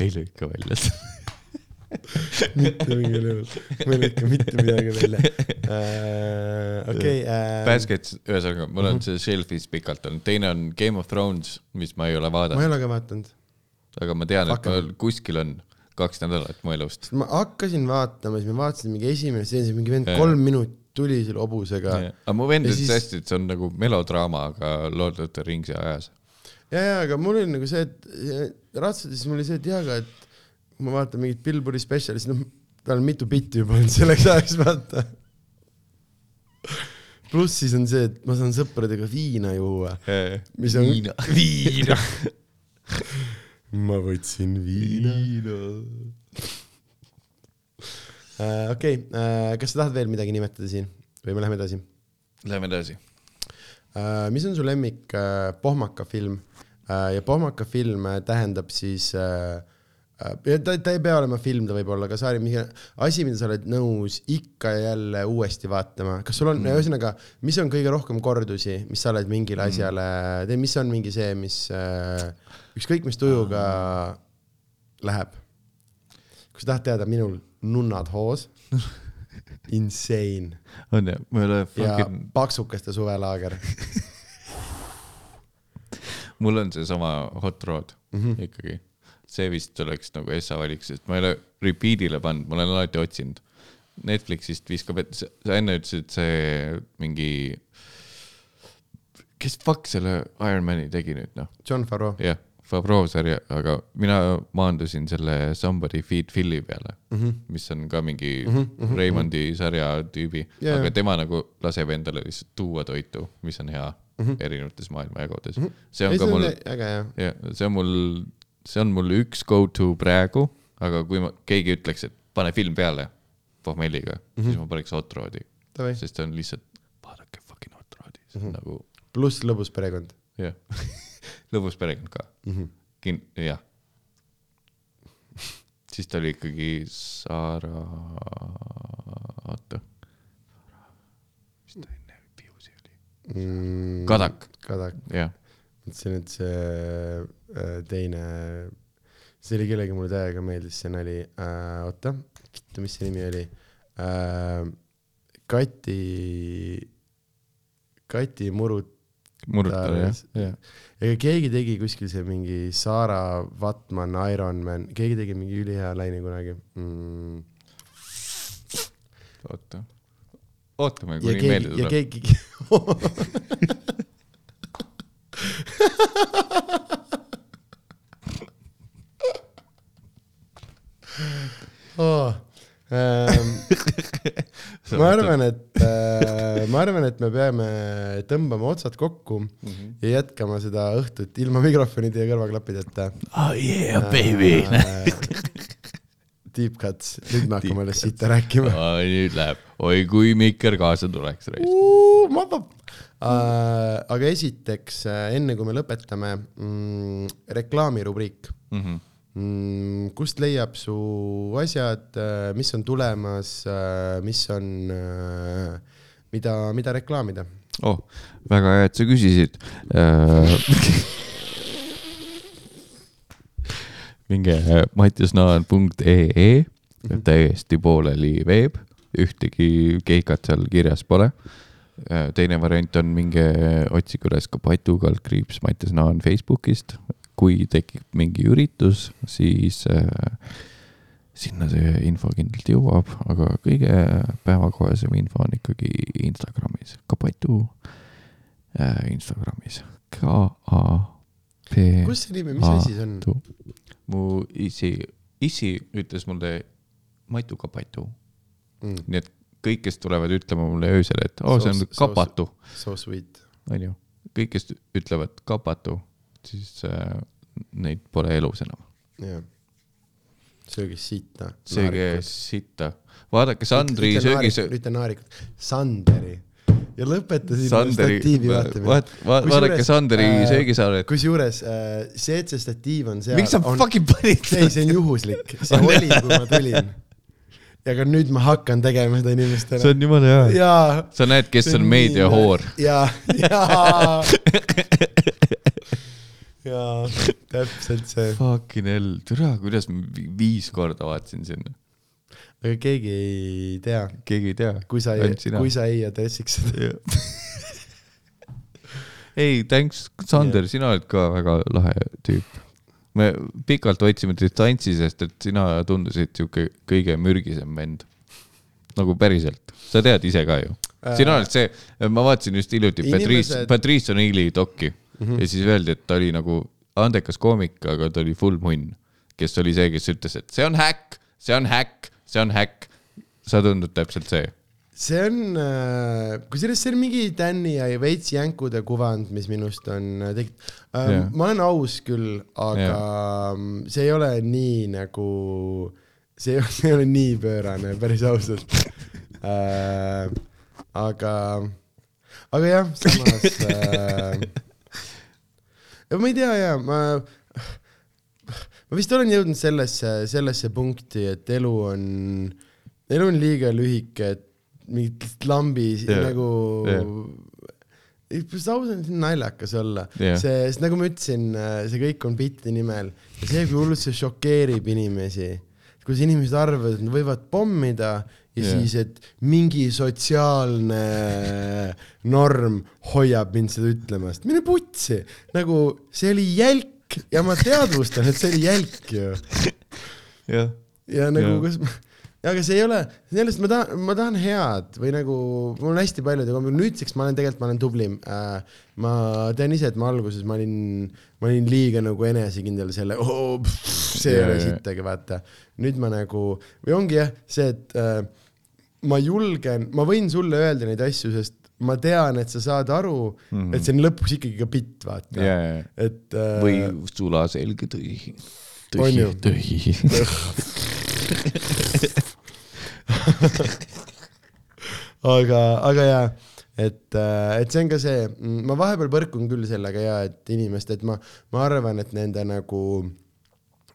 ei lõika välja seda. mitte mingil juhul, ma ei lõika mitte midagi välja äh,. okei äh,, Baskets, ühesõnaga, mul on see shelf'is pikalt olnud, teine on Game of Thrones, mis ma ei ole ma ei vaadanud, ole ka vaadanud. aga ma tean, et kuskil on kaks nädalat mu elust. ma hakkasin vaatama, siis ma vaatasin mingi esimene stseen, mingi vend kolm minutit tuli selle hobusega. aga mu vend ütles siis- hästi, et see on nagu melodraama, aga Lord of the Ringsi ajas. ja, ja, aga mul oli nagu see, et ratsades mul oli see, et jaa, aga et kui ma vaatan mingit Billboardi spetsiali, siis noh, tal on mitu bitti juba olnud selleks ajaks vaata. pluss siis on see, et ma saan sõpradega viina juua, mis on Viina. viina. ma võtsin viina. Äh, okei, kas sa tahad veel midagi nimetada siin või me läheme edasi? Läheme edasi. Äh, mis on su lemmik äh, pohmaka film äh, ja pohmaka film äh, tähendab siis äh, äh, ja ta, ta ei pea olema film, ta võib olla ka sari, mingi asi, mida sa oled nõus ikka ja jälle uuesti vaatama, kas sul on mm., ühesõnaga, mis on kõige rohkem kordusi, mis sa oled mingile asjale mm., mis on mingi see, mis äh, ükskõik mis tujuga läheb. kui sa tahad teada, minul nunnad hoos, insane on ju, ma ei ole ja fucking, paksukeste suvelaager mul on seesama Hot Rod mm. -hmm. ikkagi. See vist oleks nagu Essa valik, sest ma ei ole repeat'ile pannud, ma olen alati otsinud. Netflixist viskab, et sa enne ütlesid, see mingi, kes fuck selle Ironmani tegi nüüd noh, John Farrow jah, Favreau sarja, aga mina maandusin selle Somebody Feed Philly peale mm. -hmm. mis on ka mingi mm -hmm. Raymondi sarja tüübi Jaa, aga tema nagu laseb endale lihtsalt tuua toitu, mis on hea mm -hmm. erinevates maailma jagudes mm. -hmm. see on ei, ka mul, äge jah. jah, see on mul, see on mul üks go to praegu, aga kui ma, keegi ütleks, et pane film peale pohmelliga mm, -hmm. siis ma paneks Hot Rod'i, sest see on lihtsalt, vaadake fucking Hot Rod'i, see on mm -hmm. nagu pluss lõbus perekond jah, lõbus perekond ka mm. -hmm. Kin-, jah. siis ta oli ikkagi Sara, oota. mis ta enne Piusi oli? mm,. Kadak, Kadak, jah. See äh, teine, see oli kellegi mulle täiega meeldis, see nali äh,, oota, mis see nimi oli äh,? Kati, Kati Murut-, Murutaja, jah, jah. ega keegi tegi kuskil see mingi Sara Vatman, Ironman, keegi tegi mingi ülihea laine kunagi mm.. oota, ootame, ja kuni meelde keegi, ja tuleb. keegi oh,. Ähm, ma arvan, et äh, äh, ma arvan, et me peame tõmbama otsad kokku mm -hmm. ja jätkama seda õhtut ilma mikrofonide ja kõrvaklappideta. oh yeah baby. Deep cuts, nüüd me hakkame alles siit rääkima. nüüd läheb, oi kui Mikker kaasa tuleks. Uh, aga esiteks, enne kui me lõpetame mm,, reklaamirubriik Mhm. mm,. kust leiab su asjad, mis on tulemas, mis on, mida, mida reklaamida? oh, väga hea, et sa küsisid. minge mattisnaan.ee, täiesti pooleli veeb, ühtegi keikat seal kirjas pole. Teine variant on minge otsige üles ka Patu kaldkriips Mattias Naan Facebookist. kui tekib mingi üritus, siis äh, sinna see info kindlalt jõuab, aga kõige päevakohasem info on ikkagi Instagramis, Kapatu äh, Instagramis, K A P. kus see nimi, mis asi see on? mu isi, isi ütles mulle Matu Kapatu, Mm, nii et kõik, kes tulevad ütlema mulle öösel, et oo, see on Soos- kapatu, so sweet. onju. kõik, kes ütlevad kapatu, siis äh, neid pole elus enam. jah. söögi sitta. sööge sitta, vaadake Sandri söögis. ütle naarikud, Sanderi ja lõpeta sinna Sanderi, statiivi vaatamine. vaat-, va-, vaadake Sanderi äh, söögisaaret. kusjuures äh, see, et see statiiv on seal. miks sa on... fucking panid ei, see on juhuslik, see On, oli, kui ma tulin. Ja ka nüüd ma hakkan tegema seda inimestele. see on jumala hea. jaa. sa näed, kes on meediahoor. jaa, jaa. jaa, täpselt see. Fucking hell, türa, kuidas ma vi- viis korda vaatasin sinna. aga keegi ei tea, keegi ei tea. kui sa ei kui sa ei adressiks seda. ei, thanks, Sander, sina oled ka väga lahe tüüp. Me pikalt hoidsime distantsi, sest et sina tundusid sihuke kõige mürgisem vend. nagu päriselt, sa tead ise ka ju. sina oled see, ma vaatasin just hiljuti Patrice, Patrice O'Neill'i dokki mm -hmm. ja siis öeldi, et ta oli nagu andekas koomik, aga ta oli full munn, kes oli see, kes ütles, et see on häkk, see on häkk, see on häkk. sa tundud täpselt see. See on, kusjuures see on mingi Tänni ja veits jänkude kuvand, mis minust on äh, tekkinud yeah.. ma olen aus küll, aga yeah. see ei ole nii nagu, see ei, ole nii pöörane, päris ausalt äh,. aga, aga jah, samas äh,. ma ei tea ja ma, ma vist olen jõudnud sellesse, sellesse punkti, et elu on, elu on liiga lühike, et mingit lambi yeah, nagu yeah. ausalt naljakas olla yeah., see, sest nagu ma ütlesin, see kõik on bitti nimel ja see, kui hullult see šokeerib inimesi, kuidas inimesed arvavad, et nad võivad pommida ja yeah. siis, et mingi sotsiaalne norm hoiab mind seda ütlemast, mine putsi, nagu see oli jälk ja ma teadvustan, et see oli jälk ju jah. ja nagu Jah. kas, aga see ei ole, sellest ma tahan, ma tahan head või nagu mul on hästi palju, nüüdseks ma olen tegelikult, ma olen tublim äh,. ma tean ise, et ma alguses ma olin, ma olin liiga nagu enesekindel selle oh,, see ei ole sittagi, vaata. nüüd ma nagu või ongi jah, see, et äh, ma julgen, ma võin sulle öelda neid asju, sest ma tean, et sa saad aru mm. -hmm. et see on lõpuks ikkagi ka bitt, vaata ja, ja, et äh, või sulaselge tõi. On ju? aga, aga jaa, et, et see on ka see, ma vahepeal põrkun küll sellega ja et inimeste, et ma, ma arvan, et nende nagu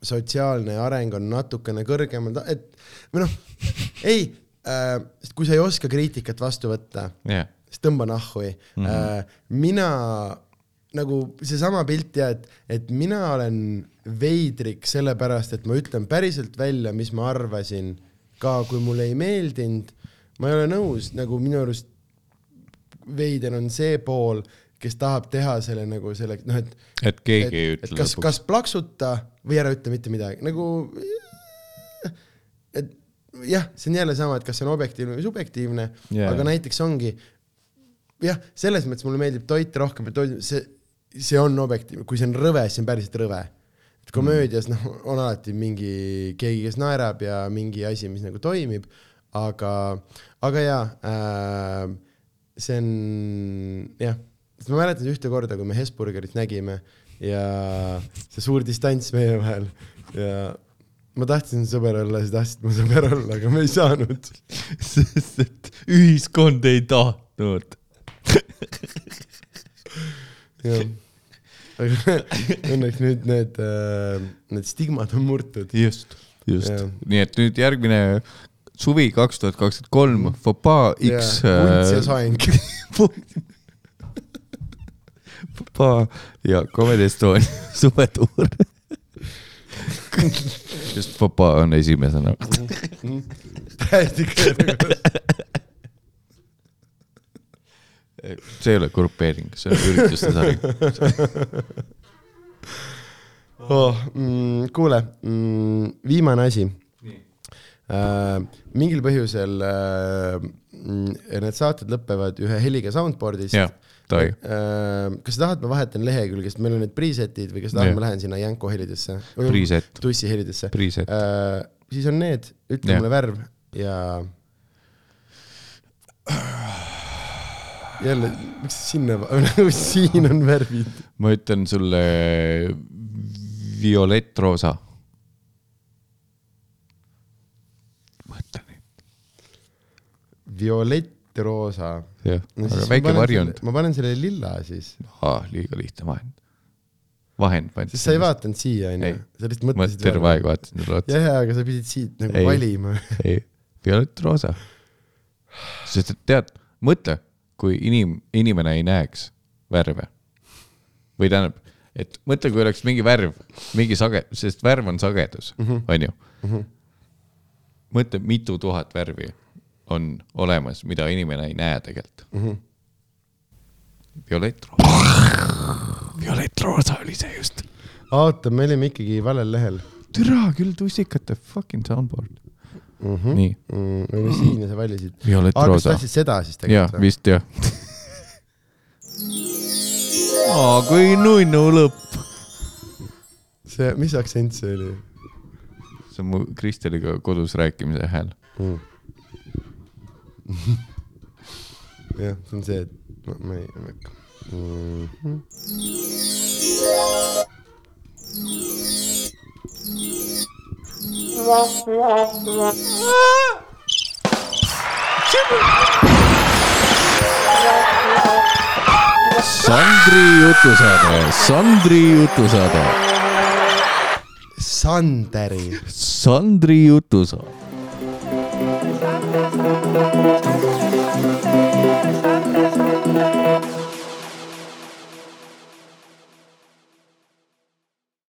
sotsiaalne areng on natukene kõrgemal, et või noh, ei äh,, kui sa ei oska kriitikat vastu võtta, jah, siis tõmba nahhu mm. -hmm. Äh, mina nagu seesama pilt ja et, et mina olen veidrik sellepärast, et ma ütlen päriselt välja, mis ma arvasin, ka kui mulle ei meeldinud, ma ei ole nõus, nagu minu arust veider on see pool, kes tahab teha selle nagu selle, noh et et keegi et, ei ütle kas, kas plaksuta või ära ütle mitte midagi, nagu et jah, see on jälle sama, et kas see on objektiivne või subjektiivne yeah., aga näiteks ongi jah, selles mõttes mulle meeldib toit rohkem, et toit, see, see on objektiivne, kui see on rõve, siis see on päriselt rõve. Et komöödias noh, on alati mingi keegi, kes naerab ja mingi asi, mis nagu toimib, aga, aga jaa äh,, see on jah, sest ma mäletan ühte korda, kui me Hesburgerit nägime ja see suur distants meie vahel ja ma tahtsin sõber olla, sa tahtsid mu sõber olla, aga me ei saanud. sest et ühiskond ei tahtnud. jah, aga õnneks nüüd need, need stigmad on murtud. just, just nii et nüüd järgmine suvi kaks tuhat kakskümmend kolm, Fopaa X. vunts ja soeng. Fopaa ja Comedy Estonia suvetuur. just Fopaa on esimesena. täiesti kõrge. See ei ole grupeering, see on ürituste sari. oh,. Mm, kuule mm,, viimane asi äh,. mingil põhjusel mm, need saated lõpevad ühe heliga soundboard'ist. jah, davai. Äh, kas sa tahad, ma vahetan lehekülge, sest meil on need preset'id või kas sa tahad, Jah. ma lähen sinna Janko helidesse? Preset, tussi helidesse preset. äh,. siis on need, ütle Jah. mulle värv ja. jälle, miks sinna, siin on värvid. ma ütlen sulle violettroosa. mõtle nüüd. violettroosa. jah, aga väike varjund. ma panen selle lilla siis, liiga lihtne vahend. vahend pandi. sest sa ei vaadanud siia onju sa lihtsalt ma mõtlesid. terve aeg vaatasin sulle otsa. ja, ja, aga sa pidid siit nagu Ei. valima. ei, violettroosa. sest et tead, mõtle, kui inim-, inimene ei näeks värve. või tähendab, et mõtle, kui oleks mingi värv, mingi sage-, sest värv on sagedus, onju. mõtle, mitu tuhat värvi on olemas, mida inimene ei näe tegelikult mm. -hmm. violettroosa. violettroosa oli see just. oota, me olime ikkagi valel lehel türa küll tussikate fucking soundboard mm. -hmm. nii, mm,. me olime siin ja sa valisid. aa, kas violettroosa. tahtsid seda siis tegelikult või? vist jah. aa, kui nunnu lõpp. see, mis aktsent see oli see on mu Kristeliga kodus rääkimise hääl. mm. jah, see on see, et ma, ma ei, ma ei hakka mm. -hmm. Sandri jutusaade, Sandri jutusaade, Sanderi. Sandri jutusaade.